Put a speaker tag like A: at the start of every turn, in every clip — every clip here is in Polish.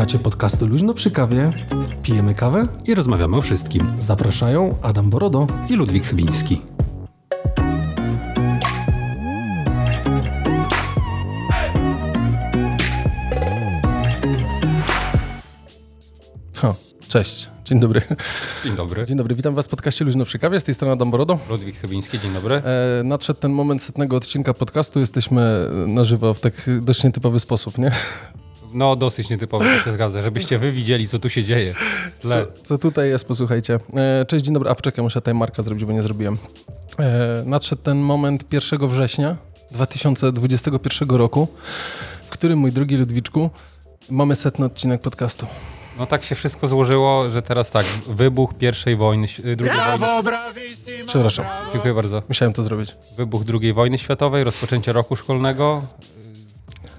A: Słuchacie podcastu Luźno przy kawie, pijemy kawę
B: i rozmawiamy o wszystkim.
A: Zapraszają Adam Borodo
B: i Ludwik Chybiński.
A: Ha, cześć, dzień dobry.
B: Dzień dobry.
A: Dzień dobry, witam Was w podcaście Luźno przy kawie, z tej strony Adam Borodo.
B: Ludwik Chybiński, dzień dobry.
A: E, nadszedł ten moment setnego odcinka podcastu, jesteśmy na żywo w tak dość nietypowy sposób, nie?
B: No, dosyć nietypowy, to się zgadza, żebyście wy widzieli, co tu się dzieje.
A: Co, co, tutaj jest, posłuchajcie. E, cześć, dzień dobry. A poczekaj, muszę tutaj marka zrobić, bo nie zrobiłem. E, nadszedł ten moment 1 września 2021 roku, w którym, mój drogi Ludwiczku, mamy setny odcinek podcastu.
B: No tak się wszystko złożyło, że teraz tak, wybuch pierwszej wojny, y, drugiej
A: Brawo,
B: wojny...
A: Przepraszam.
B: Dziękuję bardzo.
A: Musiałem to zrobić.
B: Wybuch II wojny światowej, rozpoczęcie roku szkolnego,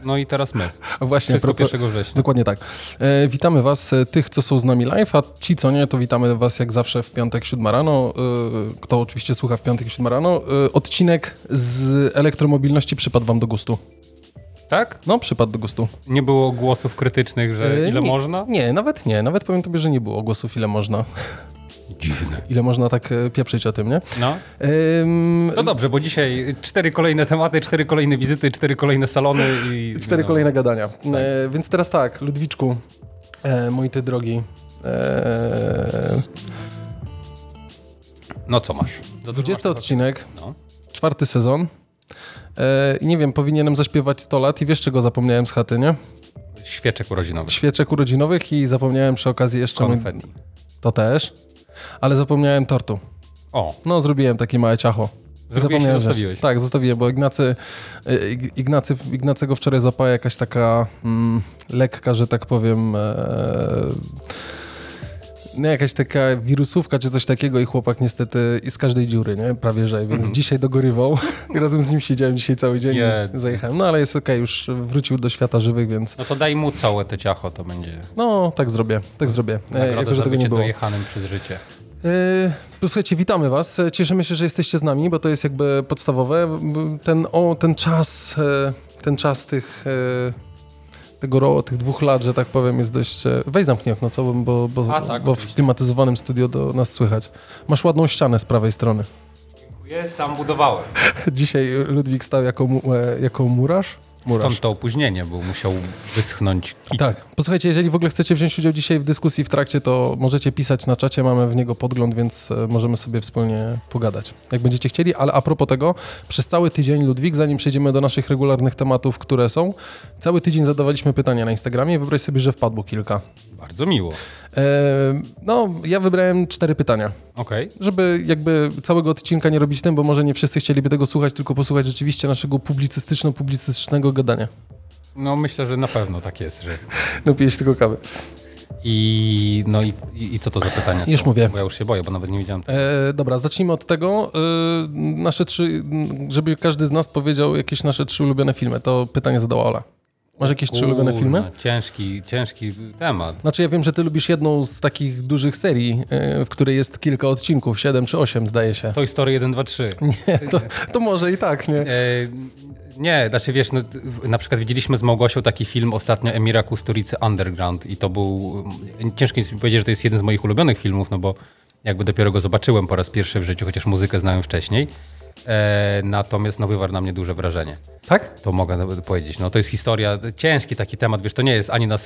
B: no i teraz my.
A: Właśnie,
B: Wszystko propos, 1 września.
A: Dokładnie tak. E, witamy Was, e, tych, co są z nami live, a ci, co nie, to witamy Was jak zawsze w piątek, 7 rano. E, kto oczywiście słucha w piątek, 7 rano. E, odcinek z elektromobilności przypadł Wam do gustu.
B: Tak?
A: No, przypadł do gustu.
B: Nie było głosów krytycznych, że e, ile
A: nie,
B: można?
A: Nie, nawet nie. Nawet powiem Tobie, że nie było głosów, ile można.
B: Dziwne.
A: Ile można tak e, pieprzyć o tym, nie?
B: No. Ym... To dobrze, bo dzisiaj cztery kolejne tematy, cztery kolejne wizyty, cztery kolejne salony i...
A: Cztery no. kolejne gadania. Tak. E, więc teraz tak, Ludwiczku, e, mój ty drogi. E...
B: No co masz?
A: Za 20 odcinek, no. czwarty sezon. E, I nie wiem, powinienem zaśpiewać 100 lat i wiesz czego zapomniałem z chaty, nie?
B: Świeczek urodzinowych.
A: Świeczek urodzinowych i zapomniałem przy okazji jeszcze...
B: Konfetti.
A: To też. Ale zapomniałem tortu.
B: O.
A: No, zrobiłem takie małe ciacho.
B: Zapomniałem, zostawiłeś.
A: Tak, zostawiłem, bo Ignacy, e, Ignacy, Ignacego wczoraj zapała jakaś taka mm, lekka, że tak powiem... E, nie, jakaś taka wirusówka czy coś takiego i chłopak niestety i z każdej dziury, nie? Prawie że, więc mm. dzisiaj dogorywał i razem z nim siedziałem dzisiaj cały dzień nie. i zajechałem. No ale jest okej, okay, już wrócił do świata żywych, więc...
B: No to daj mu całe te ciacho, to będzie...
A: No, tak zrobię, tak zrobię.
B: Nagroda jako, że tego nie było. dojechanym przez życie.
A: Yy, słuchajcie, witamy Was. Cieszymy się, że jesteście z nami, bo to jest jakby podstawowe. Ten, o, ten czas, e, ten czas tych tego tych dwóch lat, że tak powiem, jest dość... E, weź zamknij okno, co? Bo, bo, A, tak, bo w klimatyzowanym studio do nas słychać. Masz ładną ścianę z prawej strony.
B: Dziękuję, sam budowałem.
A: Dzisiaj Ludwik stał jako, e, jako murarz. Murarz.
B: Stąd to opóźnienie, bo musiał wyschnąć kit.
A: Tak. Posłuchajcie, jeżeli w ogóle chcecie wziąć udział dzisiaj w dyskusji w trakcie, to możecie pisać na czacie, mamy w niego podgląd, więc e, możemy sobie wspólnie pogadać, jak będziecie chcieli. Ale a propos tego, przez cały tydzień, Ludwik, zanim przejdziemy do naszych regularnych tematów, które są, cały tydzień zadawaliśmy pytania na Instagramie wyobraź sobie, że wpadło kilka.
B: Bardzo miło. E,
A: no, ja wybrałem cztery pytania.
B: Okej. Okay.
A: Żeby jakby całego odcinka nie robić tym, bo może nie wszyscy chcieliby tego słuchać, tylko posłuchać rzeczywiście naszego publicystyczno-publicystycznego gadania.
B: No myślę, że na pewno tak jest, że...
A: No pijesz tylko kawę.
B: I, no i, i, co to za pytania?
A: Już mówię.
B: Bo ja już się boję, bo nawet nie wiedziałem.
A: E, dobra, zacznijmy od tego. E, nasze trzy, żeby każdy z nas powiedział jakieś nasze trzy ulubione filmy. To pytanie zadała Ola. Masz jakieś trzy ulubione filmy?
B: Ciężki, ciężki temat.
A: Znaczy ja wiem, że ty lubisz jedną z takich dużych serii, e, w której jest kilka odcinków, siedem czy osiem zdaje się.
B: To Story 1, 2, 3.
A: Nie, to, to może i tak, nie? E,
B: nie, znaczy wiesz, no, na przykład widzieliśmy z Małgosią taki film ostatnio Emira Kusturicy Underground i to był, ciężko mi powiedzieć, że to jest jeden z moich ulubionych filmów, no bo jakby dopiero go zobaczyłem po raz pierwszy w życiu, chociaż muzykę znałem wcześniej. E, natomiast no, wywarł na mnie duże wrażenie.
A: Tak?
B: To mogę powiedzieć. No, to jest historia, ciężki taki temat, wiesz, to nie jest ani na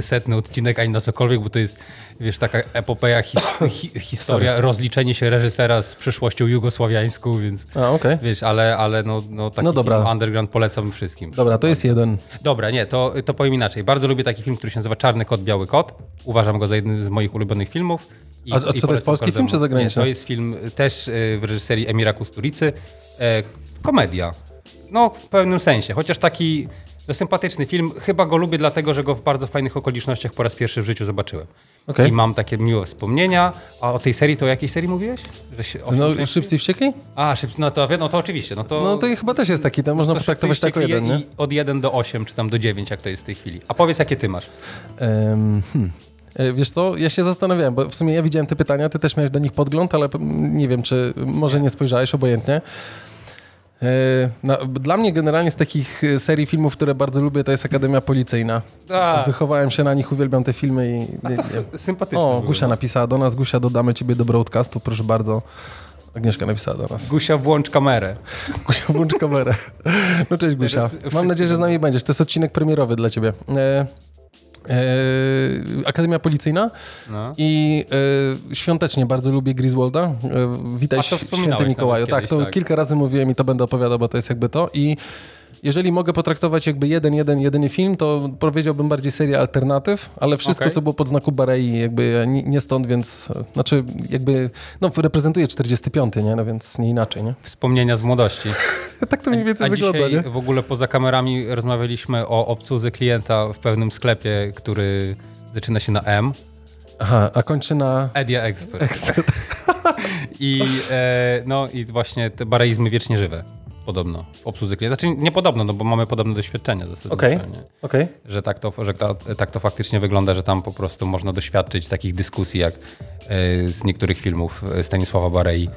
B: setny odcinek, ani na cokolwiek, bo to jest, wiesz, taka epopeja, hi, hi, historia, rozliczenie się reżysera z przyszłością jugosławiańską, więc
A: A, okay.
B: wiesz, ale, ale no, no taki no dobra. underground polecam wszystkim.
A: Dobra, to jest jeden.
B: Dobra, nie, to, to powiem inaczej. Bardzo lubię taki film, który się nazywa Czarny Kot, Biały Kot. Uważam go za jeden z moich ulubionych filmów.
A: I, a, a co to jest polski film czy zagraniczny?
B: Nie, to jest film też y, w reżyserii Emira Kusturicy. E, komedia. No, w pewnym sensie. Chociaż taki no, sympatyczny film. Chyba go lubię, dlatego że go w bardzo fajnych okolicznościach po raz pierwszy w życiu zobaczyłem. Okay. I mam takie miłe wspomnienia. A o tej serii to o jakiej serii mówiłeś?
A: no, Szybcy i Wściekli?
B: A, szyb, no, to, no to oczywiście. No to,
A: no to chyba też jest taki, to można potraktować jako jeden, nie?
B: Od 1 do 8, czy tam do 9, jak to jest w tej chwili. A powiedz, jakie ty masz?
A: Um, hmm. E, wiesz co, ja się zastanawiałem, bo w sumie ja widziałem te pytania, ty też miałeś do nich podgląd, ale nie wiem, czy może nie spojrzałeś obojętnie. E, dla mnie generalnie z takich e, serii filmów, które bardzo lubię, to jest Akademia Policyjna.
B: A,
A: Wychowałem się na nich, uwielbiam te filmy i... Nie, nie.
B: sympatyczne
A: O, Gusia
B: no.
A: napisała do nas. Gusia, dodamy ciebie do broadcastu, proszę bardzo. Agnieszka napisała do nas.
B: Gusia, włącz kamerę.
A: Gusia, włącz kamerę. No cześć Gusia. Mam nadzieję, że z nami będziesz. To jest odcinek premierowy dla ciebie. E, Akademia Policyjna
B: No.
A: i e, świątecznie bardzo lubię Griswolda. E, witaj święty Mikołaju. Tak,
B: kiedyś,
A: to
B: tak.
A: kilka razy mówiłem i to będę opowiadał, bo to jest jakby to. I jeżeli mogę potraktować jakby jeden, jeden, jedyny film, to powiedziałbym bardziej serię alternatyw, ale wszystko,
B: Okej.
A: co było pod znaku Barei, jakby nie, stąd, więc znaczy jakby, no reprezentuje 45, nie? No więc nie inaczej, nie?
B: Wspomnienia z młodości.
A: Tak to mniej więcej
B: A
A: wygląda,
B: dzisiaj
A: nie?
B: w ogóle poza kamerami rozmawialiśmy o obsłudze klienta w pewnym sklepie, który zaczyna się na M.
A: Aha, a kończy na...
B: Edia Expert.
A: Ekstra.
B: I, e, no, I właśnie te bareizmy wiecznie żywe. Podobno w obsłudze klienta. Znaczy nie podobno, no bo mamy podobne doświadczenia zasadniczo.
A: Okej.
B: nie?
A: Okej.
B: Że, tak to, że ta, tak to faktycznie wygląda, że tam po prostu można doświadczyć takich dyskusji jak e, z niektórych filmów Stanisława Barei.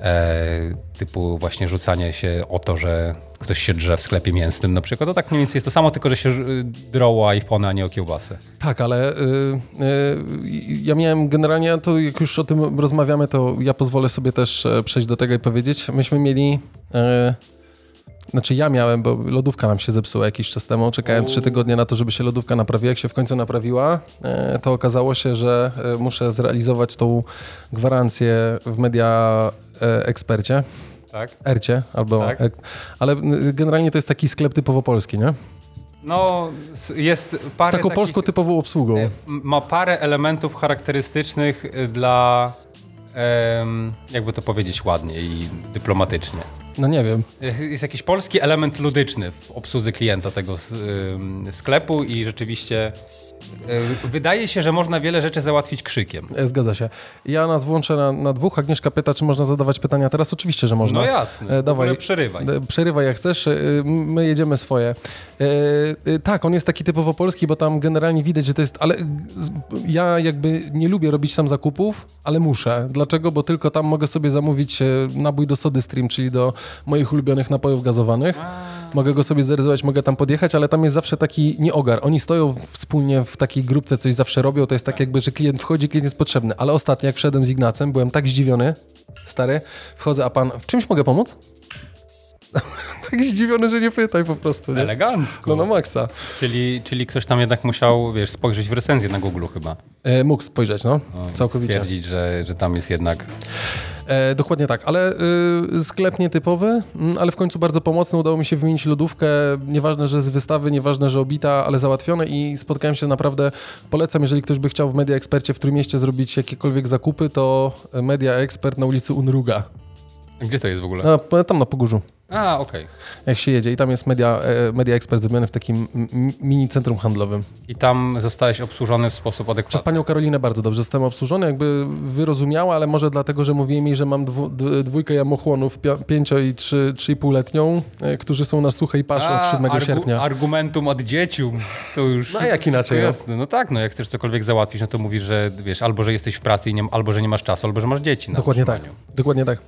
B: E, typu właśnie rzucanie się o to, że ktoś się drze w sklepie mięsnym na przykład. To tak mniej więcej jest to samo, tylko że się y, drą o iPhone, a nie o kiełbasę.
A: Tak, ale y, y, ja miałem generalnie, to jak już o tym rozmawiamy, to ja pozwolę sobie też e, przejść do tego i powiedzieć. Myśmy mieli, e, znaczy ja miałem, bo lodówka nam się zepsuła jakiś czas temu. Czekałem trzy tygodnie na to, żeby się lodówka naprawiła. Jak się w końcu naprawiła, e, to okazało się, że e, muszę zrealizować tą gwarancję w media ekspercie.
B: Tak?
A: Ercie, albo.
B: Tak.
A: ale generalnie to jest taki sklep typowo polski, nie?
B: No, jest
A: Z
B: parę
A: taką
B: takich,
A: polską typową obsługą.
B: e, Ma parę elementów charakterystycznych dla, jakby to powiedzieć ładnie i dyplomatycznie.
A: No nie wiem.
B: Jest jakiś polski element ludyczny w obsłudze klienta tego sklepu i rzeczywiście wydaje się, że można wiele rzeczy załatwić krzykiem.
A: E, Zgadza się. Ja nas włączę na, na dwóch. Agnieszka pyta, czy można zadawać pytania teraz. Oczywiście, że można.
B: No jasne,
A: E, dawaj.
B: przerywaj.
A: E, Przerywaj jak chcesz, e, my jedziemy swoje. E, e, tak, on jest taki typowo polski, bo tam generalnie widać, że to jest, ale ja jakby nie lubię robić tam zakupów, ale muszę. Dlaczego? Bo tylko tam mogę sobie zamówić e, nabój do Sody Stream, czyli do moich ulubionych napojów gazowanych. Mogę go sobie zarezerwować, mogę tam podjechać, ale tam jest zawsze taki nieogar. Oni stoją wspólnie w takiej grupce, coś zawsze robią. To jest tak jakby, że klient wchodzi, klient jest potrzebny. Ale ostatnio, jak wszedłem z Ignacem, byłem tak zdziwiony, stary, wchodzę, a pan, w czymś mogę pomóc? tak zdziwiony, że nie pytaj po prostu. Nie?
B: Elegancko.
A: No na maksa.
B: Czyli, czyli ktoś tam jednak musiał, wiesz, spojrzeć w recenzję na Google chyba.
A: E, mógł spojrzeć, no.
B: No,
A: Całkowicie.
B: Stwierdzić, że, że tam jest jednak...
A: E, dokładnie tak, ale y, sklep nietypowy, mm, ale w końcu bardzo pomocny. Udało mi się wymienić lodówkę. Nieważne, że z wystawy, nieważne, że obita, ale załatwione i spotkałem się naprawdę. Polecam, jeżeli ktoś by chciał w Media Ekspercie w Trójmieście zrobić jakiekolwiek zakupy, to Media Ekspert na ulicy Unruga.
B: Gdzie to jest w ogóle?
A: No, tam na Pogórzu.
B: A, okej.
A: Jak się jedzie i tam jest Media, e, media Ekspert zrobiony w takim mini centrum handlowym.
B: I tam zostałeś obsłużony w sposób
A: Przez
B: adekwatny.
A: panią Karolinę bardzo dobrze zostałem obsłużony, jakby wyrozumiała, ale może dlatego, że mówiłem jej, że mam dwu, dwójkę jamochłonów, pięcio i trzy, trzy i półletnią, e, którzy są na suchej paszy od 7
B: argu-
A: sierpnia.
B: Argumentum ad dziecium. To już.
A: No, a jak inaczej, no?
B: Jasne. No tak, no jak chcesz cokolwiek załatwić, no to mówisz, że wiesz, albo że jesteś w pracy, i nie, albo że nie masz czasu, albo że masz dzieci. Na
A: Dokładnie tak,
B: utrzymaniu.
A: dokładnie tak.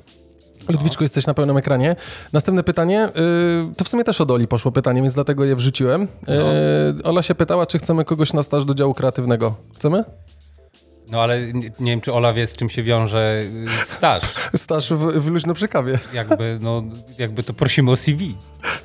A: Ludwiczko, jesteś na pełnym ekranie. Następne pytanie, y, to w sumie też od Oli poszło pytanie, więc dlatego je wrzuciłem. Y, Ola się pytała, czy chcemy kogoś na staż do działu kreatywnego. Chcemy?
B: No ale nie, nie wiem, czy Ola wie, z czym się wiąże y, staż.
A: Staż w, w luźno przy kawie,
B: Jakby, no, jakby to prosimy o CV.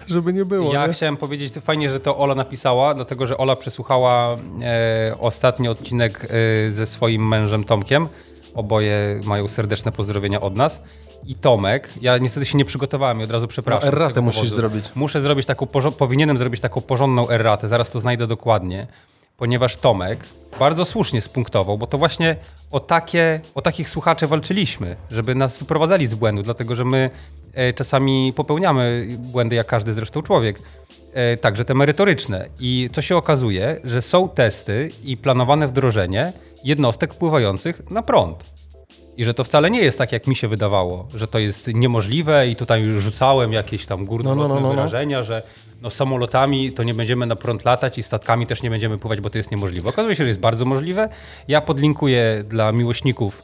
A: żeby nie było.
B: Ja
A: nie?
B: chciałem powiedzieć, to fajnie, że to Ola napisała, dlatego że Ola przesłuchała e, ostatni odcinek e, ze swoim mężem Tomkiem. Oboje mają serdeczne pozdrowienia od nas. I Tomek, ja niestety się nie przygotowałem i od razu przepraszam.
A: No, erratę musisz
B: powodu.
A: zrobić.
B: Muszę zrobić taką, powinienem zrobić taką porządną erratę, zaraz to znajdę dokładnie, ponieważ Tomek bardzo słusznie spunktował, bo to właśnie o, takie, o takich słuchaczy walczyliśmy, żeby nas wyprowadzali z błędu, dlatego że my e, czasami popełniamy błędy, jak każdy zresztą człowiek, e, także te merytoryczne. I co się okazuje, że są testy i planowane wdrożenie jednostek wpływających na prąd. I że to wcale nie jest tak, jak mi się wydawało, że to jest niemożliwe i tutaj już rzucałem jakieś tam górnolotne
A: No, no, no, no, no.
B: wyrażenia, że no samolotami to nie będziemy na prąd latać i statkami też nie będziemy pływać, bo to jest niemożliwe. Okazuje się, że jest bardzo możliwe. Ja podlinkuję dla miłośników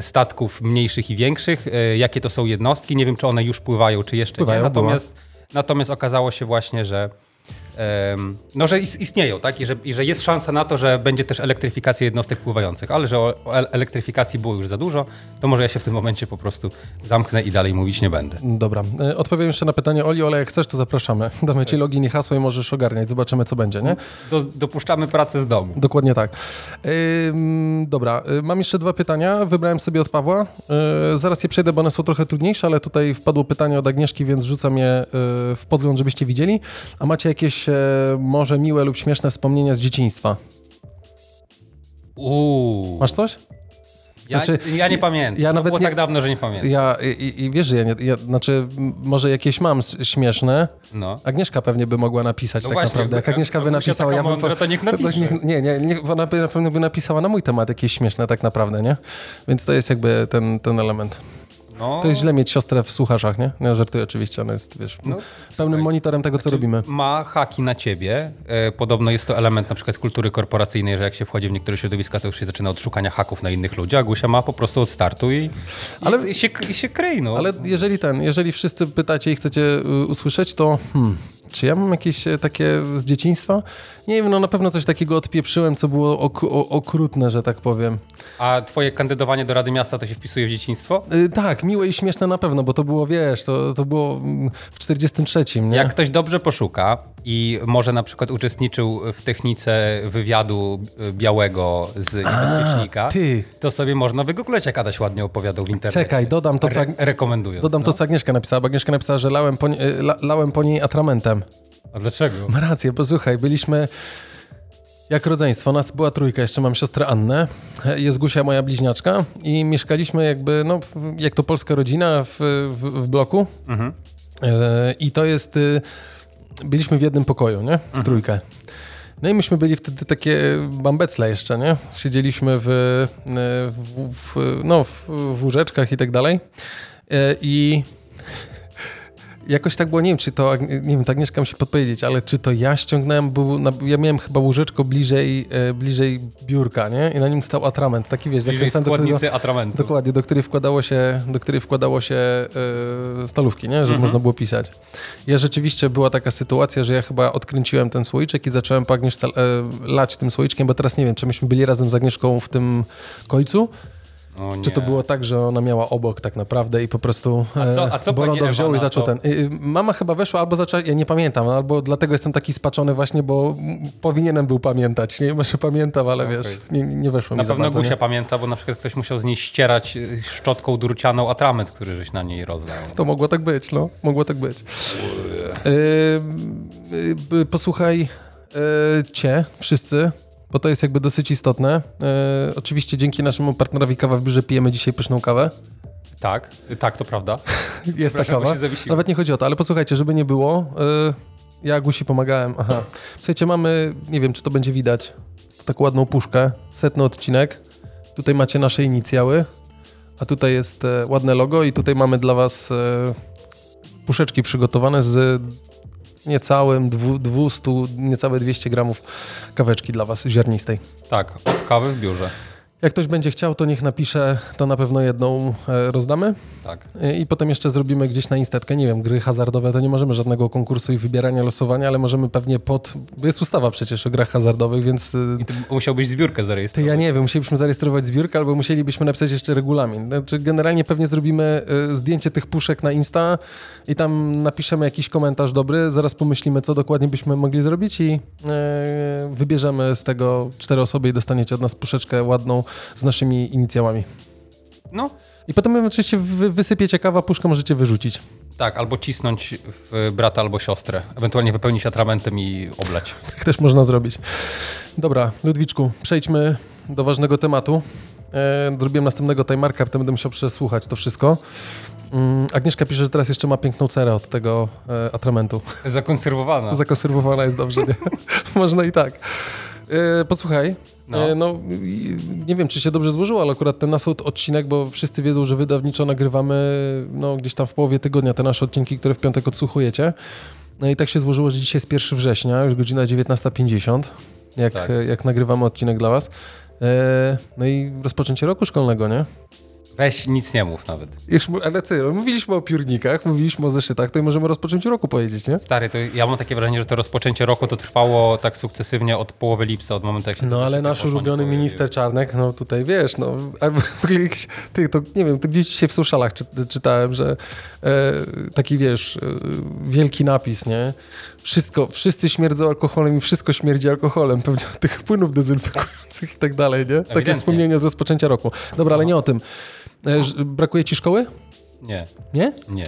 B: statków mniejszych i większych, e, jakie to są jednostki. Nie wiem, czy one już pływają, czy jeszcze
A: Pływają,
B: nie. Natomiast, natomiast okazało się właśnie, że no, że is- istnieją, tak? I że, I że jest szansa na to, że będzie też elektryfikacja jednostek pływających, ale że o, o el- elektryfikacji było już za dużo, to może ja się w tym momencie po prostu zamknę i dalej mówić nie będę.
A: Dobra. E, Odpowiem jeszcze na pytanie Oli, ale jak chcesz, to zapraszamy. Damy ci login i hasło i możesz ogarniać. Zobaczymy, co będzie, nie?
B: Do, dopuszczamy pracę z domu.
A: Dokładnie tak. Dobra, y, mam jeszcze dwa pytania. Wybrałem sobie od Pawła. Y, zaraz je przejdę, bo one są trochę trudniejsze, ale tutaj wpadło pytanie od Agnieszki, więc rzucam je w podgląd, żebyście widzieli. A macie jakieś może miłe lub śmieszne wspomnienia z dzieciństwa?
B: Uuu.
A: Masz coś?
B: Ja,
A: Znaczy,
B: ja nie pamiętam.
A: ja
B: to
A: nawet
B: było
A: nie-
B: tak dawno, że nie pamiętam.
A: Ja, i, i wiesz, że ja nie, ja, znaczy, może jakieś mam śmieszne.
B: No.
A: Agnieszka pewnie by mogła napisać
B: No
A: tak
B: właśnie,
A: naprawdę. Jak Agnieszka by napisała, ja bym...
B: mądra, to niech napisze.
A: Nie, nie, nie, ona by na pewno by napisała na mój temat jakieś śmieszne tak naprawdę, nie? Więc to jest jakby ten, ten element.
B: No,
A: To jest źle mieć siostrę w słuchaczach, nie? Ja żartuję oczywiście, ona jest, wiesz,
B: No,
A: pełnym monitorem tego, co robimy.
B: ma haki na ciebie. E, Podobno jest to element na przykład kultury korporacyjnej, że jak się wchodzi w niektóre środowiska, to już się zaczyna od szukania haków na innych ludziach. Gusia ma po prostu od startu i,
A: Ale-
B: i, i, się, i się kryj, no.
A: Ale jeżeli ten, jeżeli wszyscy pytacie i chcecie y, usłyszeć, to hmm, czy ja mam jakieś e, takie z dzieciństwa? Nie wiem, no na pewno coś takiego odpieprzyłem, co było ok okrutne, że tak powiem.
B: A twoje kandydowanie do Rady Miasta to się wpisuje w dzieciństwo?
A: Y, tak, miłe i śmieszne na pewno, bo to było, wiesz, to, to było w 43, nie?
B: Jak ktoś dobrze poszuka i może na przykład uczestniczył w technice wywiadu e, białego z niebezpiecznika,
A: ty.
B: to sobie można wygooglać, jak Adaś ładnie opowiadał w internecie.
A: Czekaj, dodam to, co,
B: Re- rekomendując.
A: dodam
B: no.
A: to, co Agnieszka napisała, bo Agnieszka napisała, że lałem po, y, la, lałem po niej atramentem.
B: A dlaczego?
A: Ma rację, bo słuchaj, byliśmy jak rodzeństwo. Nas była trójka, jeszcze mam siostrę Annę, jest Gusia, moja bliźniaczka i mieszkaliśmy jakby, no jak to polska rodzina w, w, w bloku
B: Mhm.
A: E, i to jest, y, byliśmy w jednym pokoju, nie? W trójkę. No i myśmy byli wtedy takie bambecle jeszcze, nie? Siedzieliśmy w, e, w, w, no, w, w łóżeczkach i tak dalej. E, I jakoś tak było, nie wiem, czy to, nie wiem, to Agnieszka musi podpowiedzieć, ale czy to ja ściągnąłem, był, na, ja miałem chyba łóżeczko bliżej, e, bliżej biurka, nie? I na nim stał atrament, taki wiesz, zakręcany do którego,
B: atramentu.
A: dokładnie, do której wkładało się, do której wkładało się e, stalówki, nie? Żeby
B: Mhm.
A: można było pisać. Ja rzeczywiście była taka sytuacja, że ja chyba odkręciłem ten słoiczek i zacząłem po Agnieszce e, lać tym słoiczkiem, bo teraz nie wiem, czy myśmy byli razem z Agnieszką w tym końcu. Czy to było tak, że ona miała obok tak naprawdę i po prostu
B: A co- a co
A: Borodo wziął i
B: na
A: zaczął
B: to?
A: ten. Mama chyba weszła albo zaczęła, ja nie pamiętam, albo dlatego jestem taki spaczony właśnie, bo powinienem był pamiętać. Nie może pamiętam, ale
B: Okej.
A: wiesz, nie, nie weszło
B: Na
A: mi za
B: pewno
A: bardzo.
B: Gusia
A: nie?
B: pamięta, bo na przykład ktoś musiał z niej ścierać y, szczotką drucianą atrament, który żeś na niej rozlał.
A: To mogło tak być, no. Mogło tak być. Y, y, posłuchaj y, cię, wszyscy, bo to jest jakby dosyć istotne. Y, oczywiście dzięki naszemu partnerowi Kawa w Biurze pijemy dzisiaj pyszną kawę.
B: Tak, tak, to prawda.
A: Jest ta kawa. Nawet nie chodzi o to, ale posłuchajcie, żeby nie było, y, ja Gusi pomagałem. Aha. Słuchajcie, mamy, nie wiem, czy to będzie widać, taką ładną puszkę, setny odcinek. Tutaj macie nasze inicjały, a tutaj jest e, ładne logo i tutaj mamy dla was e, puszeczki przygotowane z niecałym dwu, 200, niecałe 200 gramów kaweczki dla was ziarnistej.
B: Tak, kawy w biurze.
A: Jak ktoś będzie chciał, to niech napisze, to na pewno jedną e, rozdamy.
B: Tak.
A: I potem jeszcze zrobimy gdzieś na instetkę, nie wiem, gry hazardowe, to nie możemy żadnego konkursu i wybierania, losowania, ale możemy pewnie pod... Jest ustawa przecież o grach hazardowych, więc... y,
B: I ty musiałbyś zbiórkę
A: Ty
B: zarejestrować.
A: ja nie wiem, musielibyśmy zarejestrować zbiórkę albo musielibyśmy napisać jeszcze regulamin. Znaczy generalnie pewnie zrobimy zdjęcie tych puszek na Insta i tam napiszemy jakiś komentarz dobry, zaraz pomyślimy, co dokładnie byśmy mogli zrobić i wybierzemy z tego cztery osoby i dostaniecie od nas puszeczkę ładną z naszymi inicjałami.
B: No,
A: I potem oczywiście wy, wysypiecie kawa, puszkę możecie wyrzucić.
B: tak, albo cisnąć w brata albo siostrę. Ewentualnie wypełnić atramentem i oblać.
A: Tak też można zrobić. Dobra, Ludwiczku, przejdźmy do ważnego tematu. E, zrobiłem następnego timemarka, potem będę musiał przesłuchać to wszystko. Mm, Agnieszka pisze, że teraz jeszcze ma piękną cerę od tego e, atramentu.
B: Zakonserwowana.
A: Zakonserwowana jest dobrze, nie? Można i tak. E, posłuchaj,
B: No.
A: no. no nie wiem, czy się dobrze złożyło, ale akurat ten nasz od- odcinek, bo wszyscy wiedzą, że wydawniczo nagrywamy no, gdzieś tam w połowie tygodnia te nasze odcinki, które w piątek odsłuchujecie. No i tak się złożyło, że dzisiaj jest 1 września, już godzina 19.50, jak,
B: Tak.
A: jak nagrywamy odcinek dla was. E, no i rozpoczęcie roku szkolnego, nie?
B: Weź nic nie mów nawet.
A: Już, ale ty, no, mówiliśmy o piórnikach, mówiliśmy o zeszytach, to i możemy o rozpoczęciu roku powiedzieć, nie?
B: Stary, to ja mam takie wrażenie, że to rozpoczęcie roku to trwało tak sukcesywnie od połowy lipca, od momentu jak się
A: No ale nasz ulubiony minister Czarnek, no tutaj wiesz, no, albo ty, to nie wiem, to gdzieś dzisiaj w socialach czy, czytałem, że e, taki wiesz, e, wielki napis, nie? Wszystko, wszyscy śmierdzą alkoholem i wszystko śmierdzi alkoholem, pewnie od tych płynów dezynfekujących i tak dalej, nie? Takie
B: Ewidentnie.
A: wspomnienie z rozpoczęcia roku. Dobra, ale nie o tym. E, brakuje ci szkoły?
B: Nie,
A: Nie?
B: nie.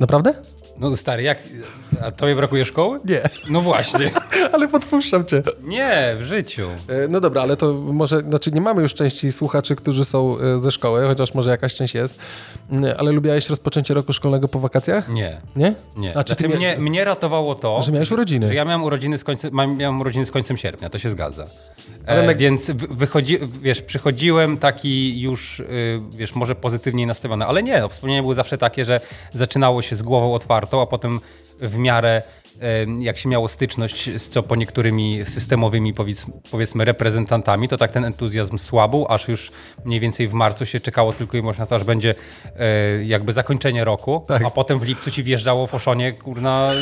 A: Naprawdę?
B: No stary, jak... A tobie brakuje szkoły?
A: Nie,
B: No właśnie.
A: ale podpuszczam cię.
B: Nie, w życiu.
A: E, No dobra, ale to może, znaczy nie mamy już części słuchaczy, którzy są e, ze szkoły, chociaż może jakaś część jest, Mm, ale lubiałeś rozpoczęcie roku szkolnego po wakacjach?
B: Nie.
A: Nie?
B: Nie.
A: A czy ty
B: znaczy,
A: mia-
B: mnie, mnie ratowało to,
A: Że miałeś urodziny.
B: że ja miałem urodziny z końcem, miałem urodziny z końcem sierpnia, to się zgadza.
A: Ale
B: E, Więc wy- wychodzi, wiesz, przychodziłem taki już, y, wiesz, może pozytywniej nastawiony, ale nie, no, wspomnienia były zawsze takie, że zaczynało się z głową otwartą, a potem w miarę jak się miało styczność z co po niektórymi systemowymi powiedz, powiedzmy reprezentantami, to tak ten entuzjazm słabł, aż już mniej więcej w marcu się czekało tylko i wyłącznie na to, aż będzie e, jakby zakończenie roku,
A: Tak.
B: a potem w lipcu ci wjeżdżało w oszonie kurna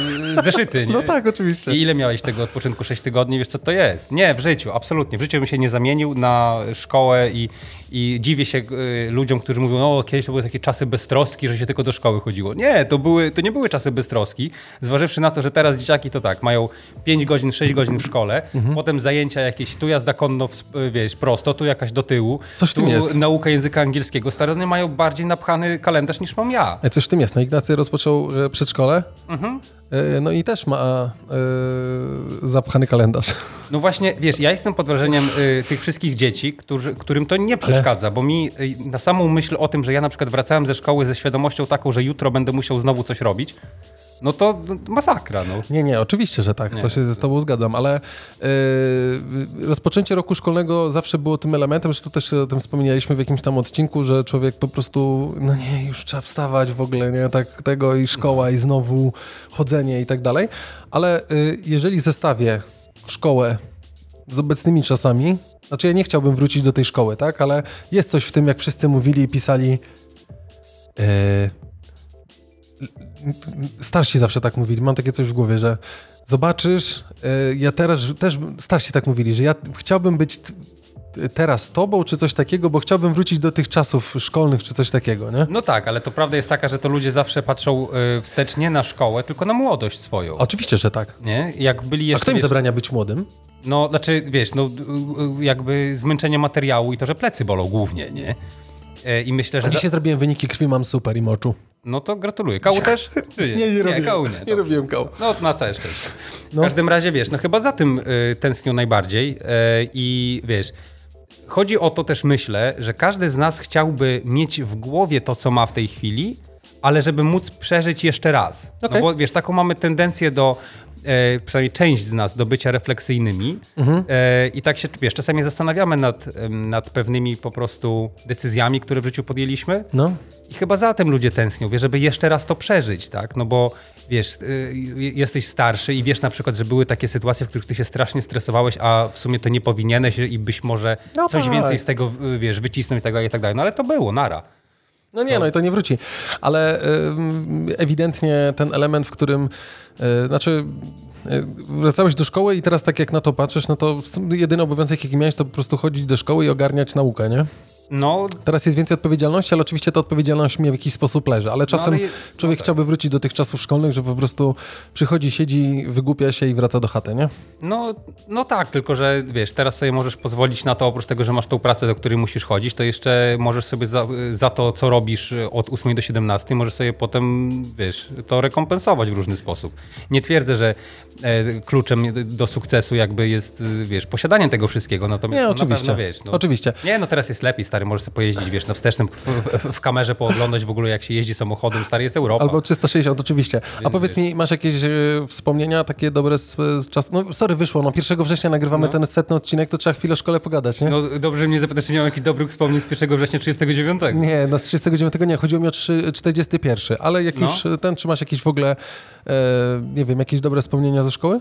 B: zeszyty, nie?
A: No tak, oczywiście.
B: I ile miałeś tego odpoczynku? 6 tygodni? Wiesz co to jest? Nie, w życiu, absolutnie. W życiu bym się nie zamienił na szkołę i, i dziwię się y, ludziom, którzy mówią, no kiedyś to były takie czasy beztroski, że się tylko do szkoły chodziło. Nie, to, były, to nie były czasy beztroski. Zważywszy na to, że teraz dzieciaki to tak, mają 5 godzin, 6 godzin w szkole,
A: Mhm.
B: potem zajęcia jakieś, tu jazda konno, wiesz, prosto, tu jakaś do tyłu.
A: Coś
B: tu
A: jest.
B: nauka języka angielskiego. Stary, one mają bardziej napchany kalendarz niż mam ja.
A: E, Coś w tym jest. No Ignacy rozpoczął przedszkole,
B: Mhm.
A: e, no i też ma e, zapchany kalendarz.
B: No właśnie, wiesz, ja jestem pod wrażeniem y, tych wszystkich dzieci, którzy, którym to nie przeszkadza, bo mi y, na samą myśl o tym, że ja na przykład wracałem ze szkoły ze świadomością taką, że jutro będę musiał znowu coś robić, no to masakra, no.
A: Nie, nie, oczywiście, że tak,
B: Nie.
A: to się z tobą zgadzam, ale e, rozpoczęcie roku szkolnego zawsze było tym elementem, że to też o tym wspominaliśmy w jakimś tam odcinku, że człowiek po prostu, no nie, już trzeba wstawać w ogóle, nie, tak tego i szkoła i znowu chodzenie i tak dalej, ale e, jeżeli zestawię szkołę z obecnymi czasami, znaczy ja nie chciałbym wrócić do tej szkoły, tak, ale jest coś w tym, jak wszyscy mówili i pisali e, starsi zawsze tak mówili, mam takie coś w głowie, że zobaczysz, e, ja teraz też, starsi tak mówili, że ja chciałbym być teraz tobą, czy coś takiego, bo chciałbym wrócić do tych czasów szkolnych, czy coś takiego, nie?
B: No tak, ale to prawda jest taka, że to ludzie zawsze patrzą y, wstecz nie na szkołę, tylko na młodość swoją.
A: Oczywiście, że tak.
B: Nie? Jak byli
A: A
B: jeszcze...
A: kto im
B: wiesz,
A: zabrania być młodym?
B: No, znaczy, wiesz, no y, jakby zmęczenie materiału i to, że plecy bolą głównie, nie? E, I myślę, że...
A: A
B: za-
A: dzisiaj zrobiłem wyniki krwi, mam super i moczu.
B: No to gratuluję. Kału też? Czy
A: Nie, nie robiłem.
B: kału nie.
A: Nie robiłem kału.
B: No na całe szczęście. W
A: No.
B: każdym razie, wiesz, no chyba za tym y, tęsknią najbardziej y, i wiesz, chodzi o to też myślę, że każdy z nas chciałby mieć w głowie to, co ma w tej chwili, ale żeby móc przeżyć jeszcze raz.
A: Okej.
B: No bo wiesz, taką mamy tendencję do e, przynajmniej część z nas, do bycia refleksyjnymi. E, I tak się, wiesz, czasami zastanawiamy nad, nad pewnymi po prostu decyzjami, które w życiu podjęliśmy.
A: No,
B: I chyba za tym ludzie tęsknią, wiesz, żeby jeszcze raz to przeżyć, tak? No bo wiesz, y, jesteś starszy i wiesz na przykład, że były takie sytuacje, w których ty się strasznie stresowałeś, a w sumie to nie powinieneś i byś może
A: No
B: coś
A: tak.
B: więcej z tego, y, wiesz, wycisnął i tak dalej, i tak dalej. No ale to było, nara.
A: No nie, no i to nie wróci. Ale ewidentnie ten element, w którym, y, znaczy y, wracałeś do szkoły i teraz tak jak na to patrzysz, no to jedyny obowiązek jaki miałeś to po prostu chodzić do szkoły i ogarniać naukę, nie?
B: No,
A: Teraz jest więcej odpowiedzialności, ale oczywiście ta odpowiedzialność mnie w jakiś sposób leży. Ale czasem
B: ale je-
A: człowiek
B: no tak.
A: chciałby wrócić do tych czasów szkolnych, że po prostu przychodzi, siedzi, wygłupia się i wraca do chaty, nie?
B: no, no tak, tylko że wiesz, teraz sobie możesz pozwolić na to, oprócz tego, że masz tą pracę, do której musisz chodzić, to jeszcze możesz sobie za, za to, co robisz od 8 do 17, możesz sobie potem, wiesz, to rekompensować w różny sposób. Nie twierdzę, że e, kluczem do sukcesu jakby jest, y, wiesz, posiadanie tego wszystkiego, natomiast
A: Nie,
B: no,
A: oczywiście.
B: na pewno, wiesz, no,
A: Oczywiście.
B: Nie, no teraz jest lepiej, stary, możesz sobie pojeździć, wiesz, na wstecznym, w, w, kamerze pooglądać w ogóle, jak się jeździ samochodem, stary, jest Europa.
A: Albo 360, oczywiście. A
B: Więc
A: powiedz mi, masz jakieś e, wspomnienia takie dobre z, z czasu? No sorry, wyszło, no 1 września nagrywamy
B: No.
A: ten setny odcinek, to trzeba chwilę o szkole pogadać, nie?
B: No dobrze mnie zapytać, czy nie mam jakichś dobrych wspomnień z 1 września 39.
A: Nie, no z 39 nie, chodziło mi o 3, 41, ale jak
B: No.
A: już ten, czy masz jakieś w ogóle, e, nie wiem, jakieś dobre wspomnienia ze szkoły?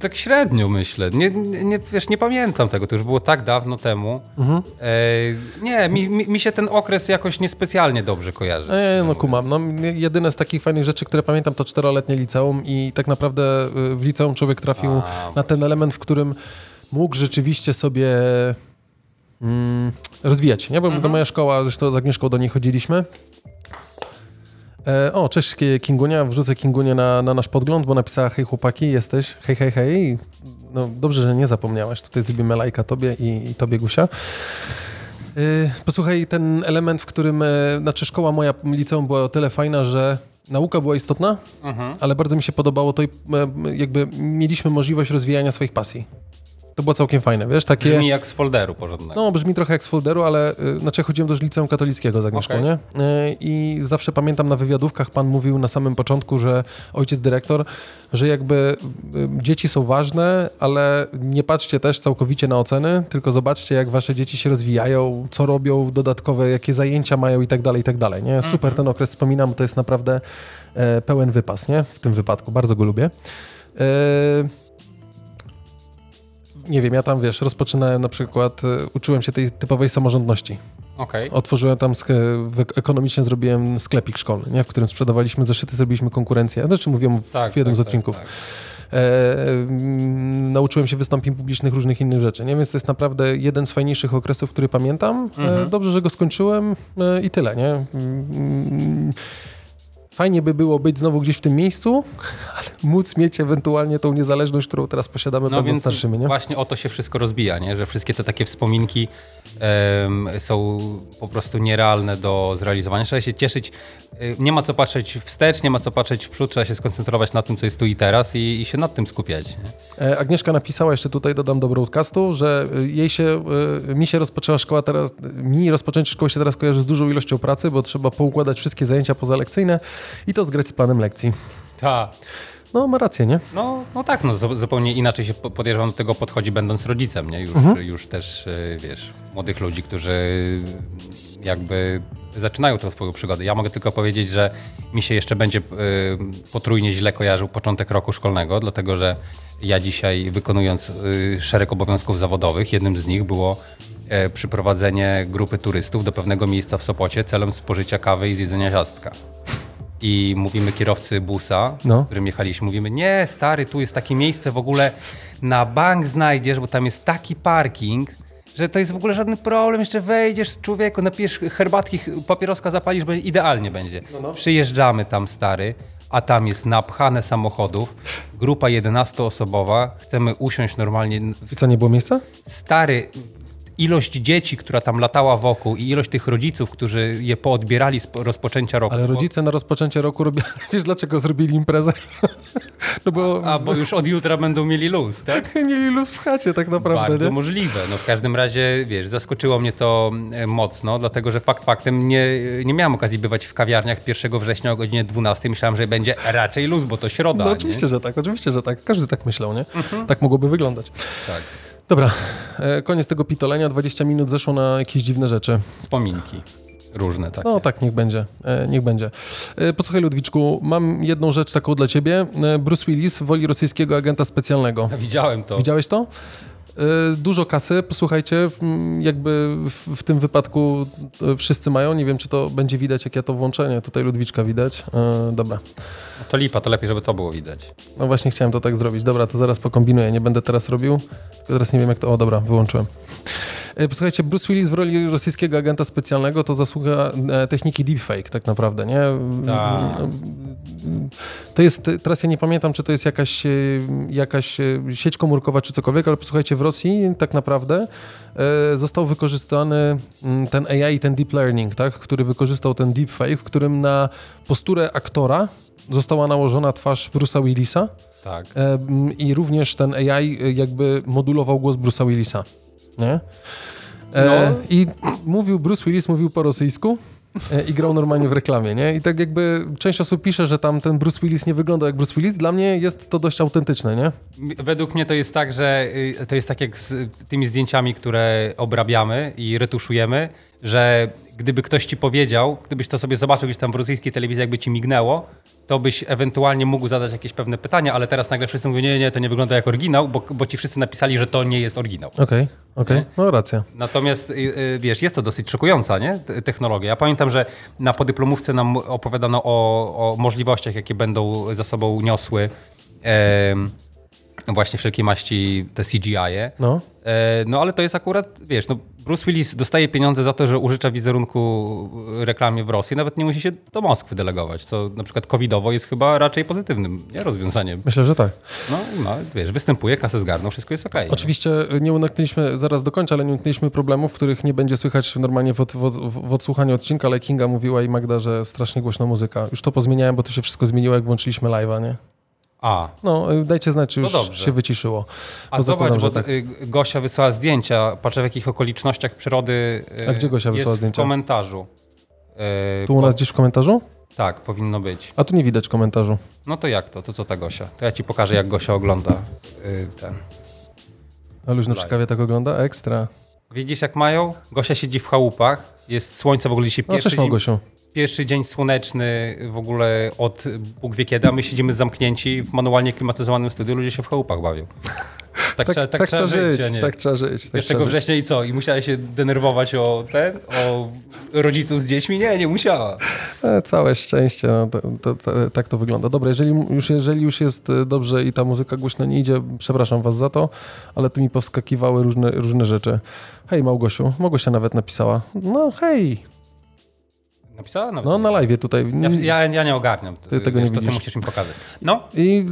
B: Tak średnio myślę. Nie, nie, wiesz, nie pamiętam tego, to już było tak dawno temu.
A: Mhm.
B: E, nie, mi, mi, mi się ten okres jakoś niespecjalnie dobrze kojarzy.
A: E, no kumam. No, jedyne z takich fajnych rzeczy, które pamiętam, to czteroletnie liceum i tak naprawdę y, w liceum człowiek trafił
B: A,
A: na ten element, w którym mógł rzeczywiście sobie mm, rozwijać, nie? Bo to moja szkoła, zresztą z Agnieszką do niej chodziliśmy. E, o, cześć Kingunia, wrzucę Kingunię na, na nasz podgląd, bo napisała hej chłopaki, jesteś, hej, hej, hej. No dobrze, że nie zapomniałaś, tutaj zrobimy lajka tobie i, i tobie Gusia. Y, Posłuchaj, ten element, w którym, e, znaczy szkoła moja liceum była o tyle fajna, że nauka była istotna,
B: Mhm.
A: ale bardzo mi się podobało to e, jakby mieliśmy możliwość rozwijania swoich pasji. To było całkiem fajne, wiesz, takie...
B: Brzmi jak z folderu porządnego.
A: No, brzmi trochę jak z folderu, ale y, znaczy chodziłem do liceum katolickiego z Agnieszką,
B: Okej.
A: nie? Y, I zawsze pamiętam na wywiadówkach, pan mówił na samym początku, że ojciec dyrektor, że jakby y, dzieci są ważne, ale nie patrzcie też całkowicie na oceny, tylko zobaczcie, jak wasze dzieci się rozwijają, co robią dodatkowe, jakie zajęcia mają i tak dalej, i tak dalej, nie? Super ten okres wspominam, bo to jest naprawdę e, pełen wypas, nie? W tym wypadku, bardzo go lubię. E, nie wiem, ja tam, wiesz, rozpoczynałem na przykład, e, uczyłem się tej typowej samorządności.
B: Okej.
A: Otworzyłem tam, ekonomicznie zrobiłem sklepik szkolny, nie? w którym sprzedawaliśmy zeszyty, zrobiliśmy konkurencję. Znaczy mówiłem w,
B: Tak,
A: w jednym
B: tak,
A: z odcinków.
B: Tak, tak.
A: E, mm, nauczyłem się wystąpień publicznych, różnych innych rzeczy, nie? Więc to jest naprawdę jeden z fajniejszych okresów, który pamiętam. E,
B: Mhm.
A: dobrze, że go skończyłem e, i tyle, nie? Mm, Fajnie by było być znowu gdzieś w tym miejscu, ale móc mieć ewentualnie tą niezależność, którą teraz posiadamy,
B: No
A: będąc starszymi, nie?
B: właśnie o to się wszystko rozbija, nie? że wszystkie te takie wspominki em, są po prostu nierealne do zrealizowania. Trzeba się cieszyć, nie ma co patrzeć wstecz, nie ma co patrzeć w przód, trzeba się skoncentrować na tym, co jest tu i teraz i, i się nad tym skupiać. Nie?
A: E, Agnieszka napisała, jeszcze tutaj dodam do broadcastu, że y, jej się, y, mi się rozpoczęła szkoła teraz, mi rozpoczęcie szkoły się teraz kojarzy z dużą ilością pracy, bo trzeba poukładać wszystkie zajęcia pozalekcyjne i to zgrać z planem lekcji.
B: Tak.
A: No, ma rację, nie?
B: No, no tak, no, zu- zupełnie inaczej się po- podejrzewam do tego podchodzi będąc rodzicem, nie? Już, już też, y, wiesz, młodych ludzi, którzy jakby zaczynają tę swoją przygodę. Ja mogę tylko powiedzieć, że mi się jeszcze będzie y, potrójnie źle kojarzył początek roku szkolnego, dlatego że ja dzisiaj wykonując y, szereg obowiązków zawodowych, jednym z nich było e, przyprowadzenie grupy turystów do pewnego miejsca w Sopocie celem spożycia kawy i zjedzenia ciastka. I mówimy kierowcy busa,
A: No.
B: którym jechaliśmy, mówimy, nie stary, tu jest takie miejsce w ogóle na bank znajdziesz, bo tam jest taki parking, że to jest w ogóle żaden problem, jeszcze wejdziesz z człowieku, napijesz herbatki, papieroska zapalisz, będzie idealnie będzie. Przyjeżdżamy tam stary, a tam jest napchane samochodów, grupa 11-osobowa, chcemy usiąść normalnie,
A: I co, nie było miejsca?
B: stary, ilość dzieci, która tam latała wokół i ilość tych rodziców, którzy je poodbierali z po- rozpoczęcia roku.
A: Ale rodzice na rozpoczęcie roku robią... Wiesz, dlaczego zrobili imprezę? no bo
B: A, bo już od jutra będą mieli luz, tak?
A: mieli luz w chacie tak naprawdę,
B: Bardzo
A: nie?
B: możliwe. No w każdym razie, wiesz, zaskoczyło mnie to e, mocno, dlatego że fakt faktem nie, nie miałem okazji bywać w kawiarniach 1 września o godzinie 12. Myślałem, że będzie raczej luz, bo to środa.
A: No
B: nie?
A: oczywiście, że tak, oczywiście, że tak. Każdy tak myślał, nie? Tak mogłoby wyglądać.
B: Tak.
A: Dobra, e, koniec tego pitolenia, 20 minut zeszło na jakieś dziwne rzeczy.
B: Wspominki. Różne takie.
A: No tak, niech będzie, e, niech będzie. E, Posłuchaj Ludwiczku, mam jedną rzecz taką dla ciebie. Bruce Willis woli rosyjskiego agenta specjalnego.
B: Widziałem to.
A: Widziałeś to? E, Dużo kasy, posłuchajcie, jakby w, tym wypadku e, wszyscy mają, nie wiem czy to będzie widać, jak ja to włączę, nie, tutaj Ludwiczka widać, e, dobra.
B: To lipa, to lepiej, żeby to było widać.
A: No właśnie chciałem to tak zrobić, dobra, to zaraz pokombinuję, nie będę teraz robił, tylko teraz nie wiem jak to, o dobra, wyłączyłem. E, Posłuchajcie, Bruce Willis w roli rosyjskiego agenta specjalnego to zasługa e, techniki deepfake tak naprawdę, nie?
B: Tak.
A: To jest, teraz ja nie pamiętam, czy to jest jakaś, e, jakaś sieć komórkowa, czy cokolwiek, ale posłuchajcie, w Rosji tak naprawdę został wykorzystany mm, ten AI, ten deep learning, tak? który wykorzystał ten deepfake, w którym na posturę aktora została nałożona twarz Bruce'a Willisa
B: Tak.
A: e, m, i również ten AI jakby modulował głos Bruce'a Willisa, nie? E,
B: No.
A: I mówił, Bruce Willis mówił po rosyjsku, e, i grał normalnie w reklamie, nie? I tak jakby część osób pisze, że tam ten Bruce Willis nie wygląda jak Bruce Willis. Dla mnie jest to dość autentyczne, nie?
B: Według mnie to jest tak, że y, to jest tak jak z tymi zdjęciami, które obrabiamy i retuszujemy, że gdyby ktoś ci powiedział, gdybyś to sobie zobaczył gdzieś tam w rosyjskiej telewizji, jakby ci mignęło, to byś ewentualnie mógł zadać jakieś pewne pytania, ale teraz nagle wszyscy mówią, nie, nie, to nie wygląda jak oryginał, bo, bo ci wszyscy napisali, że to nie jest oryginał.
A: Okej, okay, okej, okay. no racja.
B: Natomiast y, y, wiesz, jest to dosyć szokująca nie? technologia. Ja pamiętam, że na podyplomówce nam opowiadano o, o możliwościach, jakie będą za sobą niosły e, właśnie wszelkie maści te CGI-e. No. E, no ale to jest akurat, wiesz, no Bruce Willis dostaje pieniądze za to, że użycza wizerunku reklamie w Rosji, nawet nie musi się do Moskwy delegować, co na przykład covidowo jest chyba raczej pozytywnym nie, rozwiązaniem.
A: Myślę, że tak.
B: No, no wiesz, występuje, kasę zgarnął, wszystko jest okej. Okay,
A: Oczywiście nie? nie uniknęliśmy, zaraz do końca, ale nie uniknęliśmy problemów, których nie będzie słychać normalnie w, od, w, w, odsłuchaniu odcinka, ale Kinga mówiła i Magda, że strasznie głośna muzyka. Już to pozmieniałem, bo to się wszystko zmieniło, jak włączyliśmy live'a, nie?
B: A.
A: No, y, dajcie znać, czy już no się wyciszyło.
B: A zobacz, bo tak. Y, Gosia wysłała zdjęcia, patrzę w jakich okolicznościach przyrody
A: y, A gdzie Gosia wysłała zdjęcia?
B: w komentarzu.
A: Tu u nas gdzieś w komentarzu?
B: Tak, powinno być.
A: A tu nie widać komentarzu.
B: No to jak to? To co ta Gosia? To ja ci pokażę, jak Gosia ogląda ten.
A: A luźno przy kawie tak ogląda? Ekstra.
B: Widzisz, jak mają? Gosia siedzi w chałupach, jest słońce w ogóle dzisiaj pierwszy no, cześć,
A: Gosiu
B: pierwszy dzień słoneczny w ogóle od Bóg wie kiedy, a my siedzimy zamknięci w manualnie klimatyzowanym studiu, ludzie się w chałupach bawią.
A: Tak, tak, trzeba, tak, tak trzeba, żyć, żyć tak trzeba żyć. Tak
B: 1 września i co? I musiała się denerwować o ten, o rodziców z dziećmi? Nie, nie musiała.
A: E, całe szczęście, no, to, to, to, tak to wygląda. Dobra, jeżeli już, jeżeli już jest e, dobrze i ta muzyka głośno nie idzie, przepraszam was za to, ale tu mi powskakiwały różne, różne rzeczy. Hej Małgosiu, Małgosia nawet napisała. No hej,
B: Napisała?
A: Nawet no na live tutaj.
B: Ja, ja, ja, nie ogarniam.
A: Ty tego nie widzisz.
B: To musisz mi pokazać. No.
A: I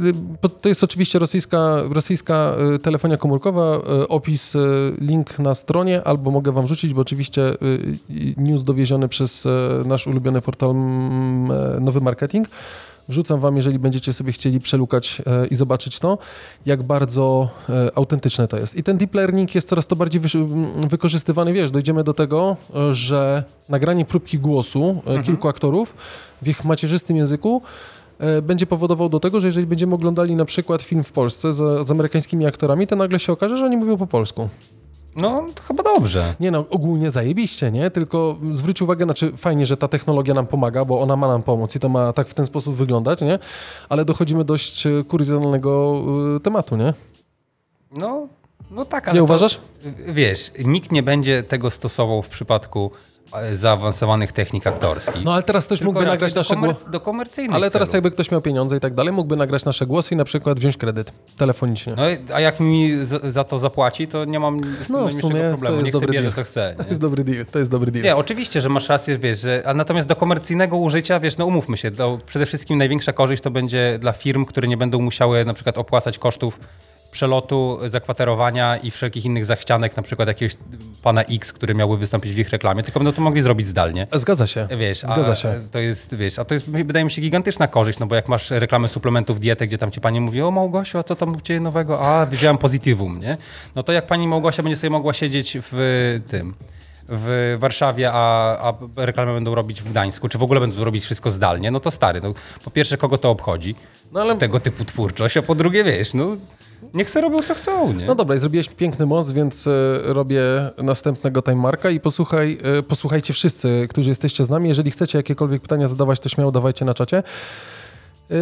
A: y, to jest oczywiście rosyjska, rosyjska y, telefonia komórkowa, y, opis, link na stronie, albo mogę wam rzucić, bo oczywiście news dowieziony przez nasz ulubiony portal Nowy Marketing. Wrzucam wam, jeżeli będziecie sobie chcieli przelukać e, i zobaczyć to, jak bardzo e, autentyczne to jest. I ten deep learning jest coraz to bardziej wykorzystywany, wiesz, dojdziemy do tego, e, że nagranie próbki głosu mhm. kilku aktorów w ich macierzystym języku będzie powodował do tego, że jeżeli będziemy oglądali na przykład film w Polsce z, z amerykańskimi aktorami, to nagle się okaże, że oni mówią po polsku.
B: No, to chyba dobrze.
A: Nie no, ogólnie zajebiście, nie? Tylko zwróć uwagę, znaczy fajnie, że ta technologia nam pomaga, bo ona ma nam pomóc i to ma tak w ten sposób wyglądać, nie? Ale dochodzimy dość e, kuriozalnego y, tematu, nie?
B: No, no tak, ale
A: Nie uważasz?
B: wiesz, nikt nie będzie tego stosował w przypadku zaawansowanych technik aktorskich.
A: No ale teraz ktoś mógłby nagrać nasze głosy.
B: Do komercyjnych
A: Ale teraz jakby ktoś miał pieniądze i tak dalej, mógłby nagrać nasze głosy i na przykład wziąć kredyt telefonicznie.
B: No a jak mi za to zapłaci, to nie mam z tym no, sumie problemu. Niech dobry bierze, co chce.
A: Nie? To jest dobry deal. To jest dobry deal.
B: Nie, oczywiście, że masz rację, wiesz, że, a natomiast do komercyjnego użycia, wiesz, no umówmy się, to przede wszystkim największa korzyść to będzie dla firm, które nie będą musiały na przykład opłacać kosztów przelotu, zakwaterowania i wszelkich innych zachcianek, na przykład jakiegoś pana X, który miałby wystąpić w ich reklamie, tylko będą to mogli zrobić zdalnie.
A: Zgadza się.
B: Wiesz,
A: Zgadza się.
B: To jest, wiesz, a to jest, wydaje mi się, gigantyczna korzyść, no bo jak masz reklamę suplementów diety, gdzie tam ci pani mówi, o Małgosiu, a co tam u ciebie nowego? A, wziąłem pozytywum, nie? No to jak pani Małgosia będzie sobie mogła siedzieć w tym w Warszawie, a, a reklamy będą robić w Gdańsku, czy w ogóle będą robić wszystko zdalnie, no to stary, no, po pierwsze kogo to obchodzi, no ale... tego typu twórczość, a po drugie wiesz, no Niech se robią co chcą, nie?
A: No dobra, zrobiłeś piękny most, więc e, robię następnego time marka i posłuchaj, e, posłuchajcie wszyscy, którzy jesteście z nami. Jeżeli chcecie jakiekolwiek pytania zadawać, to śmiało dawajcie na czacie. E,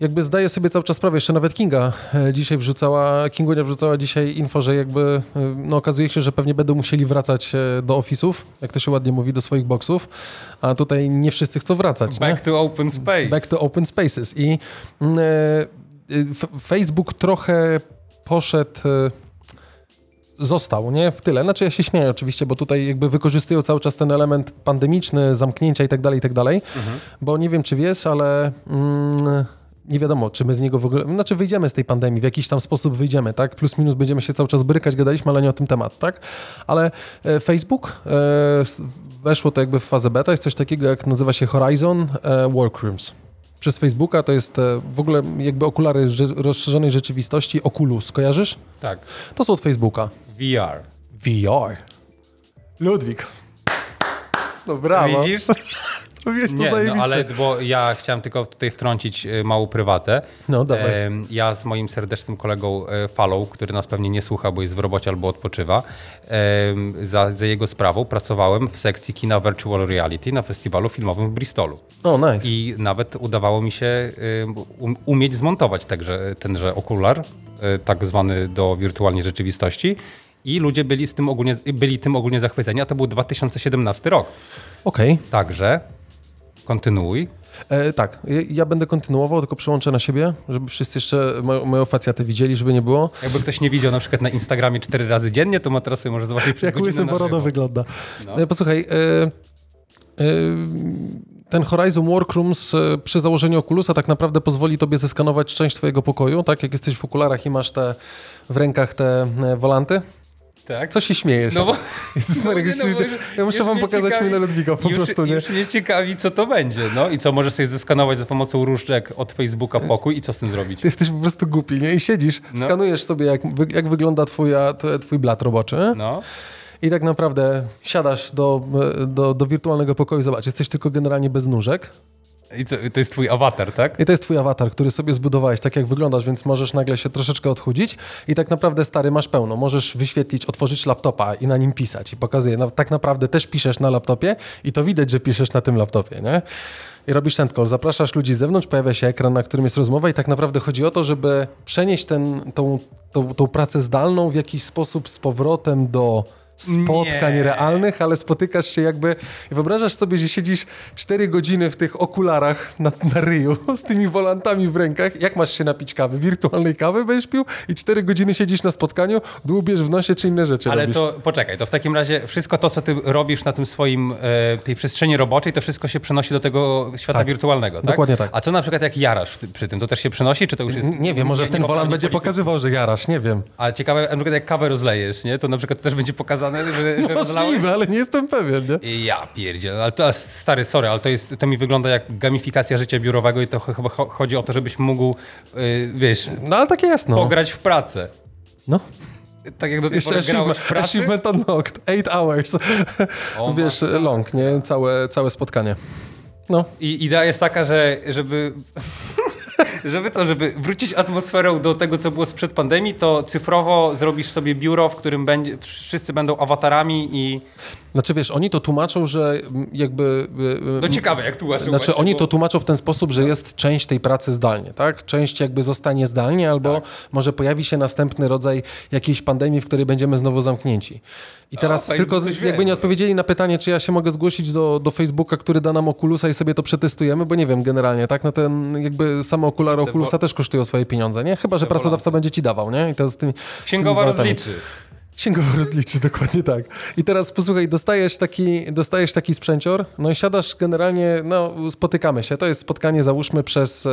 A: jakby zdaję sobie cały czas sprawę, jeszcze nawet Kinga dzisiaj wrzucała, Kingunia wrzucała dzisiaj info, że jakby no okazuje się, że pewnie będą musieli wracać do ofisów, jak to się ładnie mówi, do swoich boxów, a tutaj nie wszyscy chcą wracać.
B: Back
A: nie?
B: to open space.
A: Back to open spaces i mm, Facebook trochę poszedł y, został, nie? W tyle. Znaczy ja się śmieję oczywiście, bo tutaj jakby wykorzystują cały czas ten element pandemiczny, zamknięcia i tak dalej, i tak dalej, mhm. bo nie wiem, czy wiesz, ale mm, nie wiadomo, czy my z niego w ogóle, znaczy wyjdziemy z tej pandemii, w jakiś tam sposób wyjdziemy, tak? Plus minus będziemy się cały czas brykać, gadaliśmy, ale nie o tym temat, tak? Ale e, Facebook e, weszło to jakby w fazę beta, jest coś takiego jak nazywa się Horizon e, Workrooms przez Facebooka, to jest e, w ogóle jakby okulary rozszerzonej rzeczywistości Oculus, kojarzysz?
B: Tak.
A: To są od Facebooka.
B: VR.
A: VR. Ludwik. No brawo.
B: Widzisz?
A: Robiłeś to
B: Nie, no,
A: zajebiście.
B: ale bo ja chciałem tylko tutaj wtrącić y, małą prywatę.
A: No, dawaj.
B: Ja z moim serdecznym kolegą e, Falą, który nas pewnie nie słucha, bo jest w robocie albo odpoczywa, za, za jego sprawą pracowałem w sekcji kina Virtual Reality na festiwalu filmowym w Bristolu.
A: O, nice.
B: I nawet udawało mi się um, umieć zmontować także tenże okular, y, tak zwany do wirtualnej rzeczywistości. I ludzie byli, z tym ogólnie, byli tym ogólnie zachwyceni, a to był 2017 rok.
A: Okej.
B: Także kontynuuj.
A: E, tak, ja, będę kontynuował, tylko przełączę na siebie, żeby wszyscy jeszcze mo, moją facjatę widzieli, żeby nie było.
B: Jakby ktoś nie widział na przykład na Instagramie cztery razy dziennie, to ma teraz sobie może zobaczyć przez
A: Jak
B: godzinę na
A: Borodo wygląda.
B: No.
A: E, Posłuchaj, e, e, ten Horizon Workrooms e, przy założeniu Oculusa tak naprawdę pozwoli tobie zeskanować część twojego pokoju, tak? Jak jesteś w okularach i masz te w rękach te e, wolanty.
B: Tak?
A: Co się śmiejesz?
B: No bo...
A: Jezus Maria,
B: no już-
A: ja muszę wam pokazać
B: ciekawi-
A: minę Ludwika po
B: już,
A: prostu, nie?
B: Już mnie ciekawi, co to będzie. No i co, możesz sobie zeskanować za pomocą różdżek od Facebooka pokój i co z tym zrobić?
A: Ty jesteś po prostu głupi, nie? I siedzisz,
B: No.
A: skanujesz sobie, jak, jak wygląda twoja, twój blat roboczy
B: No.
A: i tak naprawdę siadasz do, do, do wirtualnego pokoju, zobacz, jesteś tylko generalnie bez nóżek
B: I co, to jest twój awatar, tak?
A: i to jest twój awatar, który sobie zbudowałeś, tak jak wyglądasz, więc możesz nagle się troszeczkę odchudzić i tak naprawdę, stary, masz pełno. Możesz wyświetlić, otworzyć laptopa i na nim pisać i pokazuje, no, tak naprawdę też piszesz na laptopie i to widać, że piszesz na tym laptopie, nie? I robisz ten call, zapraszasz ludzi z zewnątrz, pojawia się ekran, na którym jest rozmowa i tak naprawdę chodzi o to, żeby przenieść ten, tą, tą, tą pracę zdalną w jakiś sposób z powrotem do spotkań
B: Nie.
A: realnych, ale spotykasz się jakby i wyobrażasz sobie, że siedzisz 4 godziny w tych okularach na, na ryju z tymi volantami w rękach. Jak masz się napić kawy? Wirtualnej kawy będziesz pił i 4 godziny siedzisz na spotkaniu, dłubiesz w nosie czy inne rzeczy
B: Ale
A: robisz.
B: to poczekaj, to w takim razie wszystko to, co ty robisz na tym swoim, e, tej przestrzeni roboczej, to wszystko się przenosi do tego świata
A: Tak.
B: wirtualnego, tak?
A: Dokładnie tak.
B: A co na przykład jak jarasz przy tym, to też się przenosi, czy to już jest...
A: Nie wiem, może
B: nie-
A: ten
B: nie
A: będzie
B: politycznie?
A: pokazywał, że jarasz, nie wiem.
B: Ale ciekawe, na przykład jak kawę rozlejesz, nie? To na przykład też będzie pokazane, że, że rozlałeś?
A: Możliwe, ale nie jestem pewien, nie?
B: Ja pierdziel, ale to stary, sorry, ale to, jest, to mi wygląda jak gamifikacja życia biurowego i to ch- chyba cho- chodzi o to, żebyś mógł, y, wiesz,
A: No ale takie jest, no.
B: pograć w pracę.
A: No.
B: Tak jak do tej pory grałeś w pracy.
A: achievement unlocked, 8 hours.
B: O,
A: Wiesz, long, nie? Całe, całe spotkanie. No.
B: I idea jest taka, że żeby... Żeby co, żeby wrócić atmosferą do tego, co było sprzed pandemii, to cyfrowo zrobisz sobie biuro, w którym będzie, wszyscy będą awatarami i...
A: Znaczy wiesz, oni to tłumaczą, że mm, jakby... y, y,
B: No ciekawe, jak tłumaczył
A: Znaczy
B: właśnie,
A: oni
B: bo-
A: to tłumaczą w ten sposób, że jest część tej pracy zdalnie, tak? Część jakby zostanie zdalnie, albo
B: Tak.
A: może pojawi się następny rodzaj jakiejś pandemii, w której będziemy znowu zamknięci. I teraz
B: fajnie,
A: tylko jakby
B: wiem.
A: nie odpowiedzieli na pytanie, czy ja się mogę zgłosić do, do Facebooka, który da nam Oculusa i sobie to przetestujemy, bo nie wiem generalnie, tak? No ten jakby same okulary
B: Te
A: Oculusa
B: wo-
A: też kosztują swoje pieniądze, nie? Chyba, że pracodawca będzie ci dawał, nie? I to z tymi, z
B: Księgowa
A: tymi walutami.
B: rozliczy.
A: Księgowo rozliczy, dokładnie tak. I teraz posłuchaj, dostajesz taki, dostajesz taki sprzęcior, no i siadasz generalnie, no spotykamy się. To jest spotkanie, załóżmy przez e,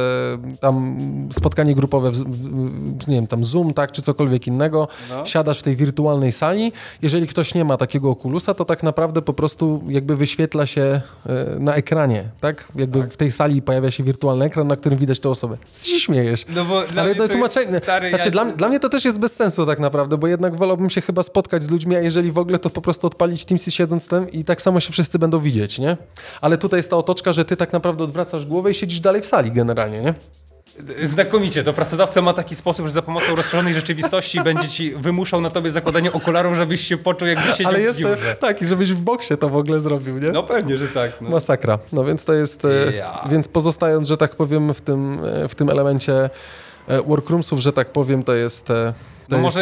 A: tam spotkanie grupowe, w, w, nie wiem, tam Zoom, tak, czy cokolwiek innego.
B: No.
A: Siadasz w tej wirtualnej sali. Jeżeli ktoś nie ma takiego okulusa, to tak naprawdę po prostu jakby wyświetla się e, na ekranie, tak? Jakby w tej sali pojawia się wirtualny ekran, na którym widać tę osobę. Co się śmiejesz?
B: No bo dla
A: Ale
B: mnie
A: to
B: to jest stary...
A: znaczy,
B: ja-
A: dla, dla mnie to też jest bez sensu tak naprawdę, bo jednak wolałbym się chyba spotkać z ludźmi, a jeżeli w ogóle, to po prostu odpalić Teamsy siedząc tam i tak samo się wszyscy będą widzieć, nie? Ale tutaj jest ta otoczka, że ty tak naprawdę odwracasz głowę i siedzisz dalej w sali generalnie, nie?
B: Znakomicie, to pracodawca ma taki sposób, że za pomocą rozszerzonej rzeczywistości będzie ci wymuszał na tobie zakładanie okularów, żebyś się poczuł jakbyś siedział
A: Ale
B: w
A: jeszcze
B: biurze.
A: tak, i żebyś w boksie to w ogóle zrobił, nie?
B: No pewnie, że tak. No.
A: Masakra. No więc to jest, e,
B: Ja.
A: więc pozostając, że tak powiem, w tym, e, w tym elemencie e, workroomsów, że tak powiem, to jest...
B: No
A: jest
B: może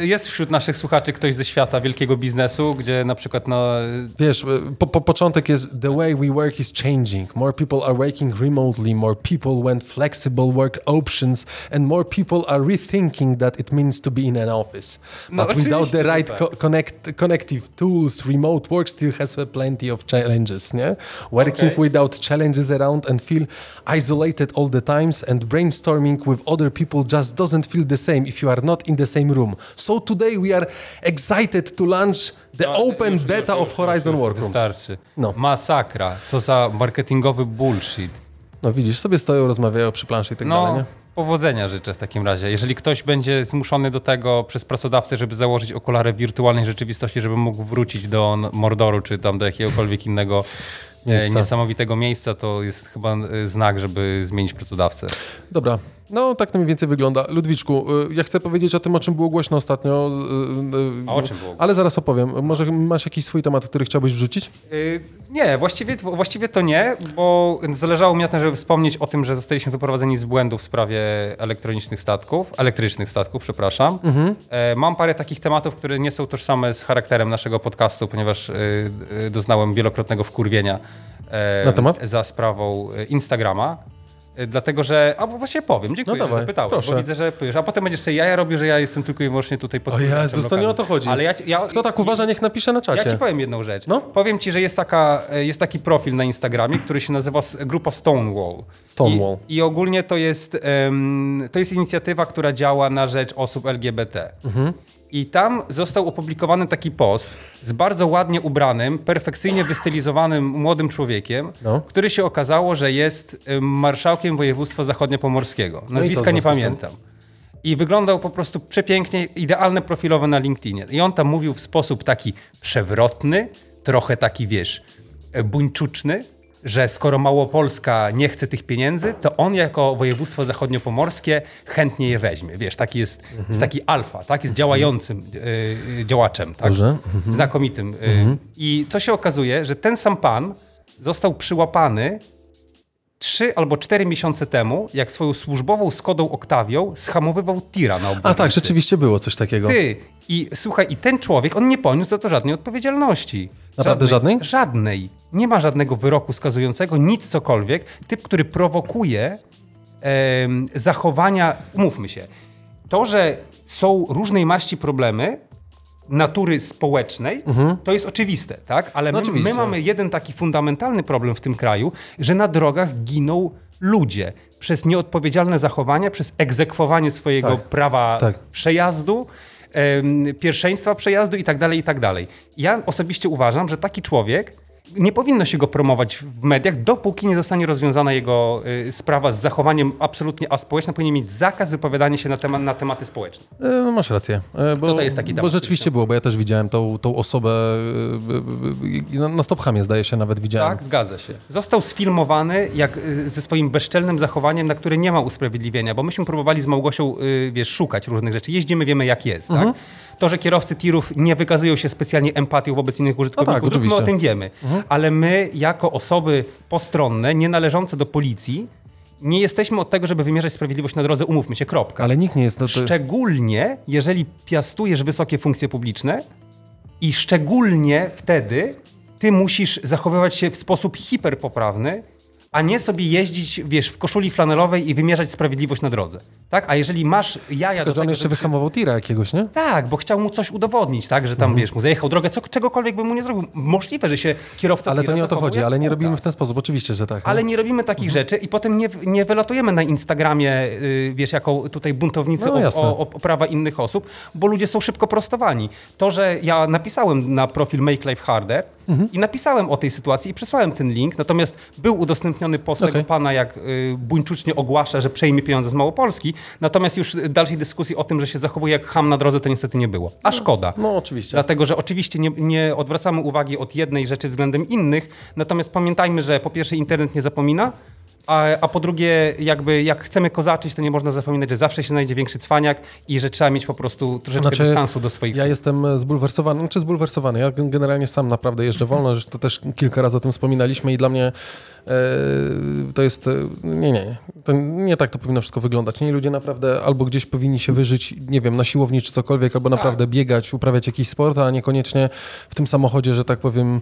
B: y, jest wśród naszych słuchaczy ktoś ze świata wielkiego biznesu, gdzie na przykład no,
A: Wiesz, po, po początek jest the way we work is changing. More people are working remotely, more people want flexible work options, and more people are rethinking that it means to be in an office.
B: No,
A: But without
B: oczywiście,
A: the right tak. co connect, connective tools, remote work still has plenty of challenges, nie? Working
B: Okay.
A: without challenges around and feel isolated all the times and brainstorming with other people just doesn't feel the same if you are not in the same room. So today we are excited to launch the
B: No,
A: open
B: już,
A: beta
B: już,
A: of Horizon Workrooms.
B: Wystarczy.
A: No.
B: Masakra. Co za marketingowy bullshit.
A: No widzisz, sobie stoją, rozmawiają przy planszy i tak dalej,
B: No,
A: nie?
B: powodzenia życzę w takim razie. Jeżeli ktoś będzie zmuszony do tego przez pracodawcę, żeby założyć okulary wirtualnej rzeczywistości, żeby mógł wrócić do Mordoru, czy tam do jakiegokolwiek innego
A: Miejsca.
B: niesamowitego miejsca, to jest chyba e, znak, żeby zmienić pracodawcę.
A: Dobra, no tak to mniej więcej wygląda. Ludwiczku, y, ja chcę powiedzieć o tym, o czym było głośno ostatnio.
B: A o czym było?
A: Ale zaraz opowiem. Może masz jakiś swój temat, który chciałbyś wrzucić?
B: Yy, Nie, właściwie, właściwie to nie, bo zależało mi na tym, żeby wspomnieć o tym, że zostaliśmy wyprowadzeni z błędu w sprawie elektronicznych statków, elektrycznych statków, przepraszam. E, Mam parę takich tematów, które nie są tożsame z charakterem naszego podcastu, ponieważ yy, doznałem wielokrotnego wkurwienia e,
A: Na temat?
B: za sprawą e, Instagrama. E, Dlatego, że. A bo właśnie powiem, dziękuję,
A: No
B: że
A: dawaj,
B: zapytałeś,
A: proszę.
B: bo widzę, że pysz. A potem będziesz sobie jaja robił, że ja jestem tylko i wyłącznie tutaj pod
A: O Jezus, to nie o to chodzi.
B: Ale ja, ja,
A: Kto tak uważa, niech napisze na
B: ja
A: czacie.
B: ci powiem jedną rzecz.
A: No.
B: Powiem ci, że jest, taka, e, jest taki profil na Instagramie, który się nazywa grupa Stonewall.
A: Stonewall.
B: I, i ogólnie to jest, em, to jest inicjatywa, która działa na rzecz osób LGBT.
A: Mhm.
B: I tam został opublikowany taki post z bardzo ładnie ubranym, perfekcyjnie wystylizowanym młodym człowiekiem,
A: No.
B: który się okazało, że jest em, marszałkiem województwa zachodniopomorskiego.
A: w
B: Nazwiska nie
A: z tym?
B: pamiętam. I wyglądał po prostu przepięknie, idealne profilowe na LinkedInie. I on tam mówił w sposób taki przewrotny, trochę taki, wiesz, e, buńczuczny, że skoro Małopolska nie chce tych pieniędzy, to on jako województwo zachodniopomorskie chętnie je weźmie. Wiesz, taki jest, jest taki alfa, tak? Jest działającym e, e, działaczem, tak?
A: Dobrze.
B: Znakomitym. E, I co się okazuje, że ten sam pan został przyłapany trzy albo cztery miesiące temu, jak swoją służbową Skodą Oktawią schamowywał tira na obwodnicy.
A: A tak, rzeczywiście było coś takiego.
B: Ty, i słuchaj, i ten człowiek, on nie poniósł za to żadnej odpowiedzialności.
A: Naprawdę żadnej?
B: Żadnej. Nie ma żadnego wyroku skazującego, nic cokolwiek. Typ, który prowokuje em, zachowania, umówmy się, to, że są różnej maści problemy natury społecznej, to jest oczywiste, tak? Ale
A: No
B: my, my mamy jeden taki fundamentalny problem w tym kraju, że na drogach giną ludzie przez nieodpowiedzialne zachowania, przez egzekwowanie swojego
A: Tak.
B: prawa
A: Tak.
B: przejazdu, em, pierwszeństwa przejazdu i tak dalej, i tak dalej. Ja osobiście uważam, że taki człowiek nie powinno się go promować w mediach, dopóki nie zostanie rozwiązana jego y, sprawa z zachowaniem absolutnie aspołecznym. Powinien mieć zakaz wypowiadania się na, temat, na tematy społeczne.
A: E, No masz rację. E, Bo,
B: to jest taki
A: Bo
B: temat,
A: rzeczywiście
B: który
A: było, bo ja też widziałem tą, tą osobę e, na- na stopchamie zdaje się nawet widziałem.
B: Tak, zgadza się. Został sfilmowany jak, ze swoim bezczelnym zachowaniem, na które nie ma usprawiedliwienia, bo myśmy próbowali z Małgosią y, wiesz, szukać różnych rzeczy. Jeździmy, wiemy jak jest.
A: Mhm.
B: Tak? To, że kierowcy tirów nie wykazują się specjalnie empatią wobec innych użytkowników,
A: No tak,
B: dróg, my o tym wiemy. Ale my, jako osoby postronne, nie należące do policji, nie jesteśmy od tego, żeby wymierzać sprawiedliwość na drodze, umówmy się, kropka.
A: Ale nikt nie jest... No to...
B: Szczególnie, jeżeli piastujesz wysokie funkcje publiczne i szczególnie wtedy ty musisz zachowywać się w sposób hiperpoprawny, a nie sobie jeździć, wiesz, w koszuli flanelowej i wymierzać sprawiedliwość na drodze. Tak? A jeżeli masz jaja
A: Tylko,
B: do
A: że on
B: tego,
A: jeszcze
B: żeby-
A: wyhamował tira jakiegoś, nie?
B: Tak, bo chciał mu coś udowodnić, tak? Że tam, wiesz, mu zajechał drogę, co, czegokolwiek by mu nie zrobił. Możliwe, że się kierowca
A: Ale to nie o to chodzi, ale nie robimy w ten sposób. Oczywiście, że tak.
B: Ale nie robimy takich
A: Mhm.
B: rzeczy i potem nie, nie wylatujemy na Instagramie, yy, wiesz, jako tutaj buntownicy
A: No,
B: o, o, o prawa innych osób, bo ludzie są szybko prostowani. To, że ja napisałem na profil Make Life Harder
A: Mhm.
B: i napisałem o tej sytuacji i przesłałem ten link, natomiast był udostępniony post
A: Okej.
B: tego pana, jak yy, buńczucznie ogłasza, że przejmie pieniądze z Małopolski, natomiast już dalszej dyskusji o tym, że się zachowuje jak ham na drodze, to niestety nie było. A szkoda.
A: No oczywiście.
B: Dlatego, że oczywiście nie, nie odwracamy uwagi od jednej rzeczy względem innych, natomiast pamiętajmy, że po pierwsze internet nie zapomina, a, a po drugie jakby jak chcemy kozaczyć, to nie można zapominać, że zawsze się znajdzie większy cwaniak i że trzeba mieć po prostu troszeczkę dystansu do swoich
A: Znaczy, Ja
B: słów.
A: jestem zbulwersowany, czy zbulwersowany. Ja gen- generalnie sam naprawdę jeżdżę wolno, że to też kilka razy o tym wspominaliśmy i dla mnie e, to jest. e, Nie, nie, to nie tak to powinno wszystko wyglądać. Nie, ludzie naprawdę albo gdzieś powinni się wyżyć, nie wiem, na siłowni czy cokolwiek, albo naprawdę biegać, uprawiać jakiś sport, a niekoniecznie w tym samochodzie, że tak powiem.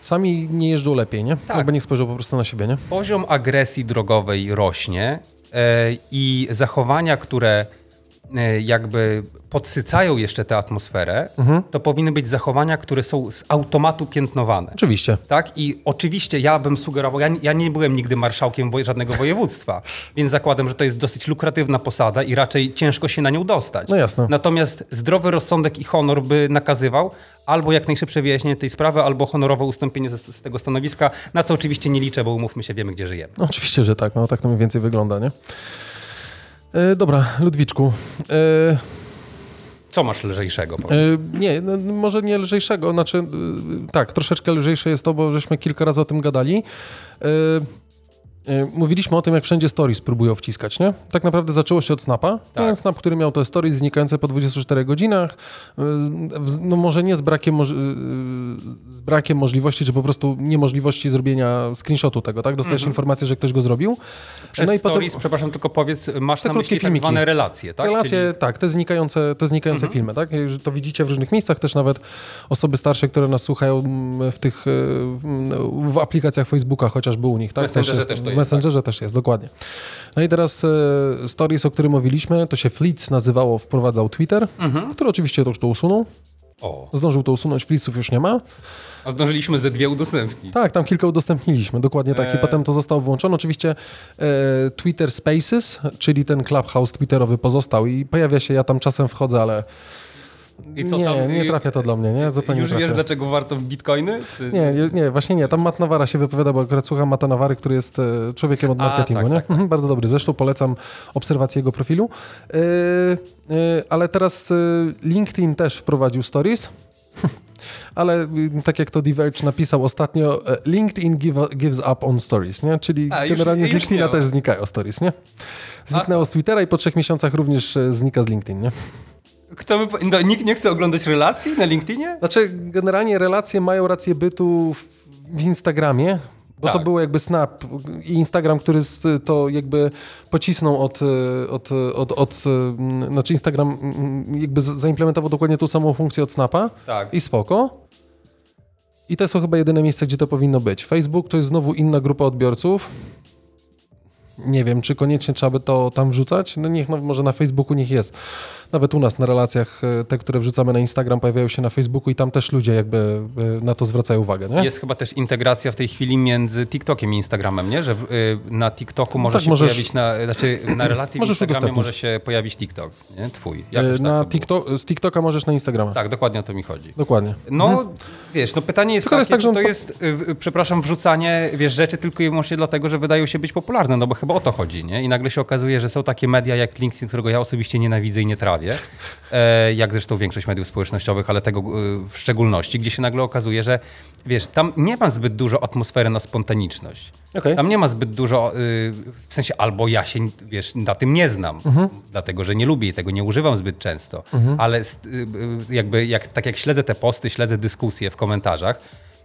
A: Sami nie jeżdżą lepiej, nie?
B: Tak.
A: Jakby niech spojrzał po prostu na siebie, nie?
B: Poziom agresji drogowej rośnie e, i zachowania, które jakby podsycają jeszcze tę atmosferę,
A: Mhm.
B: to powinny być zachowania, które są z automatu piętnowane.
A: Oczywiście.
B: Tak, i oczywiście ja bym sugerował, ja, ja nie byłem nigdy marszałkiem woje- żadnego województwa, więc zakładam, że to jest dosyć lukratywna posada i raczej ciężko się na nią dostać.
A: No jasne.
B: Natomiast zdrowy rozsądek i honor by nakazywał albo jak najszybsze wyjaśnienie tej sprawy, albo honorowe ustąpienie z, z tego stanowiska, na co oczywiście nie liczę, bo umówmy się, wiemy gdzie żyjemy.
A: No, oczywiście, że tak. No tak to mniej więcej wygląda, nie? E, dobra, Ludwiczku. E,
B: Co masz lżejszego?
A: E, nie, no, może nie lżejszego, znaczy e, tak, troszeczkę lżejsze jest to, bo żeśmy kilka razy o tym gadali. E, mówiliśmy o tym, jak wszędzie stories próbują wciskać, nie? Tak naprawdę zaczęło się od Snapa. Tak. Snap, który miał te stories znikające po 24 godzinach. E, no może nie z brakiem, e, z brakiem możliwości, czy po prostu niemożliwości zrobienia screenshotu tego, tak? Dostajesz mhm. informację, że ktoś go zrobił.
B: Przez no i stories, potem, przepraszam, tylko powiedz, masz te na myśli tak zwane relacje, tak?
A: Relacje, Czyli... tak, te znikające, te znikające mhm. filmy, tak? To widzicie w różnych miejscach, też nawet osoby starsze, które nas słuchają mm, w tych, w aplikacjach Facebooka, chociażby u nich, tak?
B: Messengerze też, jest, też to
A: w Messengerze tak. też jest, dokładnie. No i teraz e, stories, o którym mówiliśmy, to się Fleets nazywało, wprowadzał Twitter, mhm. który oczywiście to już to usunął. O. Zdążył to usunąć, Fleetsów już nie ma.
B: A zdążyliśmy ze dwie udostępnić.
A: Tak, tam kilka udostępniliśmy, dokładnie tak. I eee. potem to zostało włączone. Oczywiście e, Twitter Spaces, czyli ten Clubhouse Twitterowy pozostał i pojawia się, ja tam czasem wchodzę, ale i co nie, tam? nie trafia to do mnie, nie?
B: Zupełnie Już wiesz, dlaczego warto w bitcoiny?
A: Czy... Nie, nie, właśnie nie. Tam Matt Nawara się wypowiada, bo akurat słucham Mata Nawary, który jest e, człowiekiem od marketingu, A, tak, nie? Tak, tak. Bardzo dobry. Zresztą polecam obserwację jego profilu. Yy, yy, ale teraz LinkedIn też wprowadził stories. ale tak jak to Diverge napisał ostatnio, LinkedIn give, gives up on stories, nie? Czyli A, generalnie z LinkedIna też znikają stories, nie? Zniknęło z Twittera i po trzech miesiącach również znika z LinkedIn, nie?
B: Kto by, no, nikt nie chce oglądać relacji na LinkedInie?
A: Znaczy, generalnie relacje mają rację bytu w, w Instagramie, bo tak. to było jakby Snap i Instagram, który to jakby pocisnął od, od, od, od znaczy Instagram jakby zaimplementował dokładnie tą samą funkcję od Snapa tak. i spoko. I to są chyba jedyne miejsce, gdzie to powinno być. Facebook to jest znowu inna grupa odbiorców nie wiem, czy koniecznie trzeba by to tam wrzucać. No niech no, może na Facebooku niech jest. Nawet u nas na relacjach e, te, które wrzucamy na Instagram pojawiają się na Facebooku i tam też ludzie jakby e, na to zwracają uwagę. Nie?
B: Jest chyba też integracja w tej chwili między TikTokiem i Instagramem, nie? Że e, na TikToku może tak, się możesz, pojawić, na, znaczy na relacji w Instagramie może się pojawić TikTok, nie? Twój.
A: na TikTok, z TikToka możesz na Instagrama.
B: Tak, dokładnie o to mi chodzi.
A: Dokładnie.
B: No, mhm. wiesz, no pytanie jest tylko takie, jest tak, że to jest, przepraszam, wrzucanie, wiesz, rzeczy tylko i wyłącznie dlatego, że wydają się być popularne, no bo chyba o to chodzi, nie? I nagle się okazuje, że są takie media jak LinkedIn, którego ja osobiście nienawidzę i nie trawię, e, jak zresztą większość mediów społecznościowych, ale tego e, w szczególności, gdzie się nagle okazuje, że wiesz, tam nie ma zbyt dużo atmosfery na spontaniczność. Okay. Tam nie ma zbyt dużo, e, w sensie albo ja się, wiesz, na tym nie znam, mhm. dlatego, że nie lubię i tego nie używam zbyt często, mhm. ale jakby jak, tak jak śledzę te posty, śledzę dyskusje w komentarzach,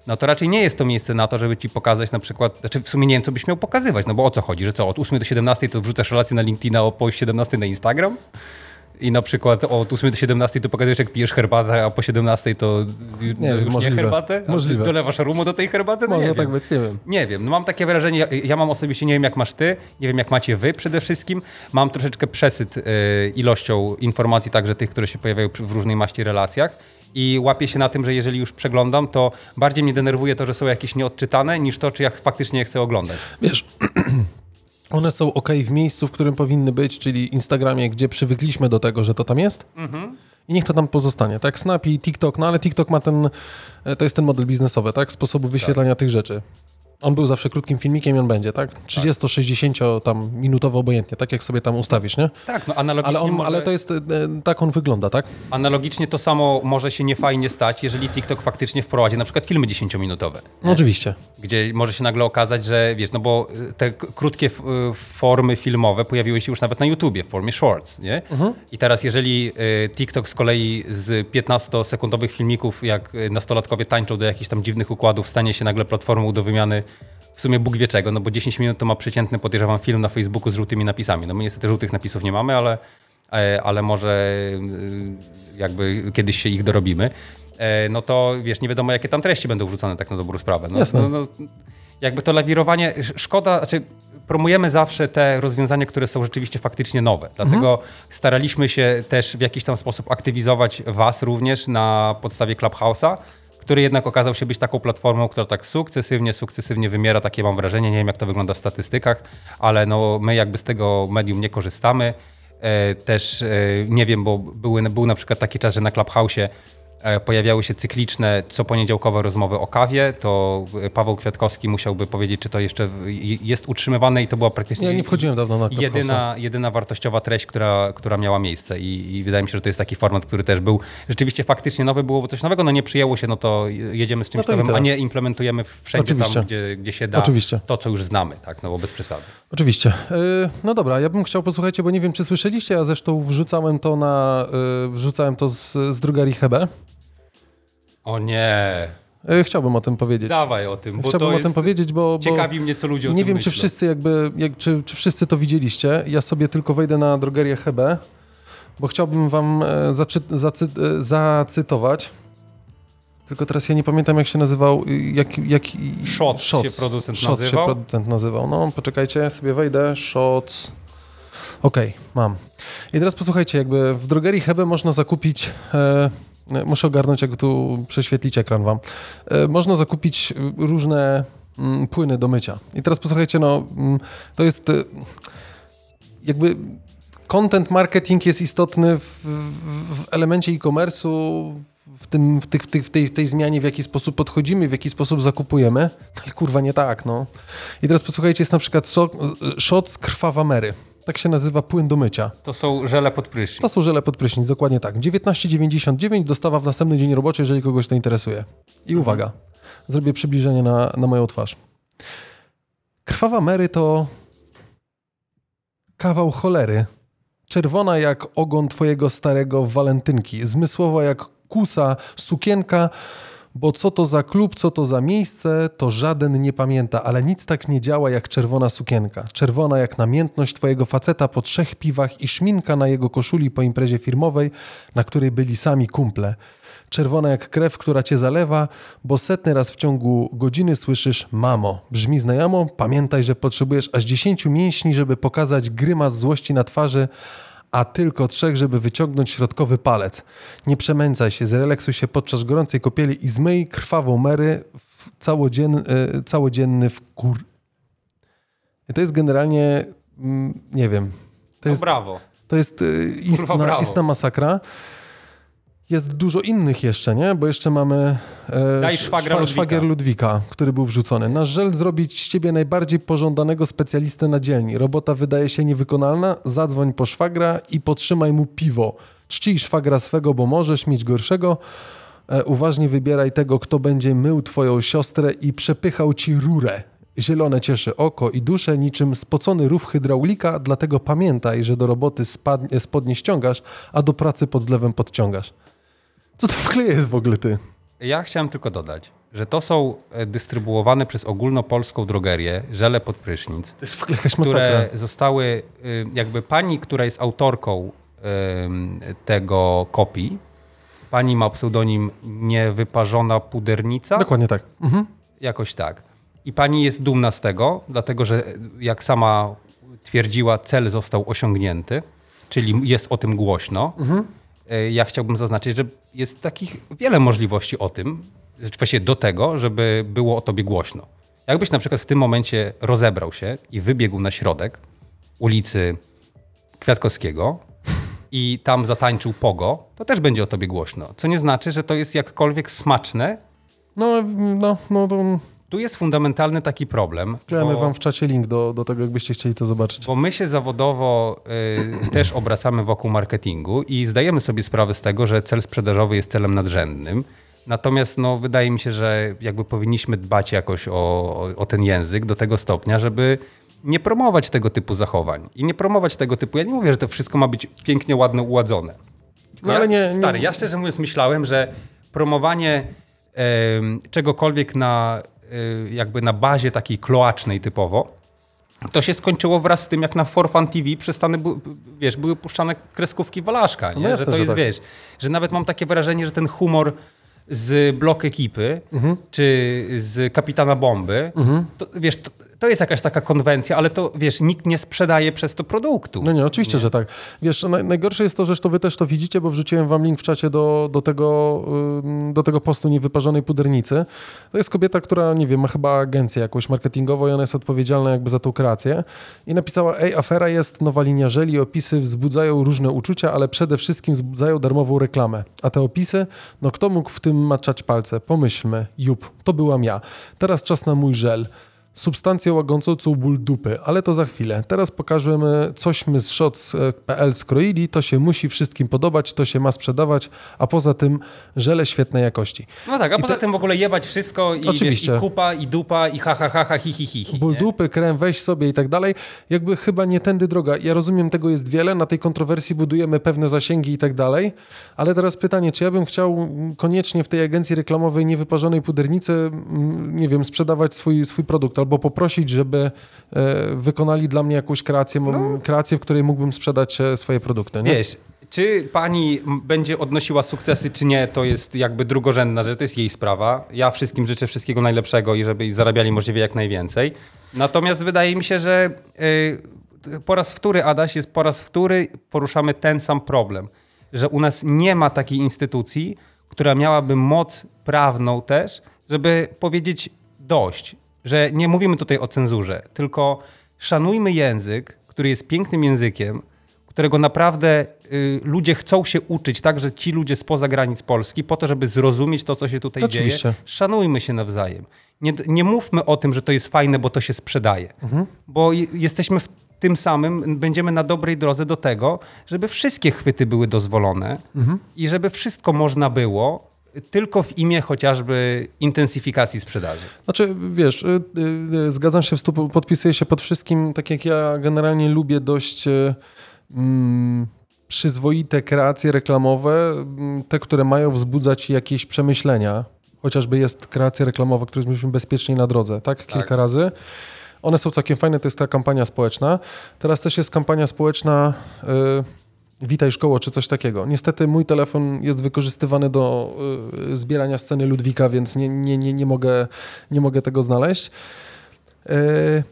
B: no to raczej nie jest to miejsce na to, żeby ci pokazać na przykład, znaczy w sumie nie wiem, co byś miał pokazywać, no bo o co chodzi, że co, od 8 do 17 to wrzucasz relację na LinkedIna, a po 17 na Instagram? I na przykład od 8 do 17 to pokazujesz, jak pijesz herbatę, a po 17 to nie, już możliwe. nie herbatę?
A: Możliwe.
B: Dolewasz rumu do tej herbaty?
A: No Może tak być, nie wiem.
B: Nie wiem, no mam takie wrażenie, ja, ja, mam osobiście, nie wiem jak masz ty, nie wiem jak macie wy przede wszystkim, mam troszeczkę przesyt y, ilością informacji, także tych, które się pojawiają w różnej maści relacjach i łapię się na tym, że jeżeli już przeglądam, to bardziej mnie denerwuje to, że są jakieś nieodczytane, niż to, czy ja faktycznie je chcę oglądać.
A: Wiesz, one są ok w miejscu, w którym powinny być, czyli Instagramie, gdzie przywykliśmy do tego, że to tam jest. Mhm. I niech to tam pozostanie, tak? Snap i TikTok, no ale TikTok ma ten, e, to jest ten model biznesowy, tak? Sposobu wyświetlania tak. tych rzeczy. On był zawsze krótkim filmikiem i on będzie, tak? 30-60 tam minutowo obojętnie, tak jak sobie tam ustawisz, nie?
B: Tak, no analogicznie
A: ale, on,
B: może...
A: ale to jest, e, tak on wygląda, tak?
B: Analogicznie to samo może się niefajnie stać, jeżeli TikTok faktycznie wprowadzi na przykład filmy 10-minutowe.
A: No, oczywiście.
B: Gdzie może się nagle okazać, że wiesz, no bo e, te krótkie e, formy filmowe pojawiły się już nawet na YouTubie w formie shorts, nie? Mhm. I teraz jeżeli TikTok z kolei z 15-sekundowych filmików, jak nastolatkowie tańczą do jakichś tam dziwnych układów, stanie się nagle platformą do wymiany w sumie Bóg wie czego, no bo 10 minut to ma przeciętny, podejrzewam, film na Facebooku z żółtymi napisami. No my niestety żółtych napisów nie mamy, ale, e, ale może e, jakby kiedyś się ich dorobimy. E, no to wiesz, nie wiadomo jakie tam treści będą wrzucone tak na dobrą sprawę. No,
A: Jasne.
B: No, no, jakby to lawirowanie, szkoda, znaczy promujemy zawsze te rozwiązania, które są rzeczywiście faktycznie nowe. Dlatego mhm. staraliśmy się też w jakiś tam sposób aktywizować was również na podstawie Clubhouse'a, który jednak okazał się być taką platformą, która tak sukcesywnie, sukcesywnie wymiera, takie mam wrażenie, nie wiem jak to wygląda w statystykach, ale no, my jakby z tego medium nie korzystamy. E, też e, nie wiem, bo były, był na przykład taki czas, że na Clubhouse'ie e, pojawiały się cykliczne, co poniedziałkowe rozmowy o kawie, to Paweł Kwiatkowski musiałby powiedzieć, czy to jeszcze jest utrzymywane i to była praktycznie
A: Ja nie wchodziłem dawno na
B: jedyna, jedyna wartościowa treść, która, która miała miejsce I, i wydaje mi się, że to jest taki format, który też był rzeczywiście faktycznie nowy, było coś nowego, no nie przyjęło się, no to jedziemy z czymś
A: No
B: nowym, a nie implementujemy wszędzie
A: Oczywiście.
B: tam, gdzie, gdzie się da
A: Oczywiście.
B: to, co już znamy, tak, no bo bez przesady.
A: Oczywiście. Yy, No dobra, ja bym chciał, posłuchajcie, bo nie wiem, czy słyszeliście, ja zresztą wrzucałem to na, wrzucałem to z, z drogerii Hebe.
B: O nie,
A: Yy, Chciałbym o tym powiedzieć.
B: dawaj o tym, bo
A: Chciałbym o tym powiedzieć, bo, bo
B: Ciekawi mnie, co ludzie o
A: nie
B: tym
A: wiem, czy
B: myślą.
A: wszyscy jakby, jak, czy, czy wszyscy to widzieliście. Ja sobie tylko wejdę na drogerię Hebe, bo chciałbym wam e, zaczy, zacy, e, zacytować. Tylko teraz ja nie pamiętam, jak się nazywał. Jak, jak,
B: Shots się producent
A: Shots
B: nazywał?
A: się producent nazywał. No, poczekajcie, ja sobie wejdę. Shots. Okej, mam. I teraz posłuchajcie, jakby w drogerii Hebe można zakupić. E, muszę ogarnąć, jak tu prześwietlić ekran wam. E, można zakupić y, różne mm, płyny do mycia. I teraz posłuchajcie, no mm, to jest jakby content marketing jest istotny w, w, elemencie e-commerce'u, w, tym, w, tych, w, tych, w, tej, w tej zmianie, w jaki sposób podchodzimy, w jaki sposób zakupujemy. Ale kurwa nie tak, no. I teraz posłuchajcie, jest na przykład so, Shots Krwawa Mary. Tak się nazywa płyn do mycia.
B: To są żele pod prysznic.
A: To są żele pod prysznic, dokładnie tak. 19,99 dostawa w następny dzień roboczy, jeżeli kogoś to interesuje. I uwaga, zrobię przybliżenie na, na moją twarz. Krwawa Mary to kawał cholery. Czerwona jak ogon twojego starego walentynki. Zmysłowa jak kusa, sukienka, bo co to za klub, co to za miejsce, to żaden nie pamięta, ale nic tak nie działa jak czerwona sukienka. Czerwona jak namiętność twojego faceta po trzech piwach i szminka na jego koszuli po imprezie firmowej, na której byli sami kumple. Czerwona jak krew, która cię zalewa, bo setny raz w ciągu godziny słyszysz mamo. Brzmi znajomo? Pamiętaj, że potrzebujesz aż 10 mięśni, żeby pokazać grymas złości na twarzy, a tylko trzech, żeby wyciągnąć środkowy palec. Nie przemęcaj się, zrelaksuj się podczas gorącej kąpieli i zmyj krwawą Mary w całodzienny, e, całodzienny wkur... I to jest generalnie, mm, nie wiem, to
B: No
A: jest,
B: brawo.
A: to jest e, istna, istna masakra. Jest dużo innych jeszcze, nie? Bo jeszcze mamy e,
B: Daj
A: sz-
B: szwagra
A: szwa-
B: Ludwika.
A: szwagier Ludwika, który był wrzucony. Nasz żel zrobić z ciebie najbardziej pożądanego specjalistę na dzielni. Robota wydaje się niewykonalna, zadzwoń po szwagra i potrzymaj mu piwo. Czcij szwagra swego, bo możesz mieć gorszego. E, uważnie wybieraj tego, kto będzie mył twoją siostrę i przepychał ci rurę. Zielone cieszy oko i duszę niczym spocony rów hydraulika, dlatego pamiętaj, że do roboty spadnie, spodnie ściągasz, a do pracy pod zlewem podciągasz. Co to w ogóle jest w ogóle ty?
B: Ja chciałem tylko dodać, że to są e, dystrybuowane przez ogólnopolską drogerię żele pod prysznic,
A: To jest w ogóle jakaś masakra.
B: które zostały, y, jakby pani, która jest autorką tego kopii, pani ma pseudonim Niewyparzona Pudernica,
A: Dokładnie tak. Mhm.
B: jakoś tak. I pani jest dumna z tego, dlatego że jak sama twierdziła, cel został osiągnięty, czyli jest o tym głośno. E, Ja chciałbym zaznaczyć, że jest takich wiele możliwości o tym, właściwie do tego, żeby było o tobie głośno. Jakbyś na przykład w tym momencie rozebrał się i wybiegł na środek ulicy Kwiatkowskiego i tam zatańczył pogo, to też będzie o tobie głośno. Co nie znaczy, że to jest jakkolwiek smaczne.
A: No, no, no to
B: Tu jest fundamentalny taki problem.
A: wklejamy
B: bo-
A: wam w czacie link do, do tego, jakbyście chcieli to zobaczyć.
B: Bo my się zawodowo y, też obracamy wokół marketingu i zdajemy sobie sprawę z tego, że cel sprzedażowy jest celem nadrzędnym. Natomiast no, wydaje mi się, że jakby powinniśmy dbać jakoś o, o, o ten język do tego stopnia, żeby nie promować tego typu zachowań. I nie promować tego typu. Ja nie mówię, że to wszystko ma być pięknie, ładne, uładzone.
A: No,
B: ja,
A: ale nie- nie-
B: Stary, ja szczerze mówiąc myślałem, że promowanie em, czegokolwiek na, y, jakby na bazie takiej kloacznej typowo, to się skończyło wraz z tym, jak na For Fun TV przestany, bu- wiesz, były puszczane kreskówki Walaszka, nie?
A: No jasne,
B: że to
A: że
B: jest,
A: tak.
B: wiesz, że nawet mam takie wrażenie, że ten humor z blok ekipy,
A: Mhm.
B: czy z kapitana bomby, to, wiesz, to, to jest jakaś taka konwencja, ale to wiesz, nikt nie sprzedaje przez to produktu.
A: No nie, oczywiście, nie. że tak. Wiesz, naj, najgorsze jest to, że to wy też to widzicie, bo wrzuciłem wam link w czacie do, do, tego, do tego postu niewyparzonej pudernicy. To jest kobieta, która, nie wiem, ma chyba agencję jakąś marketingową i ona jest odpowiedzialna jakby za tą kreację. I napisała, ej, afera jest, nowa linia żeli, opisy wzbudzają różne uczucia, ale przede wszystkim wzbudzają darmową reklamę. A te opisy, no kto mógł w tym maczać palce? Pomyślmy, jup, to byłam ja. Teraz czas na mój żel substancję łagodzącą ból dupy, ale to za chwilę. Teraz pokażemy, cośmy z shots.pl skroili, to się musi wszystkim podobać, to się ma sprzedawać, a poza tym żele świetnej jakości.
B: No tak, a I poza te... tym w ogóle jebać wszystko i, Oczywiście. Wiesz, i kupa, i dupa, i ha, ha, ha, ha hi, hi, hi, hi
A: Ból nie? dupy, krem, weź sobie i tak dalej. Jakby chyba nie tędy droga. Ja rozumiem, tego jest wiele, na tej kontrowersji budujemy pewne zasięgi i tak dalej, ale teraz pytanie, czy ja bym chciał koniecznie w tej agencji reklamowej niewyparzonej pudernicy, mm, nie wiem, sprzedawać swój, swój produkt albo poprosić, żeby e, wykonali dla mnie jakąś kreację, no. kreację, w której mógłbym sprzedać e, swoje produkty. Nie?
B: Wiesz, czy pani będzie odnosiła sukcesy, czy nie, to jest jakby drugorzędna że to jest jej sprawa. Ja wszystkim życzę wszystkiego najlepszego i żeby zarabiali możliwie jak najwięcej. Natomiast wydaje mi się, że yy, po raz wtóry, Adaś, jest po raz wtóry poruszamy ten sam problem, że u nas nie ma takiej instytucji, która miałaby moc prawną też, żeby powiedzieć dość że nie mówimy tutaj o cenzurze, tylko szanujmy język, który jest pięknym językiem, którego naprawdę y, ludzie chcą się uczyć, także ci ludzie spoza granic Polski, po to, żeby zrozumieć to, co się tutaj Oczywiście. dzieje. Szanujmy się nawzajem. Nie, nie mówmy o tym, że to jest fajne, bo to się sprzedaje. Mhm. Bo jesteśmy w tym samym, będziemy na dobrej drodze do tego, żeby wszystkie chwyty były dozwolone mhm. i żeby wszystko można było tylko w imię chociażby intensyfikacji sprzedaży.
A: Znaczy, wiesz, y, y, y, zgadzam się, podpisuję się pod wszystkim, tak jak ja generalnie lubię dość mm, przyzwoite kreacje reklamowe, mm, te, które mają wzbudzać jakieś przemyślenia. Chociażby jest kreacja reklamowa, którą jesteśmy bezpieczniej na drodze, tak? Kilka tak. razy. One są całkiem fajne, to jest ta kampania społeczna. Teraz też jest kampania społeczna... Witaj szkoło, czy coś takiego. Niestety mój telefon jest wykorzystywany do y, zbierania sceny Ludwika, więc nie, nie, nie, nie, mogę, nie mogę tego znaleźć. Y,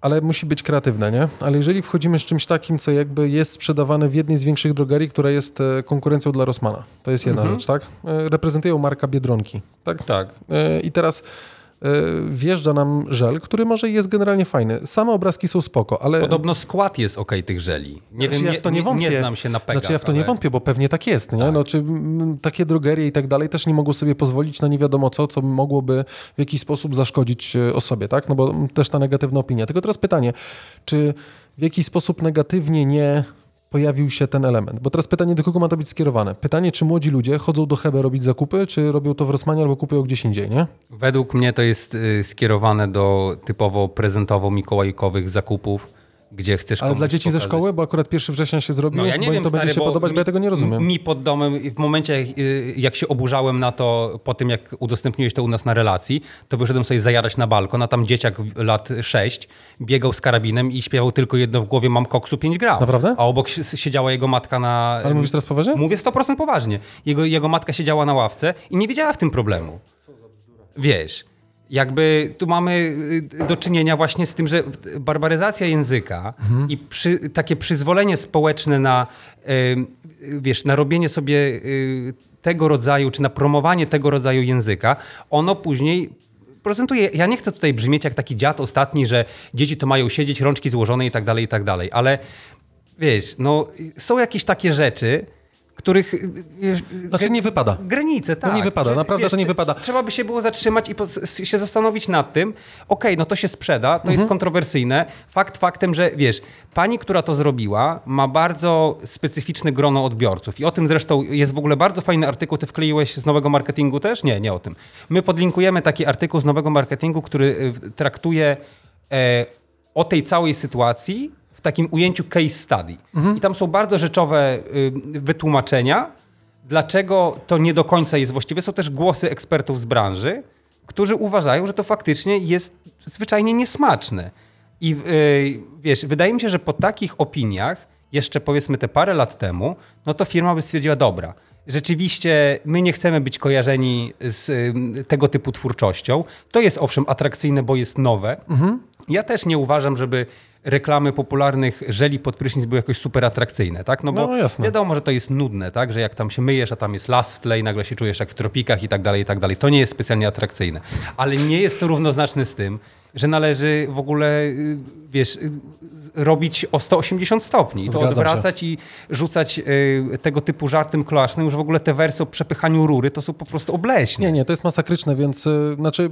A: ale musi być kreatywne, nie? Ale jeżeli wchodzimy z czymś takim, co jakby jest sprzedawane w jednej z większych drogerii, która jest e, konkurencją dla Rossmana, to jest jedna mhm. rzecz, tak? E, reprezentują marka Biedronki, tak?
B: Tak.
A: E, I teraz wjeżdża nam żel, który może jest generalnie fajny. Same obrazki są spoko, ale...
B: Podobno skład jest ok tych żeli. Nie znaczy, wiem, ja w to nie, wątpię. nie znam się na pegach.
A: Znaczy ja w to ale... nie wątpię, bo pewnie tak jest. Nie? Tak. No, czy takie drogerie i tak dalej też nie mogą sobie pozwolić na nie wiadomo co, co mogłoby w jakiś sposób zaszkodzić e, osobie, tak? No bo też ta negatywna opinia. Tylko teraz pytanie, czy w jakiś sposób negatywnie nie pojawił się ten element. Bo teraz pytanie, do kogo ma to być skierowane? Pytanie, czy młodzi ludzie chodzą do Hebe robić zakupy, czy robią to w Rosmanie albo kupują gdzieś indziej, nie?
B: Według mnie to jest y, skierowane do typowo prezentowo-mikołajkowych zakupów gdzie chcesz
A: Ale dla dzieci pokazać. ze szkoły, bo akurat 1 września się zrobił, no, ja nie bo wiem, to stary, będzie się podobać, mi, bo ja tego nie rozumiem.
B: Mi pod domem, w momencie jak, y, jak, się oburzałem na to, po tym jak udostępniłeś to u nas na relacji, to wyszedłem sobie zajarać na balkon, a tam dzieciak lat 6 biegał z karabinem i śpiewał tylko jedno w głowie, mam koksu 5 gram.
A: Naprawdę?
B: A obok siedziała jego matka na...
A: Ale mówisz teraz poważnie?
B: Mówię 100% poważnie. Jego, jego matka siedziała na ławce i nie wiedziała w tym problemu. Co za bzdura. Wiesz jakby tu mamy y, do czynienia właśnie z tym, że barbaryzacja języka mhm. i przy, takie przyzwolenie społeczne na, wiesz, na robienie sobie y, tego rodzaju, czy na promowanie tego rodzaju języka, ono później prezentuje. Ja nie chcę tutaj brzmieć jak taki dziad ostatni, że dzieci to mają siedzieć, rączki złożone i tak dalej, i tak dalej, ale wiesz, no są jakieś takie rzeczy, których...
A: Y, znaczy nie wypada.
B: Granice, tak.
A: No nie wypada, naprawdę wiesz, to nie wypada.
B: Trzeba by się było zatrzymać i się zastanowić nad tym, okej, okay, no to się sprzeda, to mhm. jest kontrowersyjne. Fakt faktem, że wiesz, pani, która to zrobiła, ma bardzo specyficzne grono odbiorców i o tym zresztą jest w ogóle bardzo fajny artykuł, ty wkleiłeś z nowego marketingu też? Nie, nie o tym. My podlinkujemy taki artykuł z nowego marketingu, który y, traktuje e, o tej całej sytuacji w takim ujęciu case study. Mhm. I tam są bardzo rzeczowe y, wytłumaczenia, dlaczego to nie do końca jest właściwe. Są też głosy ekspertów z branży, którzy uważają, że to faktycznie jest zwyczajnie niesmaczne. I y, wiesz, wydaje mi się, że po takich opiniach, jeszcze powiedzmy te parę lat temu, no to firma by stwierdziła, dobra, rzeczywiście my nie chcemy być kojarzeni z y, tego typu twórczością. To jest owszem atrakcyjne, bo jest nowe. Ja też nie uważam, żeby reklamy popularnych żeli pod prysznic były jakoś super atrakcyjne, tak? No bo
A: No, jasne.
B: wiadomo, że to jest nudne, tak? Że jak tam się myjesz, a tam jest las w tle i nagle się czujesz jak w tropikach i tak dalej, i tak dalej. To nie jest specjalnie atrakcyjne. Ale nie jest to równoznaczne z tym, że należy w ogóle, y, wiesz, robić o 180 stopni. I to
A: Zgadzam się.
B: odwracać i rzucać y, tego typu żartem kloacznym, że w ogóle te wersy o przepychaniu rury to są po prostu obleśne.
A: Nie, nie, to jest masakryczne, więc y, znaczy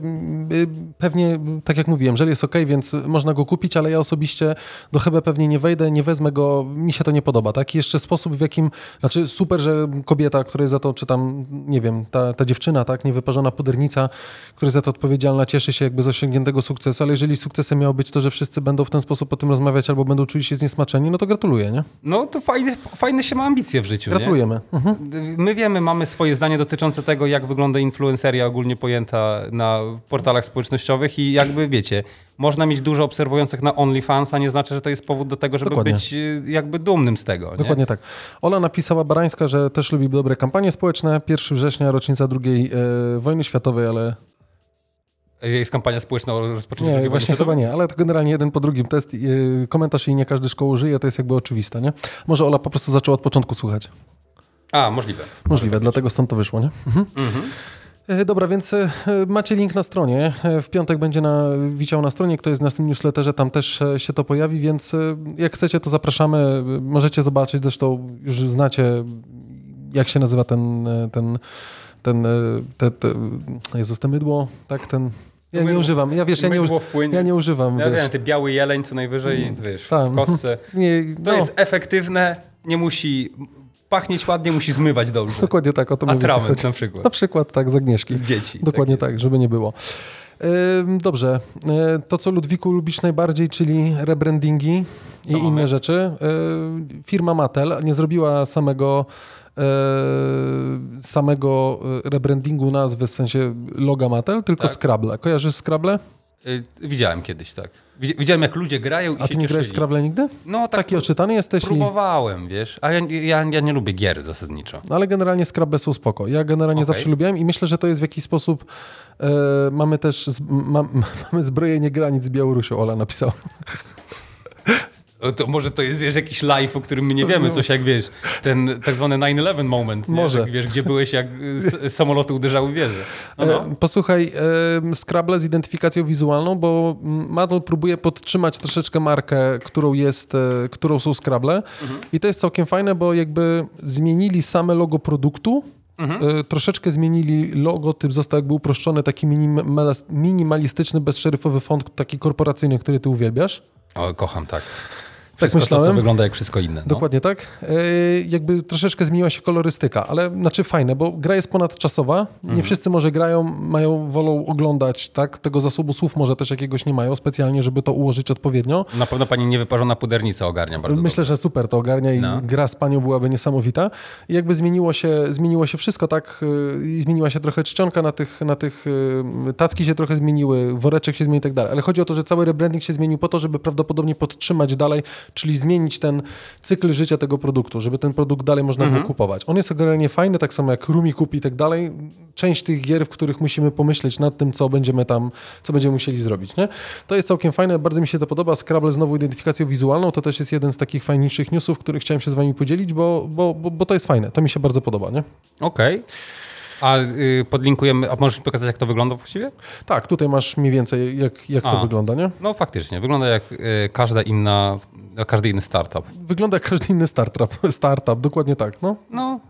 A: y, pewnie, tak jak mówiłem, żel jest ok, więc można go kupić, ale ja osobiście do chyba pewnie nie wejdę, nie wezmę go, mi się to nie podoba. Tak? I jeszcze sposób, w jakim, znaczy super, że kobieta, która jest za to, czy tam, nie wiem, ta, ta dziewczyna, tak, niewyparzona pudernica, która jest za to odpowiedzialna, cieszy się jakby z osiągniętego sukcesu, ale jeżeli sukcesem miało być to, że wszyscy będą w ten sposób o tym rozmawiać albo będą czuli się zniesmaczeni, no to gratuluję, nie?
B: No to fajne, fajne się ma ambicje w życiu, nie?
A: Gratulujemy. Mhm.
B: My wiemy, mamy swoje zdanie dotyczące tego, jak wygląda influenceria ogólnie pojęta na portalach społecznościowych i jakby wiecie, można mieć dużo obserwujących na OnlyFans, a nie znaczy, że to jest powód do tego, żeby
A: Dokładnie.
B: być y, jakby dumnym z tego. Nie?
A: Dokładnie tak. Ola napisała Barańska, że też lubi dobre kampanie społeczne. 1 września, rocznica II e, wojny światowej, ale
B: Jest kampania społeczna o rozpoczęciu
A: nie, właśnie chyba
B: światowej?
A: nie, ale to generalnie jeden po drugim. To jest e, komentarz i nie każdy szkoły użyje, to jest jakby oczywiste, nie? Może Ola po prostu zaczęła od początku słuchać.
B: A, możliwe.
A: Możliwe, dlatego stąd to wyszło, nie? Mhm. E, Dobra, więc e, macie link na stronie. E, W piątek będzie na, wisiał na stronie, kto jest na tym newsletterze, tam też się to pojawi, więc jak chcecie, to zapraszamy. Możecie zobaczyć, zresztą już znacie, jak się nazywa ten, ten, ten, e, te, te, Jezus, te mydło, tak, ten... Ja nie
B: mydło-
A: używam, ja wiesz, ja nie,
B: mydło
A: uży,
B: w płynie.
A: ja nie używam,
B: Ja
A: wiesz.
B: wiem, ty biały jeleń co najwyżej, wiesz,
A: Tak.
B: w kostce.
A: Nie,
B: To
A: no,
B: jest efektywne, nie musi pachnieć ładnie, musi zmywać dobrze.
A: dokładnie tak, o to mówię.
B: Atrament na przykład.
A: Na przykład, tak, z Agnieszki.
B: Z dzieci.
A: Dokładnie
B: Tak
A: tak, żeby nie było. Dobrze. E, To, co Ludwiku lubisz najbardziej, czyli rebrandingi i inne rzeczy. E, Firma Mattel nie zrobiła samego samego e, rebrandingu nazwy, w sensie loga Mattel, tylko
B: Tak.
A: Scrabble. Kojarzysz Scrabble?
B: Y, Widziałem kiedyś, tak. Widzi- Widziałem, jak ludzie grają i
A: A ty nie grałeś. Scrabble nigdy?
B: No tak,
A: Taki oczytany jesteś? I...
B: próbowałem, wiesz, a ja, ja, ja nie lubię gier zasadniczo.
A: No, ale generalnie Scrabble są spoko. Ja generalnie
B: Okej.
A: zawsze lubiłem i myślę, że to jest w jakiś sposób... E, mamy też z, ma, mamy zbrojenie granic z Białorusią, Ola napisała.
B: To może to jest wiesz, jakiś live, o którym my nie wiemy, coś jak wiesz, ten tak zwany 9-11 moment, nie?
A: Może.
B: Jak, wiesz, gdzie byłeś, jak samoloty uderzały w wieżę. No, no.
A: E, Posłuchaj, e, Scrabble z identyfikacją wizualną, bo Mattel próbuje podtrzymać troszeczkę markę, którą jest, e, którą są Scrabble i to jest całkiem fajne, bo jakby zmienili same logo produktu, e, troszeczkę zmienili logotyp, został jakby uproszczony, taki minimalis- minimalistyczny, bezszeryfowy font, taki korporacyjny, który ty uwielbiasz.
B: O, kocham, tak. Wszystko to, co
A: myślałem.
B: wygląda jak wszystko inne. No.
A: Dokładnie tak. E, jakby troszeczkę zmieniła się kolorystyka, ale znaczy fajne, bo gra jest ponadczasowa. Nie
B: Mhm.
A: wszyscy może grają, mają, wolą oglądać, tak? Tego zasobu słów może też jakiegoś nie mają specjalnie, żeby to ułożyć odpowiednio.
B: Na pewno pani niewyparzona pudernica ogarnia bardzo
A: Myślę, że super to ogarnia i
B: No.
A: gra z panią byłaby niesamowita. I jakby zmieniło się, zmieniło się wszystko, tak? y, I zmieniła się trochę czcionka na tych, na tych y, tacki się trochę zmieniły, woreczek się zmienił i tak dalej. Ale chodzi o to, że cały rebranding się zmienił po to, żeby prawdopodobnie podtrzymać dalej, czyli zmienić ten cykl życia tego produktu, żeby ten produkt dalej można
B: Mhm.
A: było kupować. On jest generalnie fajny, tak samo jak Rumi kupi i tak dalej. Część tych gier, w których musimy pomyśleć nad tym, co będziemy tam, co będziemy musieli zrobić, nie? To jest całkiem fajne, bardzo mi się to podoba. Scrabble z nową identyfikacją wizualną, to też jest jeden z takich fajniejszych newsów, których chciałem się z wami podzielić, bo, bo, bo, bo to jest fajne, to mi się bardzo podoba?
B: Okej. A y, podlinkujemy, a możesz mi pokazać, jak to wygląda właściwie?
A: Tak, tutaj masz mniej więcej, jak, jak to wygląda, nie?
B: No faktycznie, wygląda jak y, każda inna, każdy inny startup.
A: Wygląda jak każdy inny startup, startup dokładnie tak, no.
B: No,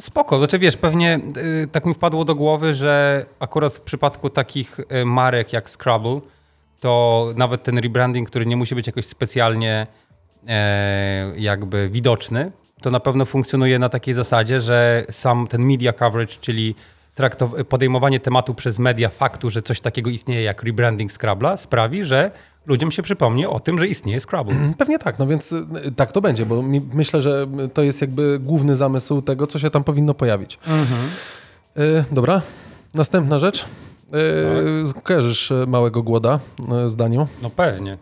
B: spoko. Znaczy wiesz, pewnie y, tak mi wpadło do głowy, że akurat w przypadku takich y, marek jak Scrabble, to nawet ten rebranding, który nie musi być jakoś specjalnie e, jakby widoczny, to na pewno funkcjonuje na takiej zasadzie, że sam ten media coverage, czyli podejmowanie tematu przez media faktu, że coś takiego istnieje jak rebranding Scrabble'a, sprawi, że ludziom się przypomni o tym, że istnieje Scrabble.
A: Pewnie tak, no więc y, tak to będzie, bo mi, myślę, że to jest jakby główny zamysł tego, co się tam powinno pojawić. Y, dobra, następna rzecz. Y, Kojarzysz y, Małego Głoda z Danią?
B: No pewnie.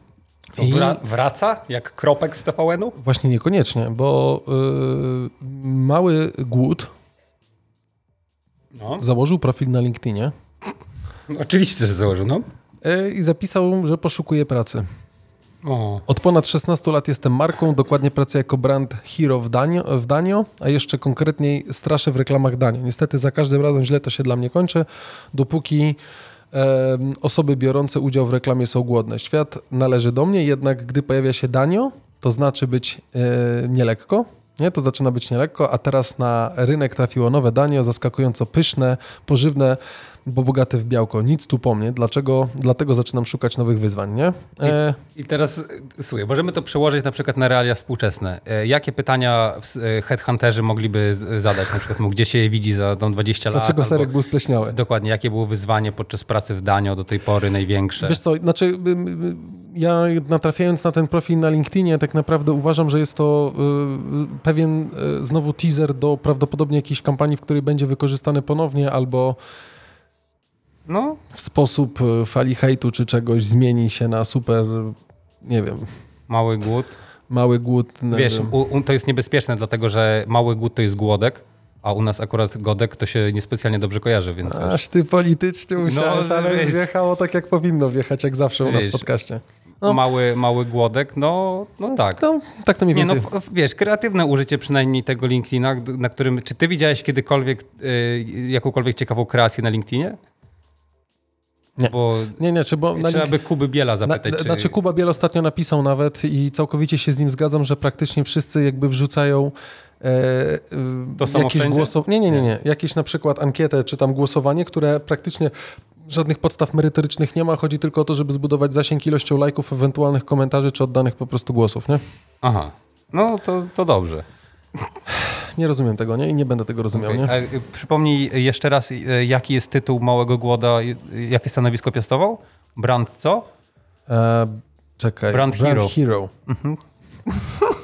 A: I-
B: wra- wraca jak kropek z TVN-u?
A: Właśnie niekoniecznie, bo Mały Głód
B: No.
A: założył profil na LinkedInie
B: Oczywiście, że założył, no.
A: E, i zapisał, że poszukuje pracy.
B: O.
A: Od ponad 16 lat jestem marką, dokładnie pracuję jako brand hero w Danio, w Danio, a jeszcze konkretniej straszę w reklamach Danio. Niestety za każdym razem źle to się dla mnie kończy, dopóki e, osoby biorące udział w reklamie są głodne. Świat należy do mnie, jednak gdy pojawia się Danio, to znaczy być e, nielekko, nie? To zaczyna być nielekko, a teraz na rynek trafiło nowe Danio, zaskakująco pyszne, pożywne, bo bogate w białko. Nic tu po mnie, dlaczego? Dlatego zaczynam szukać nowych wyzwań, nie? E,
B: I teraz, e, słuchaj, możemy to przełożyć na przykład na realia współczesne. E, Jakie pytania e, headhunterzy mogliby z- zadać? Na przykład, mu, gdzie się je widzi za tą 20 lat?
A: Dlaczego
B: albo-
A: serek był spleśniały?
B: Dokładnie, jakie było wyzwanie podczas pracy w Danio do tej pory największe?
A: Wiesz co, znaczy ja natrafiając na ten profil na LinkedInie tak naprawdę uważam, że jest to y, pewien y, znowu teaser do prawdopodobnie jakiejś kampanii, w której będzie wykorzystany ponownie albo
B: No,
A: w sposób y, fali hejtu czy czegoś zmieni się na super, nie wiem,
B: mały głód.
A: mały głód. nie
B: Wiesz, u, u, to jest niebezpieczne, dlatego że mały głód to jest głodek, a u nas akurat godek to się niespecjalnie dobrze kojarzy, więc wiesz,
A: Aż ty politycznie musiałeś,
B: No,
A: ale
B: wiesz.
A: wjechało tak jak powinno wjechać, jak zawsze u nas w
B: Wiesz.
A: podcaście. no.
B: mały, mały głodek, no, no tak.
A: No, tak to mniej
B: Nie, no
A: więcej.
B: wiesz, kreatywne użycie przynajmniej tego LinkedIna, na którym, czy ty widziałeś kiedykolwiek y, jakąkolwiek ciekawą kreację na LinkedInie?
A: Nie.
B: Bo
A: Nie, nie, czy bo na
B: trzeba by Kuby Biela
A: Na,
B: zapytać, czy...
A: Znaczy Kuba Biel ostatnio napisał nawet i całkowicie się z nim zgadzam, że praktycznie wszyscy jakby wrzucają e, e,
B: To
A: jakieś głosowanie. Nie, nie, nie, nie. Jakieś na przykład ankietę czy tam głosowanie, które praktycznie żadnych podstaw merytorycznych nie ma. Chodzi tylko o to, żeby zbudować zasięg ilością lajków, ewentualnych komentarzy czy oddanych po prostu głosów, nie?
B: Aha, no to, to dobrze.
A: Nie rozumiem tego, nie? I nie będę tego rozumiał,
B: Okej,
A: nie?
B: a, y, Przypomnij jeszcze raz, y, jaki jest tytuł Małego Głoda, y, jakie stanowisko piastował? Brand co?
A: E, czekaj.
B: Brand hero.
A: hero.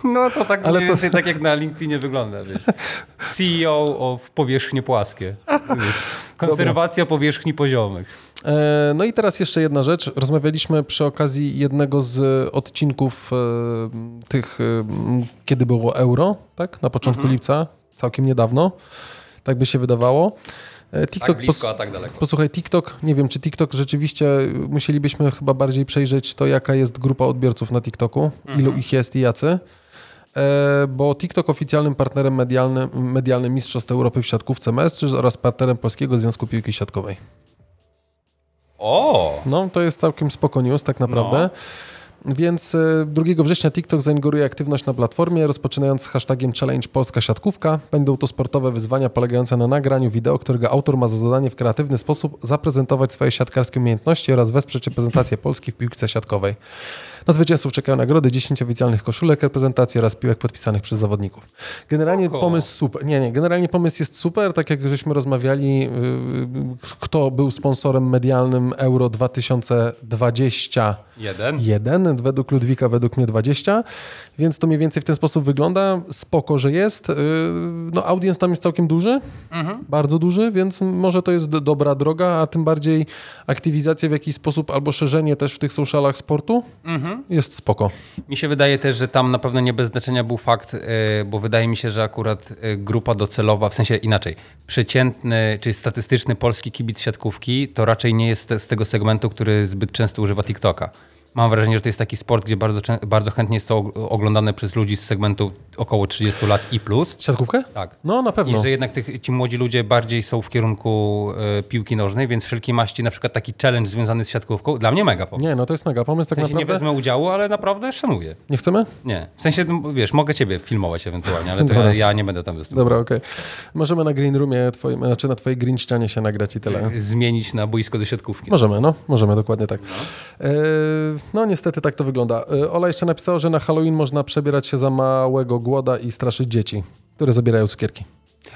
B: No to tak
A: Ale
B: mniej
A: to-
B: więcej tak jak na LinkedInie wygląda, wiesz. CEO o w powierzchnie płaskie. Konserwacja powierzchni poziomych.
A: E, No i teraz jeszcze jedna rzecz. Rozmawialiśmy przy okazji jednego z odcinków e, tych, e, kiedy było euro, tak? Na początku
B: Mhm.
A: lipca, całkiem niedawno. Tak by się wydawało. E, TikTok, pos-
B: a tak daleko.
A: posłuchaj, TikTok, nie wiem, czy TikTok rzeczywiście, musielibyśmy chyba bardziej przejrzeć to, jaka jest grupa odbiorców na TikToku,
B: Mhm.
A: ilu ich jest i jacy. Bo TikTok oficjalnym partnerem medialnym, medialnym Mistrzostw Europy w siatkówce mężczyzn oraz partnerem Polskiego Związku Piłki Siatkowej.
B: O!
A: No, to jest całkiem spoko news tak naprawdę. Więc e, 2 września TikTok zainguruje aktywność na platformie, rozpoczynając z hashtagiem Challenge Polska Siatkówka. Będą to sportowe wyzwania polegające na nagraniu wideo, którego autor ma za zadanie w kreatywny sposób zaprezentować swoje siatkarskie umiejętności oraz wesprzeć reprezentację Polski w piłce siatkowej. Na zwycięzców czekają nagrody 10 oficjalnych koszulek reprezentacji oraz piłek podpisanych przez zawodników. Generalnie
B: Spoko.
A: pomysł super. Nie, nie, generalnie pomysł jest super, tak jak żeśmy rozmawiali, yy, kto był sponsorem medialnym Euro 2020
B: Jeden.
A: jeden, według Ludwika, według mnie 20, więc to mniej więcej w ten sposób wygląda. Spoko, że jest. Yy, No, audience tam jest całkiem duży, bardzo duży, więc może to jest do- dobra droga, a tym bardziej aktywizacja w jakiś sposób albo szerzenie też w tych socialach sportu jest spoko.
B: Mi się wydaje też, że tam na pewno nie bez znaczenia był fakt, e, bo wydaje mi się, że akurat e, grupa docelowa, w sensie inaczej, przeciętny czy statystyczny polski kibic siatkówki to raczej nie jest z tego segmentu, który zbyt często używa TikToka. Mam wrażenie, że to jest taki sport, gdzie bardzo, bardzo chętnie jest to og- oglądane przez ludzi z segmentu około 30 lat i plus.
A: Siatkówkę?
B: Tak.
A: No, na
B: I
A: pewno.
B: że jednak tych, ci młodzi ludzie bardziej są w kierunku e, piłki nożnej, więc wszelkie maści, na przykład taki challenge związany z siatkówką, dla mnie mega pomysł.
A: Nie, no to jest mega pomysł
B: W
A: tak
B: sensie nie
A: naprawdę.
B: wezmę udziału, ale naprawdę szanuję.
A: Nie chcemy?
B: Nie. W sensie, wiesz, mogę ciebie filmować ewentualnie, ale to ja, ja nie będę tam występował.
A: Dobra, okej. Możemy na green roomie, twoim, znaczy na twojej green ścianie się nagrać i tyle.
B: Zmienić na boisko do siatkówki.
A: Możemy, no, możemy, dokładnie tak. No, no niestety tak to wygląda. E, Ola jeszcze napisała, że na Halloween można przebierać się za małego głoda i straszyć dzieci, które zabierają cukierki.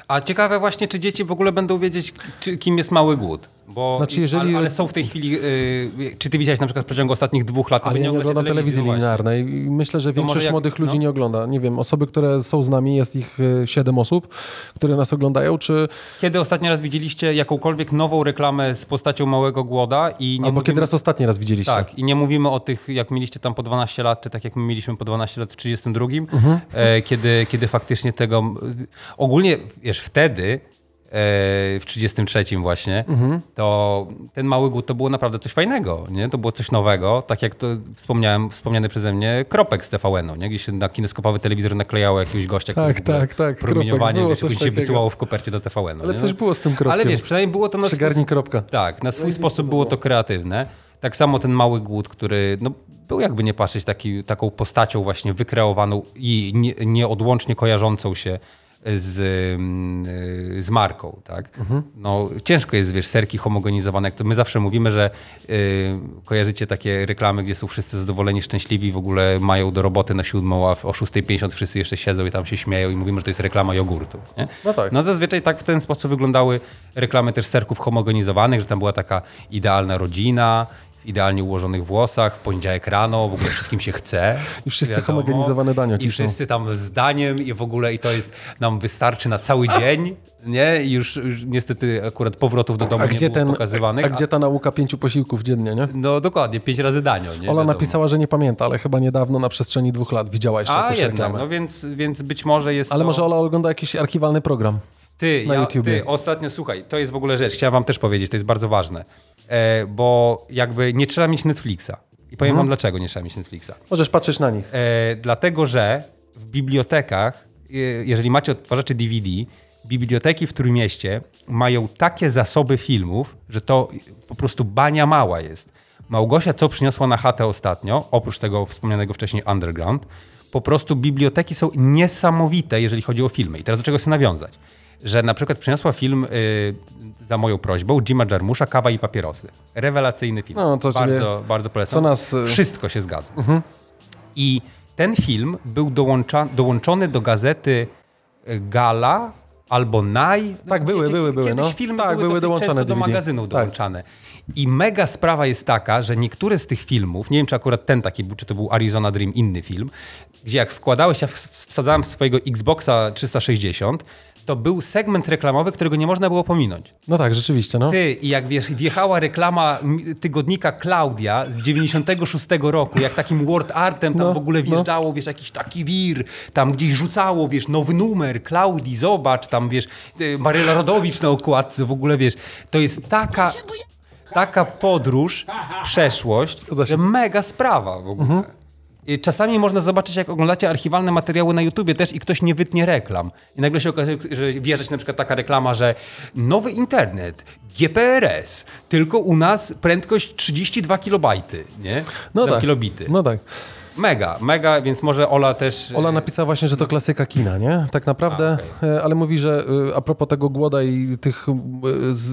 B: A ciekawe właśnie, czy dzieci w ogóle będą wiedzieć, czy, kim jest mały głód. Bo,
A: Znaczy, jeżeli-
B: ale, ale są w tej chwili, y, czy ty widziałeś na przykład w przeciągu ostatnich dwóch lat,
A: Ale ja nie oglądam telewizji
B: no
A: linearnej myślę, że
B: To
A: większość
B: jak-
A: młodych ludzi
B: no.
A: nie ogląda. Nie wiem, osoby, które są z nami, jest ich e, siedem osób, które nas oglądają, czy
B: Kiedy ostatni raz widzieliście jakąkolwiek nową reklamę z postacią małego głoda i nie
A: albo
B: mówimy...
A: kiedy raz ostatni raz widzieliście.
B: Tak, i nie mówimy o tych, jak mieliście tam po 12 lat, czy tak jak my mieliśmy po 12 lat w 32,
A: Mhm.
B: e, kiedy, kiedy faktycznie tego... Ogólnie, wiesz, wtedy w 33 właśnie,
A: Mhm.
B: to ten mały głód to było naprawdę coś fajnego, nie? To było coś nowego, tak jak to wspomniałem, wspomniany przeze mnie kropek z TVN-u, nie? Gdzieś się na kineskopowy telewizor naklejało jakiegoś gościa,
A: Tak,
B: który ogóle
A: tak, tak,
B: promieniowanie,
A: Kropek,
B: wiesz, się
A: takiego.
B: wysyłało w kopercie do TVN-u.
A: Ale
B: nie?
A: coś było z tym kropkiem.
B: ale wiesz, przynajmniej było to na swój
A: kropka.
B: Tak, na swój sposób było to kreatywne. Tak samo ten mały głód, który no, był jakby nie patrzeć taki, taką postacią właśnie wykreowaną i nie, nieodłącznie kojarzącą się z, mm, y, z marką, tak? No, ciężko jest, wiesz, serki homogenizowane. Jak to my zawsze mówimy, że y, kojarzycie takie reklamy, gdzie są wszyscy zadowoleni, szczęśliwi, w ogóle mają do roboty na siódmą, a o 6.50 wszyscy jeszcze siedzą i tam się śmieją i mówimy, że to jest reklama jogurtu. Nie?
A: No tak.
B: No zazwyczaj tak w ten sposób wyglądały reklamy też serków homogenizowanych, że tam była taka idealna rodzina, w idealnie ułożonych włosach, poniedziałek rano, w ogóle wszystkim się chce.
A: I wszyscy homogenizowane dania
B: I
A: cisną.
B: wszyscy tam z daniem i w ogóle i to jest, nam wystarczy na cały dzień, nie? I już, już niestety akurat powrotów do domu
A: A
B: nie
A: gdzie,
B: było
A: ten,
B: pokazywanych.
A: a gdzie ta nauka pięciu posiłków dziennie, nie?
B: No dokładnie, pięć razy danio, nie?
A: Ola
B: Wiadomo.
A: napisała, że nie pamięta, ale chyba niedawno na przestrzeni dwóch lat widziała jeszcze
B: A jednak,
A: reklamę.
B: no więc, więc być może jest
A: Ale
B: to...
A: może Ola ogląda jakiś archiwalny program.
B: Ty,
A: na
B: ja,
A: YouTubie.
B: ty, ostatnio słuchaj, to jest w ogóle rzecz, chciałem wam też powiedzieć, to jest bardzo ważne, e, bo jakby nie trzeba mieć Netflixa. I powiem
A: Mhm.
B: wam dlaczego nie trzeba mieć Netflixa.
A: Możesz patrzeć na nich.
B: E, dlatego, że w bibliotekach, e, jeżeli macie odtwarzacze DVD, biblioteki w Trójmieście mają takie zasoby filmów, że to po prostu bania mała jest. Małgosia, co przyniosła na chatę ostatnio, oprócz tego wspomnianego wcześniej Underground, po prostu biblioteki są niesamowite, jeżeli chodzi o filmy. I teraz do czego chcę nawiązać? Że na przykład przyniosła film y, za moją prośbą Jima Jarmusza Kawa i papierosy. Rewelacyjny film.
A: No, ciebie-
B: bardzo, bardzo polecam.
A: co nas, y-
B: Wszystko się zgadza. I ten film był dołącza, dołączony do gazety e, Gala albo Naj.
A: Tak, były, były, były,
B: Kiedyś
A: no.
B: filmy
A: Tak,
B: były,
A: były dołączane
B: często do magazynów
A: Tak.
B: dołączane. I mega sprawa jest taka, że niektóre z tych filmów, nie wiem czy akurat ten taki był, czy to był Arizona Dream, inny film, gdzie jak wkładałeś, ja wsadzałem swojego Xboxa 360, to był segment reklamowy, którego nie można było pominąć.
A: No tak, rzeczywiście, no.
B: Ty, i jak wiesz, wjechała reklama tygodnika Klaudia z 96 roku, jak takim word artem tam
A: No,
B: w ogóle
A: no.
B: wjeżdżało, wiesz, jakiś taki wir, tam gdzieś rzucało, wiesz, nowy numer, Klaudii, zobacz, tam wiesz, y, Maryla Rodowicz na okładce, w ogóle wiesz, to jest taka, taka podróż w przeszłość.
A: Mhm.
B: że mega sprawa w ogóle. I Czasami można zobaczyć, jak oglądacie archiwalne materiały na YouTubie też i ktoś nie wytnie reklam. I nagle się okazuje, że wjeżdżać na przykład taka reklama, że nowy internet, GPRS, tylko u nas prędkość 32 kilobajty, nie?
A: No tak.
B: kilobity.
A: No tak.
B: Mega, mega, więc może Ola też...
A: Ola napisała właśnie, że to klasyka kina, nie? Tak naprawdę, e, ale mówi, że e, a propos tego głoda i tych, e,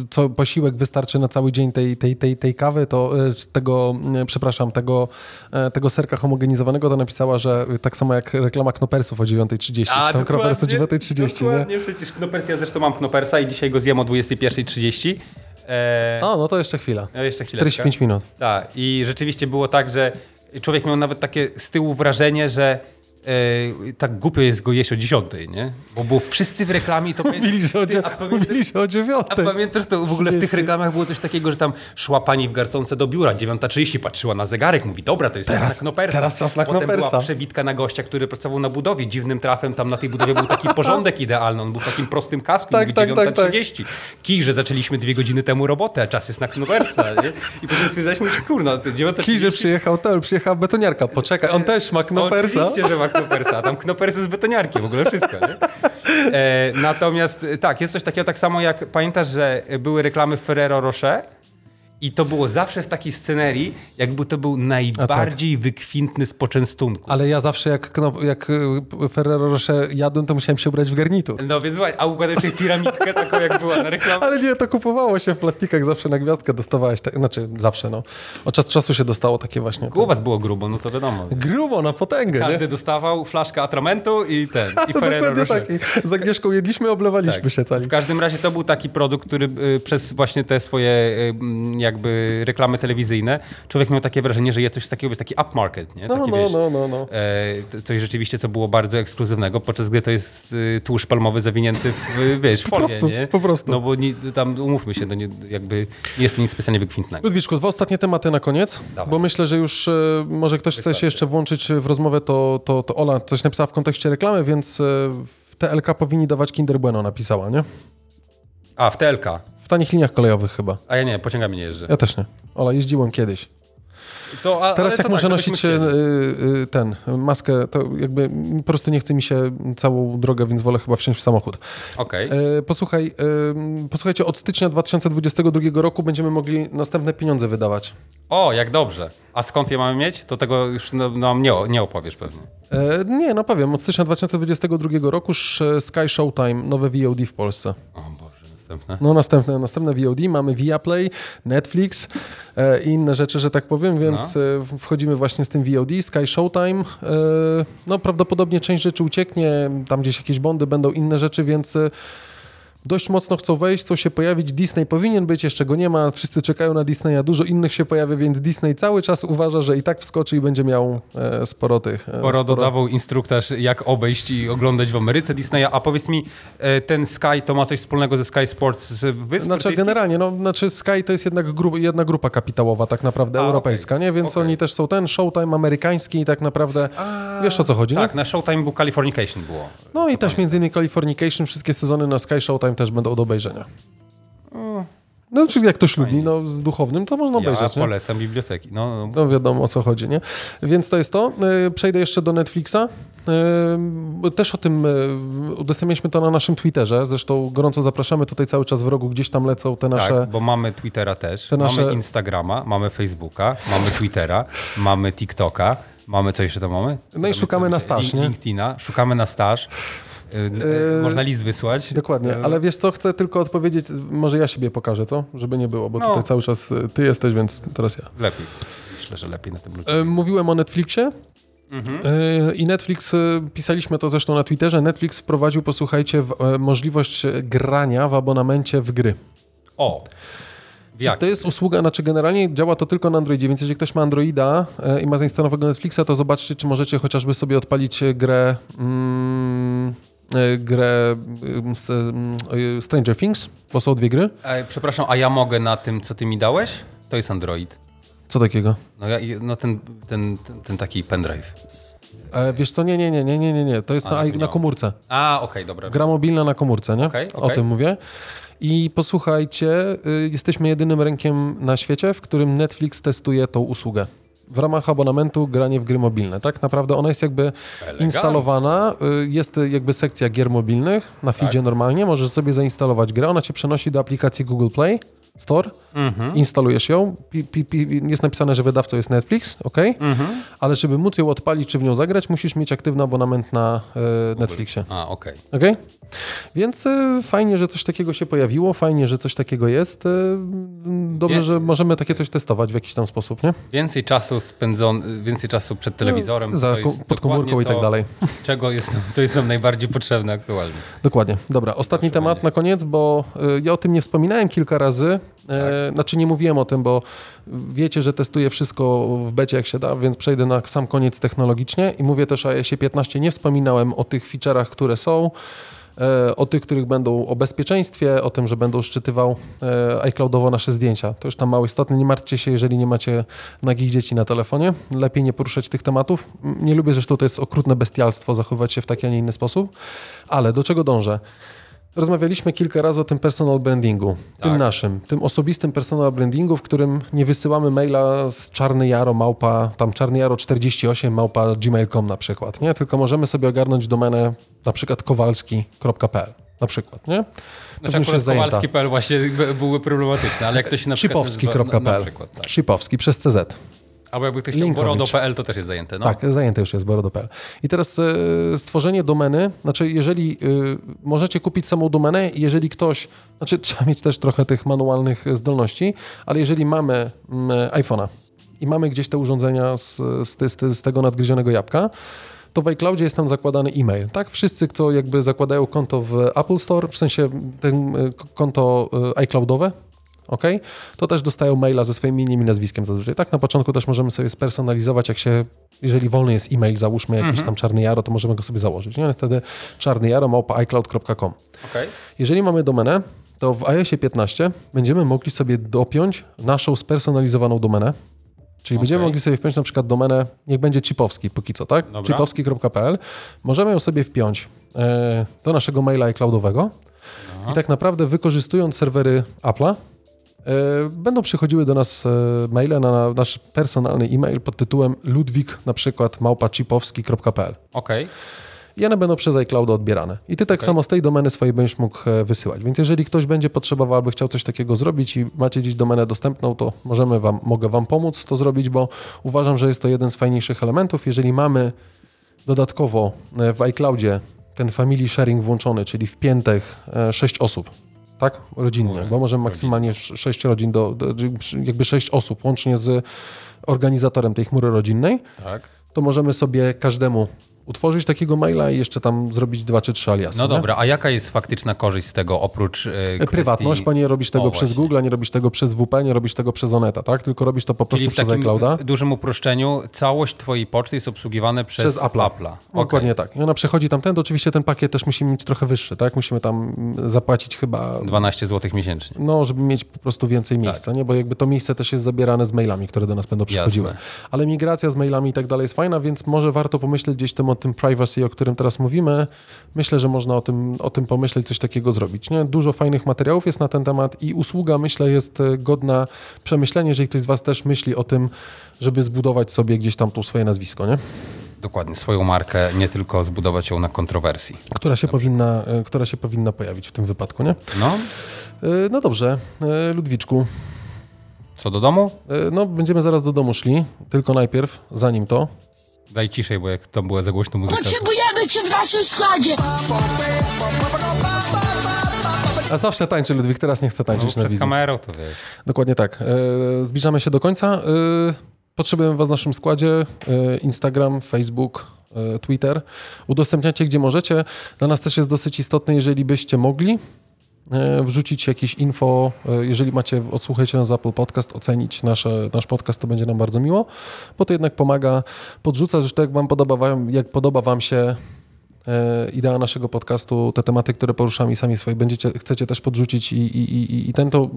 A: co posiłek wystarczy na cały dzień tej, tej, tej, tej kawy, to e, tego, e, przepraszam, tego, e, tego serka homogenizowanego, to napisała, że e, tak samo jak reklama Knopersów o 9.30, czy tam Knopersy o 9.30, nie?
B: Dokładnie, przecież Knopersa, ja zresztą mam Knopersa i dzisiaj go zjem o 21.30. Eee,
A: O, no to jeszcze chwila.
B: no jeszcze chwileczkę.
A: 45 minut.
B: Tak, i rzeczywiście było tak, że człowiek miał nawet takie z tyłu wrażenie, że e, tak głupio jest go jeść o 10, nie? Bo było wszyscy w reklamie i to...
A: Mówili, że o,
B: Ty, a
A: mówili, że o
B: a
A: 9.
B: pamiętasz, to w ogóle w tych
A: 30.
B: reklamach było coś takiego, że tam szła pani w garconce do biura, 9.30, patrzyła na zegarek, mówi, dobra, to jest
A: Teraz-
B: czas na Knopersa.
A: teraz czas na
B: Potem
A: Knopersa.
B: była przebitka na gościa, który pracował na budowie. Dziwnym trafem tam na tej budowie był taki porządek idealny, on był w takim prostym kasku,
A: Tak,
B: mówi
A: tak, tak,
B: 9.30. Kij, że zaczęliśmy dwie godziny temu robotę, a czas jest na Knopersa, nie? I potem stwierdziliśmy, że kurna, 9.30...
A: Kij, że przyjechał ten, przyjechała betoniarka. Poczekaj, on też ma Knopersa.
B: Oczywiście, że ma knopersa. a Tam knopersy z betoniarki, w ogóle wszystko. E, natomiast tak, jest coś takiego tak samo jak pamiętasz, że były reklamy Ferrero Rocher i to było zawsze w takiej scenerii, jakby to był najbardziej wykwintny z poczęstunku.
A: Ale ja zawsze jak, knop, jak y, Ferrero Rocher jadłem, to musiałem się ubrać w garnitur.
B: No więc słuchaj, a układać sobie piramidkę taką jak była na reklamie.
A: Ale nie, to kupowało się w plastikach, zawsze na gwiazdkę dostawałeś, te, znaczy zawsze no. Od czas czasu się dostało takie właśnie.
B: U was było grubo, no to wiadomo.
A: Grubo, na potęgę, nie?
B: Każdy dostawał flaszkę atramentu i ten, i Ferrero Rocher.
A: taki. Z Agnieszką jedliśmy, oblewaliśmy
B: Tak.
A: się cali.
B: W każdym razie to był taki produkt, który y, przez właśnie te swoje y, mm, jakby reklamy telewizyjne, człowiek miał takie wrażenie, że jest coś takiego, jest taki upmarket, nie?
A: No,
B: Taki,
A: no,
B: wiesz,
A: no, no, no.
B: E, coś rzeczywiście, co było bardzo ekskluzywnego, podczas gdy to jest y, tłuszcz palmowy zawinięty w, wiesz,
A: Po
B: folię,
A: prostu,
B: nie?
A: po prostu.
B: No bo nie, tam, umówmy się, to nie, jakby nie jest to nic specjalnie wykwintnego.
A: Ludwiczku, dwa ostatnie tematy na koniec,
B: Dawaj.
A: bo myślę, że już e, może ktoś chce się jeszcze włączyć w rozmowę, to, to, to Ola coś napisała w kontekście reklamy, więc e, w TLK powinni dawać Kinder Bueno, napisała, nie?
B: A, w TLK.
A: W tanich liniach kolejowych chyba.
B: A ja nie, pociągami nie jeżdżę.
A: Ja też nie. Ola, jeździłem kiedyś.
B: To, a,
A: Teraz jak
B: to
A: muszę
B: tak,
A: nosić y, y, ten, maskę, to jakby po prostu nie chce mi się całą drogę, więc wolę chyba wsiąść w samochód.
B: Okej.
A: E, Posłuchaj, e, posłuchajcie, od stycznia 2022 roku będziemy mogli następne pieniądze wydawać.
B: O, jak dobrze. A skąd je mamy mieć? To tego już no, nam nie, nie opowiesz pewnie.
A: E, Nie, no powiem, od stycznia 2022 roku już Sky Showtime, nowe VOD w Polsce.
B: O Boże, następne.
A: No następne, następne VOD, mamy Viaplay, Netflix e, i inne rzeczy, że tak powiem, więc e, wchodzimy właśnie z tym VOD, Sky Showtime. E, no prawdopodobnie część rzeczy ucieknie, tam gdzieś jakieś bondy będą, inne rzeczy, więc dość mocno chcą wejść, chcą się pojawić. Disney powinien być, jeszcze go nie ma, wszyscy czekają na Disneya, dużo innych się pojawia, więc Disney cały czas uważa, że i tak wskoczy i będzie miał e, sporo tych... e,
B: Sporo dodawał instruktaż, jak obejść i oglądać w Ameryce Disneya. A powiedz mi, e, ten Sky to ma coś wspólnego ze Sky Sports z Wysp
A: Znaczy generalnie, no, znaczy Sky to jest jednak gru, jedna grupa kapitałowa tak naprawdę,
B: A,
A: europejska,
B: okej,
A: nie? Więc
B: okej.
A: oni też są ten Showtime amerykański i tak naprawdę, wiesz o co chodzi,
B: Tak,
A: nie?
B: na Showtime był Californication było.
A: No i też między innymi Californication, wszystkie sezony na Sky Showtime też będą do obejrzenia. No, czyli jak ktoś lubi, no z duchownym, to można
B: Ja
A: obejrzeć, nie?
B: polecam biblioteki. No, no.
A: No wiadomo o co chodzi, nie? Więc to jest to. E, Przejdę jeszcze do Netflixa. E, Też o tym e, udostępniliśmy to na naszym Twitterze. Zresztą gorąco zapraszamy tutaj cały czas w rogu, gdzieś tam lecą te nasze...
B: Tak, bo mamy Twittera też,
A: Te nasze-
B: mamy Instagrama, mamy Facebooka, mamy Twittera, mamy TikToka, mamy co jeszcze tam mamy?
A: No i szukamy na staż,
B: Link-
A: nie?
B: LinkedIna, szukamy na staż. Y, y, Można list wysłać.
A: Dokładnie, ale wiesz co, chcę tylko odpowiedzieć, może ja siebie pokażę, co? Żeby nie było, bo
B: No.
A: tutaj cały czas e, ty jesteś, więc teraz ja.
B: Lepiej. Myślę, że lepiej na tym ludzie.
A: E, Mówiłem o Netflixie
B: Mhm.
A: i Netflix, e, pisaliśmy to zresztą na Twitterze, Netflix wprowadził, posłuchajcie, e, możliwość e, grania w abonamencie w gry.
B: O! Jak?
A: To jest usługa, znaczy generalnie działa to tylko na Androidzie, więc jeżeli ktoś ma Androida e, i ma zainstalowanego Netflixa, to zobaczcie, czy możecie chociażby sobie odpalić grę mm, grę mm, s- mm, e, Stranger Things, bo są dwie gry.
B: E, przepraszam, a ja mogę na tym, co ty mi dałeś? To jest Android.
A: Co takiego?
B: No, ja, no ten, ten, ten, ten taki pendrive.
A: E, wiesz co, nie, nie, nie, nie, nie, nie, nie. to jest
B: A,
A: na, na komórce.
B: A, okej, dobra.
A: Gra mobilna na komórce, nie?
B: Okej,
A: O
B: okej.
A: tym mówię. I posłuchajcie, y, jesteśmy jedynym rynkiem na świecie, w którym Netflix testuje tą usługę. W ramach abonamentu granie w gry mobilne. Tak naprawdę ona jest jakby
B: Elegancko.
A: instalowana, y, jest y, jakby sekcja gier mobilnych na feedzie
B: Tak.
A: normalnie, możesz sobie zainstalować grę, ona cię przenosi do aplikacji Google Play Store,
B: Mhm.
A: instalujesz ją, pi, pi, pi, jest napisane, że wydawcą jest Netflix, ok?
B: Mhm.
A: ale żeby móc ją odpalić czy w nią zagrać, musisz mieć aktywny abonament na y, Netflixie.
B: A, okej.
A: Okej? Więc y, fajnie, że coś takiego się pojawiło, fajnie, że coś takiego jest. Y, dobrze,
B: Wie-
A: że możemy takie coś testować w jakiś tam sposób, nie?
B: Więcej czasu spędzony, więcej czasu przed telewizorem.
A: No, Za, pod komórką i tak dalej.
B: Czego jest, co jest nam najbardziej potrzebne aktualnie.
A: Dokładnie. Dobra, ostatni temat na koniec, bo y, ja o tym nie wspominałem kilka razy.
B: Tak.
A: E, znaczy nie mówiłem o tym, bo wiecie, że testuję wszystko w becie jak się da, więc przejdę na sam koniec technologicznie i mówię też o iOSie 15. Nie wspominałem o tych feature'ach, które są. E, O tych, których będą o bezpieczeństwie, o tym, że będą szczytywał e, iCloudowo nasze zdjęcia. To już tam mało istotne. Nie martwcie się, jeżeli nie macie nagich dzieci na telefonie. Lepiej nie poruszać tych tematów. Nie lubię zresztą, to jest okrutne bestialstwo zachowywać się w taki, a nie inny sposób. Ale do czego dążę? Rozmawialiśmy kilka razy o tym personal brandingu, tym
B: Tak.
A: naszym, tym osobistym personal brandingu, w którym nie wysyłamy maila z czarny jaro małpa, tam czarny jaro 48 małpa gmail.com na przykład, nie? Tylko możemy sobie ogarnąć domenę na przykład kowalski.pl na przykład, nie? To
B: Znaczy
A: już jest
B: akurat. Kowalski.pl właśnie by- były problematyczne, ale jak ktoś na przykład... nazywa- Na, na
A: Shipowski.pl
B: przykład, tak.
A: Przez CZ.
B: Albo jakby ktoś chciał borodo.pl, to też jest zajęte. No.
A: Tak, zajęte już jest borodo.pl. I teraz e, stworzenie domeny, znaczy jeżeli e, możecie kupić samą domenę, jeżeli ktoś, znaczy trzeba mieć też trochę tych manualnych e, zdolności, ale jeżeli mamy iPhone'a i mamy gdzieś te urządzenia z, z, z, z tego nadgryzionego jabłka, to w iCloudzie jest tam zakładany e-mail. Tak, wszyscy, kto jakby zakładają konto w Apple Store, w sensie ten, konto iCloudowe, ok? To też dostają maila ze swoim imieniem i nazwiskiem zazwyczaj. Tak, na początku też możemy sobie spersonalizować, jak się, jeżeli wolny jest e-mail, załóżmy jakiś tam czarny jaro, to możemy go sobie założyć. Nie? Wtedy czarny jaro małpa iCloud.com.
B: Okej.
A: Jeżeli mamy domenę, to w iOSie 15 będziemy mogli sobie dopiąć naszą spersonalizowaną domenę. Czyli będziemy
B: Okej.
A: mogli sobie wpiąć na przykład domenę, niech będzie chipowski póki co, tak?
B: Dobra.
A: chipowski.pl. Możemy ją sobie wpiąć e, do naszego maila iCloudowego I tak naprawdę wykorzystując serwery Apple'a, będą przychodziły do nas e, maile na nasz personalny e-mail pod tytułem ludwik na przykład małpacipowski.pl.
B: Okej.
A: I one będą przez iClouda odbierane. I ty tak
B: Okej.
A: samo z tej domeny swojej będziesz mógł e, wysyłać. Więc jeżeli ktoś będzie potrzebował albo chciał coś takiego zrobić i macie gdzieś domenę dostępną, to możemy wam, mogę wam pomóc to zrobić, bo uważam, że jest to jeden z fajniejszych elementów. Jeżeli mamy dodatkowo e, w iCloudzie ten family sharing włączony, czyli wpiętych 6 osób, tak? Rodzinnie,
B: Oj,
A: bo możemy maksymalnie 6 rodzin, do, do, jakby 6 osób łącznie z organizatorem tej chmury rodzinnej
B: Tak.
A: to możemy sobie każdemu utworzyć takiego maila i jeszcze tam zrobić dwa czy trzy aliasy.
B: No
A: nie?
B: dobra, a jaka jest faktyczna korzyść z tego oprócz e, kwestii...
A: Prywatność, bo nie robisz tego
B: O,
A: przez
B: właśnie.
A: Google, nie robisz tego przez WP, nie robisz tego przez Oneta, tak? Tylko robisz to po prostu
B: Czyli w
A: przez iClouda.
B: dużym uproszczeniu całość twojej poczty jest obsługiwane przez,
A: Przez Apple'a.
B: Okej.
A: Dokładnie tak. I ona przechodzi tamten, oczywiście ten pakiet też musimy mieć trochę wyższy, tak? Musimy tam mm, zapłacić chyba
B: 12 zł miesięcznie.
A: no, żeby mieć po prostu więcej miejsca, nie? Bo jakby to miejsce też jest zabierane z mailami, które do nas będą przychodziły.
B: Jasne.
A: Ale migracja z mailami i tak dalej jest fajna, więc może warto pomyśleć gdzieś tym o tym privacy, o którym teraz mówimy. Myślę, że można o tym, o tym pomyśleć, coś takiego zrobić, nie? Dużo fajnych materiałów jest na ten temat i usługa, myślę, jest e, godna przemyślenia, jeżeli ktoś z Was też myśli o tym, żeby zbudować sobie gdzieś tam tu swoje nazwisko, nie?
B: Dokładnie, swoją markę, nie tylko zbudować ją na kontrowersji.
A: Która się, powinna, e, która się powinna pojawić w tym wypadku, nie?
B: No,
A: E, No dobrze, Ludwiczku,
B: co do domu?
A: no będziemy zaraz do domu szli, tylko najpierw, zanim to,
B: Daj ciszej, bo jak to była za głośno muzyka.
C: Potrzebujemy cię w naszym składzie!
A: A zawsze tańczy Ludwik, teraz nie chce
B: No,
A: tańczyć na
B: przed
A: wizji.
B: kamerą to wiesz.
A: Dokładnie tak. E, zbliżamy się do końca. E, potrzebujemy Was w naszym składzie. E, Instagram, Facebook, Twitter. Udostępniacie gdzie możecie. Dla nas też jest dosyć istotne, jeżeli byście mogli wrzucić jakieś info, e, jeżeli macie, odsłuchajcie nas Apple Podcast, ocenić nasze, nasz podcast, to będzie nam bardzo miło, bo to jednak pomaga, podrzuca, zresztą jak Wam podoba, jak podoba Wam się e, idea naszego podcastu, te tematy, które poruszamy i sami swoje będziecie, chcecie też podrzucić i, i, i, i ten, to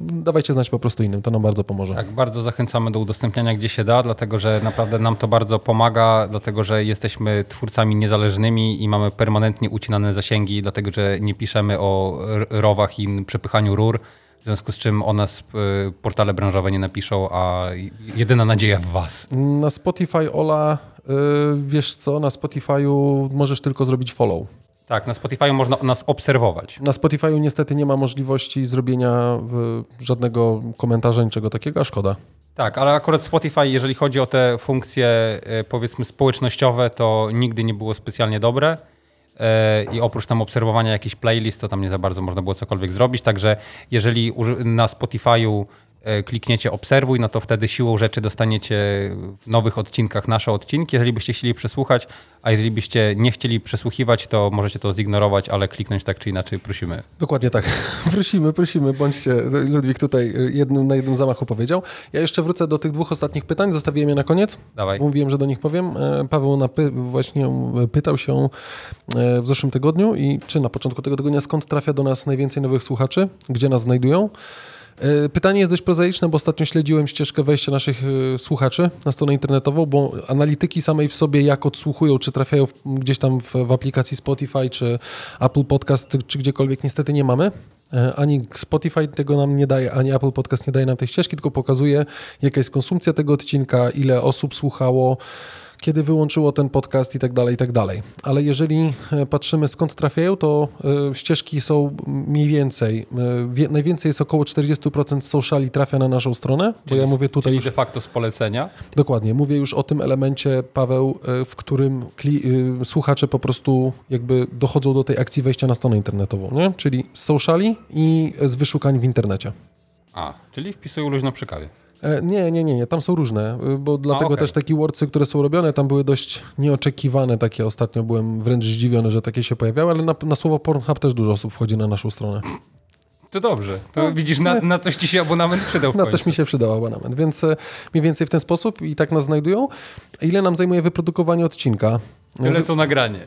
A: dawajcie znać po prostu innym, to nam bardzo pomoże.
B: Tak, bardzo zachęcamy do udostępniania gdzie się da, dlatego że naprawdę nam to bardzo pomaga, dlatego że jesteśmy twórcami niezależnymi i mamy permanentnie ucinane zasięgi, dlatego że nie piszemy o rowach i przepychaniu rur, w związku z czym o nas y, portale branżowe nie napiszą, a jedyna nadzieja w was.
A: Na Spotify, Ola, y, wiesz co, na Spotify'u możesz tylko zrobić follow.
B: Tak, na Spotify można nas obserwować.
A: Na Spotify'u niestety nie ma możliwości zrobienia żadnego komentarza, niczego takiego, a szkoda.
B: Tak, ale akurat Spotify, jeżeli chodzi o te funkcje y, powiedzmy społecznościowe, to nigdy nie było specjalnie dobre. E, I oprócz tam obserwowania jakichś playlist, to tam nie za bardzo można było cokolwiek zrobić. Także jeżeli na Spotify'u klikniecie obserwuj, no to wtedy siłą rzeczy dostaniecie w nowych odcinkach nasze odcinki, jeżeli byście chcieli przesłuchać, a jeżeli byście nie chcieli przesłuchiwać, to możecie to zignorować, ale kliknąć tak czy inaczej prosimy.
A: Dokładnie tak. prosimy, prosimy, bądźcie. Ludwik tutaj y, jednym, na jednym zamachu powiedział. Ja jeszcze wrócę do tych dwóch ostatnich pytań, zostawiłem je na koniec.
B: Dawaj.
A: Mówiłem, że do nich powiem. E, Paweł napy- właśnie e, pytał się e, w zeszłym tygodniu i czy na początku tego tygodnia, skąd trafia do nas najwięcej nowych słuchaczy, gdzie nas znajdują. E, Pytanie jest dość prozaiczne, bo ostatnio śledziłem ścieżkę wejścia naszych e, słuchaczy na stronę internetową, bo analityki samej w sobie jak odsłuchują, czy trafiają gdzieś tam w, w aplikacji Spotify, czy Apple Podcast, czy, czy gdziekolwiek, niestety nie mamy. E, Ani Spotify tego nam nie daje, ani Apple Podcast nie daje nam tej ścieżki, tylko pokazuje, jaka jest konsumpcja tego odcinka, ile osób słuchało, kiedy wyłączyło ten podcast i tak dalej, i tak dalej. Ale jeżeli e, patrzymy skąd trafiają, to e, ścieżki są mniej więcej, e, najwięcej jest około 40% sociali trafia na naszą stronę, bo ja mówię tutaj
B: Czyli
A: już
B: de facto z polecenia.
A: Dokładnie. Mówię już o tym elemencie, Paweł, w którym kli- słuchacze po prostu jakby dochodzą do tej akcji wejścia na stronę internetową, nie? Czyli z sociali i z wyszukań w internecie.
B: A, czyli wpisują luźno przy kawie.
A: E, Nie, nie, nie, nie, tam są różne, y, bo dlatego
B: okej.
A: też te keywordsy, które są robione, tam były dość nieoczekiwane takie. Ostatnio byłem wręcz zdziwiony, że takie się pojawiały, ale na, na słowo Pornhub też dużo osób wchodzi na naszą stronę.
B: To dobrze. To
A: No,
B: widzisz, na, na coś ci się abonament przydał
A: Na coś mi się przydał abonament, więc e, mniej więcej w ten sposób i tak nas znajdują. Ile nam zajmuje wyprodukowanie odcinka?
B: Tyle co nagranie.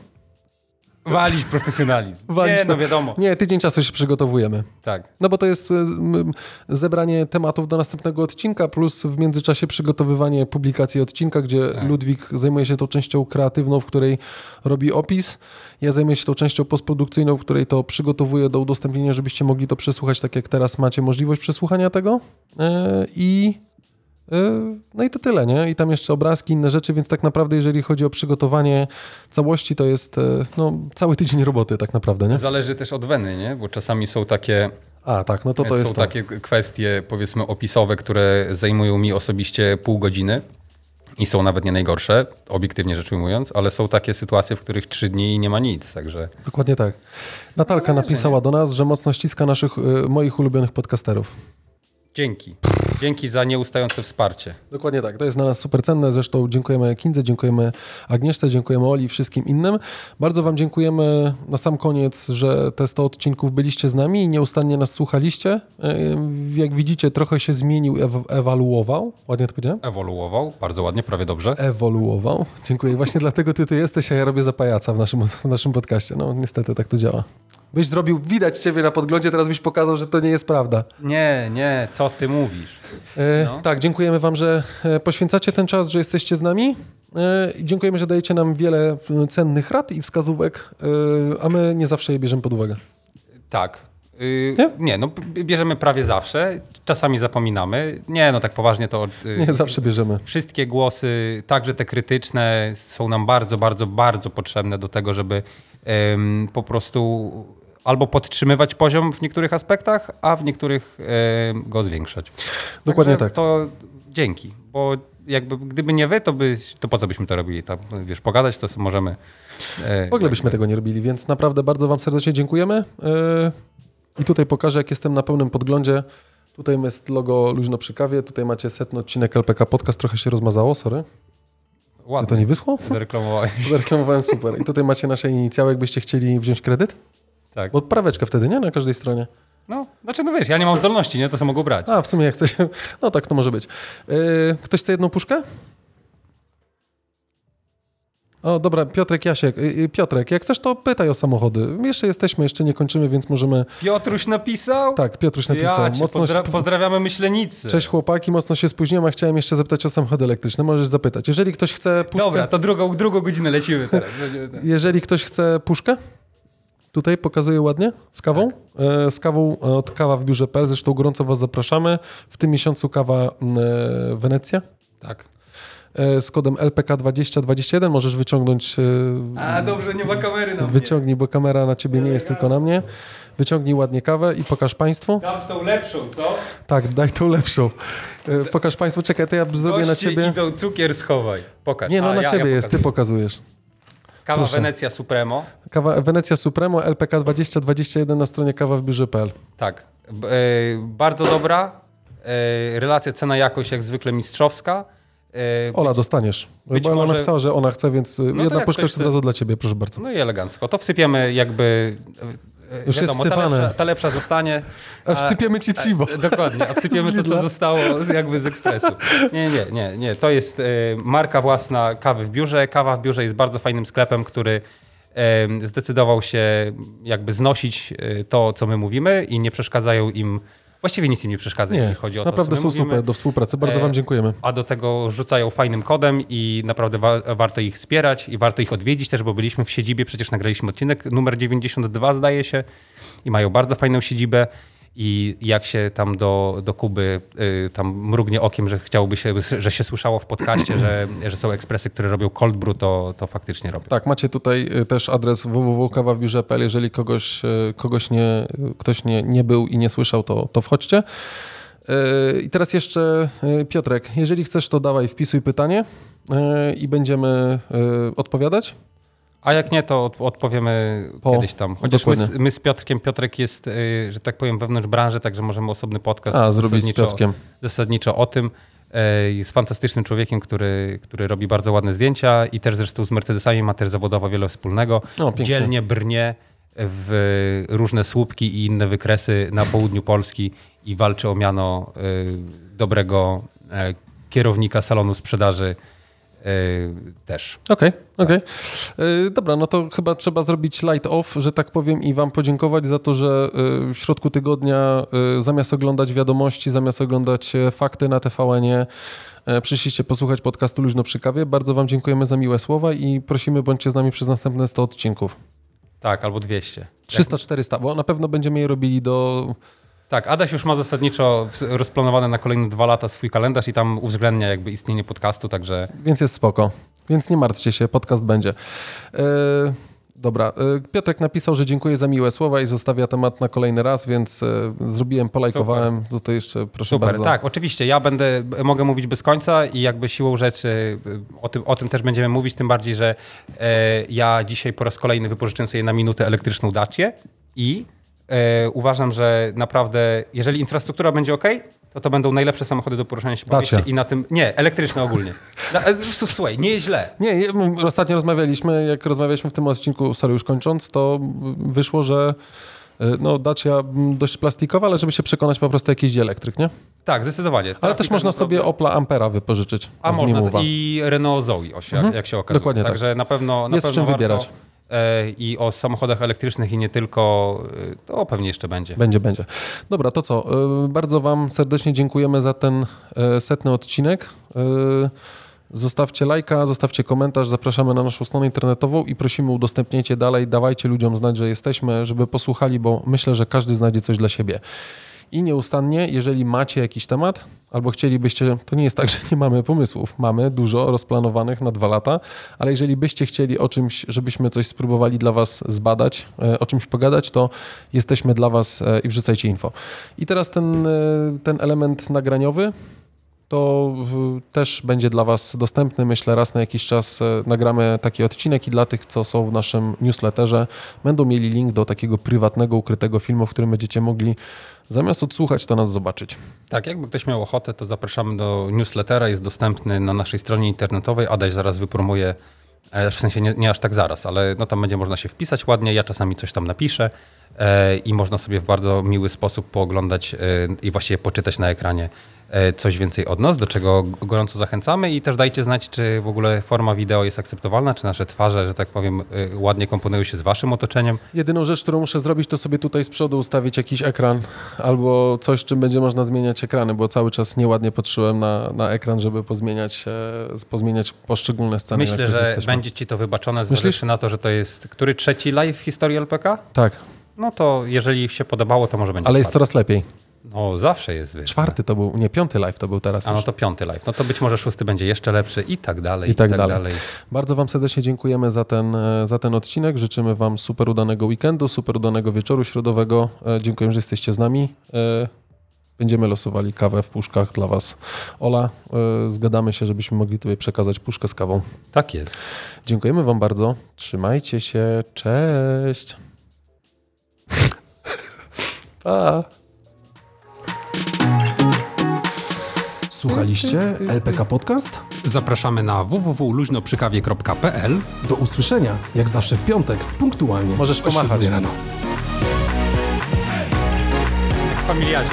B: Walić profesjonalizm.
A: Walić
B: nie, no wiadomo.
A: Nie, tydzień czasu się przygotowujemy.
B: Tak.
A: No bo to jest m, zebranie tematów do następnego odcinka, plus w międzyczasie przygotowywanie publikacji odcinka, gdzie
B: Tak.
A: Ludwik zajmuje się tą częścią kreatywną, w której robi opis. Ja zajmuję się tą częścią postprodukcyjną, w której to przygotowuję do udostępnienia, żebyście mogli to przesłuchać, tak jak teraz macie możliwość przesłuchania tego. E, I e, no i to tyle, nie? I tam jeszcze obrazki, inne rzeczy, więc tak naprawdę jeżeli chodzi o przygotowanie całości, to jest e, no, cały tydzień roboty tak naprawdę, nie?
B: Zależy też od weny, nie? Bo czasami są takie,
A: A, tak, no to to
B: są
A: jest to.
B: takie kwestie, powiedzmy, opisowe, które zajmują mi osobiście pół godziny i są nawet nie najgorsze, obiektywnie rzecz ujmując, ale są takie sytuacje, w których trzy dni nie ma nic, także
A: Dokładnie tak. Natalka napisała do nas, że mocno ściska naszych, y, moich ulubionych podcasterów.
B: Dzięki. Dzięki za nieustające wsparcie.
A: Dokładnie tak. To jest dla nas super cenne. Zresztą dziękujemy Kindze, dziękujemy Agnieszce, dziękujemy Oli i wszystkim innym. Bardzo Wam dziękujemy na sam koniec, że te 100 odcinków byliście z nami i nieustannie nas słuchaliście. Jak widzicie, trochę się zmienił, ew- ewaluował. Ładnie to powiedziałem?
B: Ewoluował, bardzo ładnie, prawie dobrze.
A: Ewoluował. Dziękuję. Właśnie dlatego ty tu jesteś, a ja robię za pajaca w naszym, w naszym podcaście. No niestety tak to działa. Byś zrobił, widać ciebie na podglądzie, teraz byś pokazał, że to nie jest prawda.
B: Nie, nie, co ty mówisz?
A: E,
B: No.
A: Tak, dziękujemy Wam, że e, poświęcacie ten czas, że jesteście z nami. E, Dziękujemy, że dajecie nam wiele e, cennych rad i wskazówek, e, a my nie zawsze je bierzemy pod uwagę.
B: Tak. Yy,
A: Nie?
B: nie? no bierzemy prawie zawsze, czasami zapominamy. Nie, no tak poważnie to... yy,
A: Nie zawsze bierzemy.
B: Wszystkie głosy, także te krytyczne, są nam bardzo, bardzo, bardzo potrzebne do tego, żeby em, po prostu albo podtrzymywać poziom w niektórych aspektach, a w niektórych em, go zwiększać.
A: Dokładnie
B: Także
A: tak.
B: To dzięki, bo jakby gdyby nie wy, to, by, to po co byśmy to robili? Tam, wiesz, pogadać to możemy. e,
A: W ogóle byśmy tego nie robili, więc naprawdę bardzo Wam serdecznie dziękujemy. E, I tutaj pokażę, jak jestem na pełnym podglądzie. Tutaj jest logo Luźno przy kawie, tutaj macie setny odcinek LPK Podcast, trochę się rozmazało, sorry. A
B: Ładnie.
A: to nie wyschło?
B: Zareklamowałeś.
A: Zareklamowałem super. I tutaj macie nasze inicjały, jakbyście chcieli wziąć kredyt.
B: Tak.
A: Bo praweczkę wtedy, nie? Na każdej stronie.
B: No, znaczy, no wiesz, ja nie mam zdolności, nie? To sobie mogą brać.
A: A, w sumie jak chcecie. No tak, to może być. Yy, ktoś chce jedną puszkę? O, dobra, Piotrek Jasiek. Yy, yy, Piotrek, jak chcesz, to pytaj o samochody. Jeszcze jesteśmy, jeszcze nie kończymy, więc możemy...
B: Piotruś napisał?
A: Tak, Piotruś napisał.
B: Ja
A: mocno
B: pozdra- pozdrawiamy Myślenicy.
A: Cześć chłopaki, mocno się spóźniłem, a chciałem jeszcze zapytać o samochody elektryczne. Możesz zapytać. Jeżeli ktoś chce puszkę...
B: Dobra, to drugą, drugą godzinę lecimy teraz.
A: Jeżeli ktoś chce puszkę, tutaj pokazuję ładnie, z kawą. E, z kawą od kawa w biurze.pl. Zresztą gorąco Was zapraszamy. W tym miesiącu kawa e, Wenecja.
B: tak.
A: E, z kodem LPK2021 możesz wyciągnąć. e,
B: A dobrze, nie ma kamery na mnie.
A: Wyciągnij, bo kamera na ciebie nie jest tylko na mnie. Wyciągnij ładnie kawę i pokaż Państwu.
B: Dam tą lepszą, co?
A: Tak, daj tą lepszą. E, Pokaż Państwu, czekaj, to ja zrobię na
B: Goście
A: ciebie.
B: idą, cukier schowaj. Pokaż.
A: Nie, no
B: A,
A: na
B: ja-
A: ciebie
B: ja
A: jest, ty pokazujesz.
B: Kawa
A: proszę.
B: Wenecja Supremo.
A: Kawa Wenecja Supremo, LPK2021 na stronie kawa w biurze.pl.
B: Tak. E, bardzo dobra. E, relacja cena-jakość jak zwykle mistrzowska. E,
A: Ola, dostaniesz.
B: być
A: Bo ona
B: może-
A: napisała, że ona chce, więc
B: to
A: jedna puszka jest od razu dla ciebie, proszę bardzo.
B: No i elegancko. To wsypiemy jakby... e,
A: Już jest
B: wiadomo, ta
A: wsypane.
B: lepsza, ta lepsza zostanie.
A: A wsypiemy ci cibo.
B: E, Dokładnie, a wsypiemy to, co zostało jakby z ekspresu. Nie, nie, nie, nie. To jest e, marka własna kawy w biurze. Kawa w biurze jest bardzo fajnym sklepem, który zdecydował się jakby znosić to, co my mówimy i nie przeszkadzają im, właściwie nic im nie przeszkadza,
A: Nie,
B: jeśli chodzi o to,
A: naprawdę są
B: my mówimy.
A: super do współpracy. Bardzo
B: E,
A: wam dziękujemy.
B: A do tego rzucają fajnym kodem i naprawdę wa- warto ich wspierać i warto ich odwiedzić też, bo byliśmy w siedzibie, przecież nagraliśmy odcinek numer 92 zdaje się i mają bardzo fajną siedzibę i jak się tam do, do Kuby y, tam mrugnie okiem, że chciałoby się, że się słyszało w podcaście, że, że są ekspresy, które robią cold brew, to, to faktycznie robią.
A: Tak, macie tutaj y, też adres www.kawawbiurze.pl. Jeżeli kogoś, y, kogoś nie, ktoś nie, nie był i nie słyszał, to, to wchodźcie. I teraz jeszcze Piotrek, jeżeli chcesz, to dawaj, wpisuj pytanie i będziemy odpowiadać.
B: A jak nie, to od, odpowiemy
A: Po-
B: kiedyś tam. Chociaż my, z- my z Piotrkiem, Piotrek jest, y, że tak powiem, wewnątrz branży, także możemy osobny podcast
A: A, zrobić z Piotrkiem.
B: zasadniczo o tym. E, Jest fantastycznym człowiekiem, który, który robi bardzo ładne zdjęcia i też zresztą z Mercedesami ma też zawodowo wiele wspólnego.
A: O, pięknie.
B: Dzielnie brnie w różne słupki i inne wykresy na południu Polski i walczy o miano e, dobrego e, kierownika salonu sprzedaży też.
A: Okej, okej. Y, Dobra, no to chyba trzeba zrobić light off, że tak powiem, i wam podziękować za to, że y, w środku tygodnia zamiast oglądać wiadomości, zamiast oglądać e, fakty na TVN-ie, e, przyszliście posłuchać podcastu Luźno przy kawie. Bardzo wam dziękujemy za miłe słowa i prosimy, bądźcie z nami przez następne 100 odcinków.
B: Tak, albo 200.
A: 300-400, bo na pewno będziemy je robili do...
B: Tak, Adaś już ma zasadniczo rozplanowane na kolejne dwa lata swój kalendarz i tam uwzględnia jakby istnienie podcastu, także
A: Więc jest spoko. Więc nie martwcie się, podcast będzie. E, dobra, e, Piotrek napisał, że dziękuję za miłe słowa i zostawia temat na kolejny raz, więc e, zrobiłem, polajkowałem. Tutaj jeszcze proszę
B: super.
A: bardzo.
B: Tak, oczywiście, ja będę, mogę mówić bez końca i jakby siłą rzeczy o tym, o tym też będziemy mówić, tym bardziej, że e, ja dzisiaj po raz kolejny wypożyczyłem sobie na minutę elektryczną Dacię i uważam, że naprawdę, jeżeli infrastruktura będzie ok, to to będą najlepsze samochody do poruszania się po
A: Dacia.
B: mieście i na tym, nie, elektryczne ogólnie. E, słuchaj, nie jest źle.
A: Nie, ostatnio rozmawialiśmy, jak rozmawialiśmy w tym odcinku, sorry, już kończąc, to wyszło, że e, no Dacia dość plastikowa, ale żeby się przekonać po prostu jakiś elektryk, nie?
B: Tak, zdecydowanie.
A: Ale też
B: tak
A: można sobie Opla Ampera wypożyczyć.
B: A można i Renault Zoe, o się, jak, jak się okazuje.
A: Mhm. Dokładnie tak.
B: Także na pewno na
A: Jest w
B: pewno
A: czym
B: warto,
A: wybierać.
B: E, I o samochodach elektrycznych i nie tylko, e, to pewnie jeszcze będzie.
A: Będzie, będzie. Dobra, to co? Y, Bardzo Wam serdecznie dziękujemy za ten setny odcinek. Zostawcie lajka, zostawcie komentarz, zapraszamy na naszą stronę internetową i prosimy udostępniajcie dalej, dawajcie ludziom znać, że jesteśmy, żeby posłuchali, bo myślę, że każdy znajdzie coś dla siebie. I nieustannie, jeżeli macie jakiś temat, albo chcielibyście, to nie jest tak, że nie mamy pomysłów. Mamy dużo rozplanowanych na dwa lata, ale jeżeli byście chcieli o czymś, żebyśmy coś spróbowali dla Was zbadać, e, o czymś pogadać, to jesteśmy dla Was e, i wrzucajcie info. I teraz ten, e, ten element nagraniowy, to też będzie dla Was dostępny. Myślę, raz na jakiś czas nagramy taki odcinek i dla tych, co są w naszym newsletterze, będą mieli link do takiego prywatnego, ukrytego filmu, w którym będziecie mogli zamiast odsłuchać, to nas zobaczyć.
B: Tak, jakby ktoś miał ochotę, to zapraszamy do newslettera, jest dostępny na naszej stronie internetowej. Adaś zaraz wypromuje, e, w sensie nie, nie aż tak zaraz, ale no tam będzie można się wpisać ładnie, ja czasami coś tam napiszę e, i można sobie w bardzo miły sposób pooglądać e, i właściwie poczytać na ekranie coś więcej od nas, do czego gorąco zachęcamy i też dajcie znać, czy w ogóle forma wideo jest akceptowalna, czy nasze twarze, że tak powiem, e, ładnie komponują się z waszym otoczeniem.
A: Jedyną rzecz, którą muszę zrobić, to sobie tutaj z przodu ustawić jakiś ekran albo coś, czym będzie można zmieniać ekrany, bo cały czas nieładnie patrzyłem na, na ekran, żeby pozmieniać, e, pozmieniać poszczególne sceny.
B: Myślę, że
A: jesteśmy.
B: będzie ci to wybaczone, zważywszy na to, że to jest który trzeci live w historii LPK?
A: Tak,
B: No to jeżeli się podobało, to może będzie
A: ale jest coraz lepiej.
B: No zawsze jest, wiesz.
A: Czwarty to był, nie, piąty live to był teraz
B: A no
A: już.
B: to piąty live. No to być może szósty będzie jeszcze lepszy i tak dalej,
A: I tak dalej. Bardzo Wam serdecznie dziękujemy za ten, e, za ten odcinek. Życzymy Wam super udanego weekendu, super udanego wieczoru środowego. E, Dziękuję, że jesteście z nami. E, Będziemy losowali kawę w puszkach dla Was. Ola, zgadamy się, żebyśmy mogli Tobie przekazać puszkę z kawą.
B: Tak jest.
A: Dziękujemy Wam bardzo. Trzymajcie się. Cześć. Pa.
D: Słuchaliście LPK Podcast?
E: Zapraszamy na www.luźnoprzykawie.pl
D: Do usłyszenia, jak zawsze w piątek, punktualnie.
A: Możesz pomachać.
D: rano.
B: W familiadzie.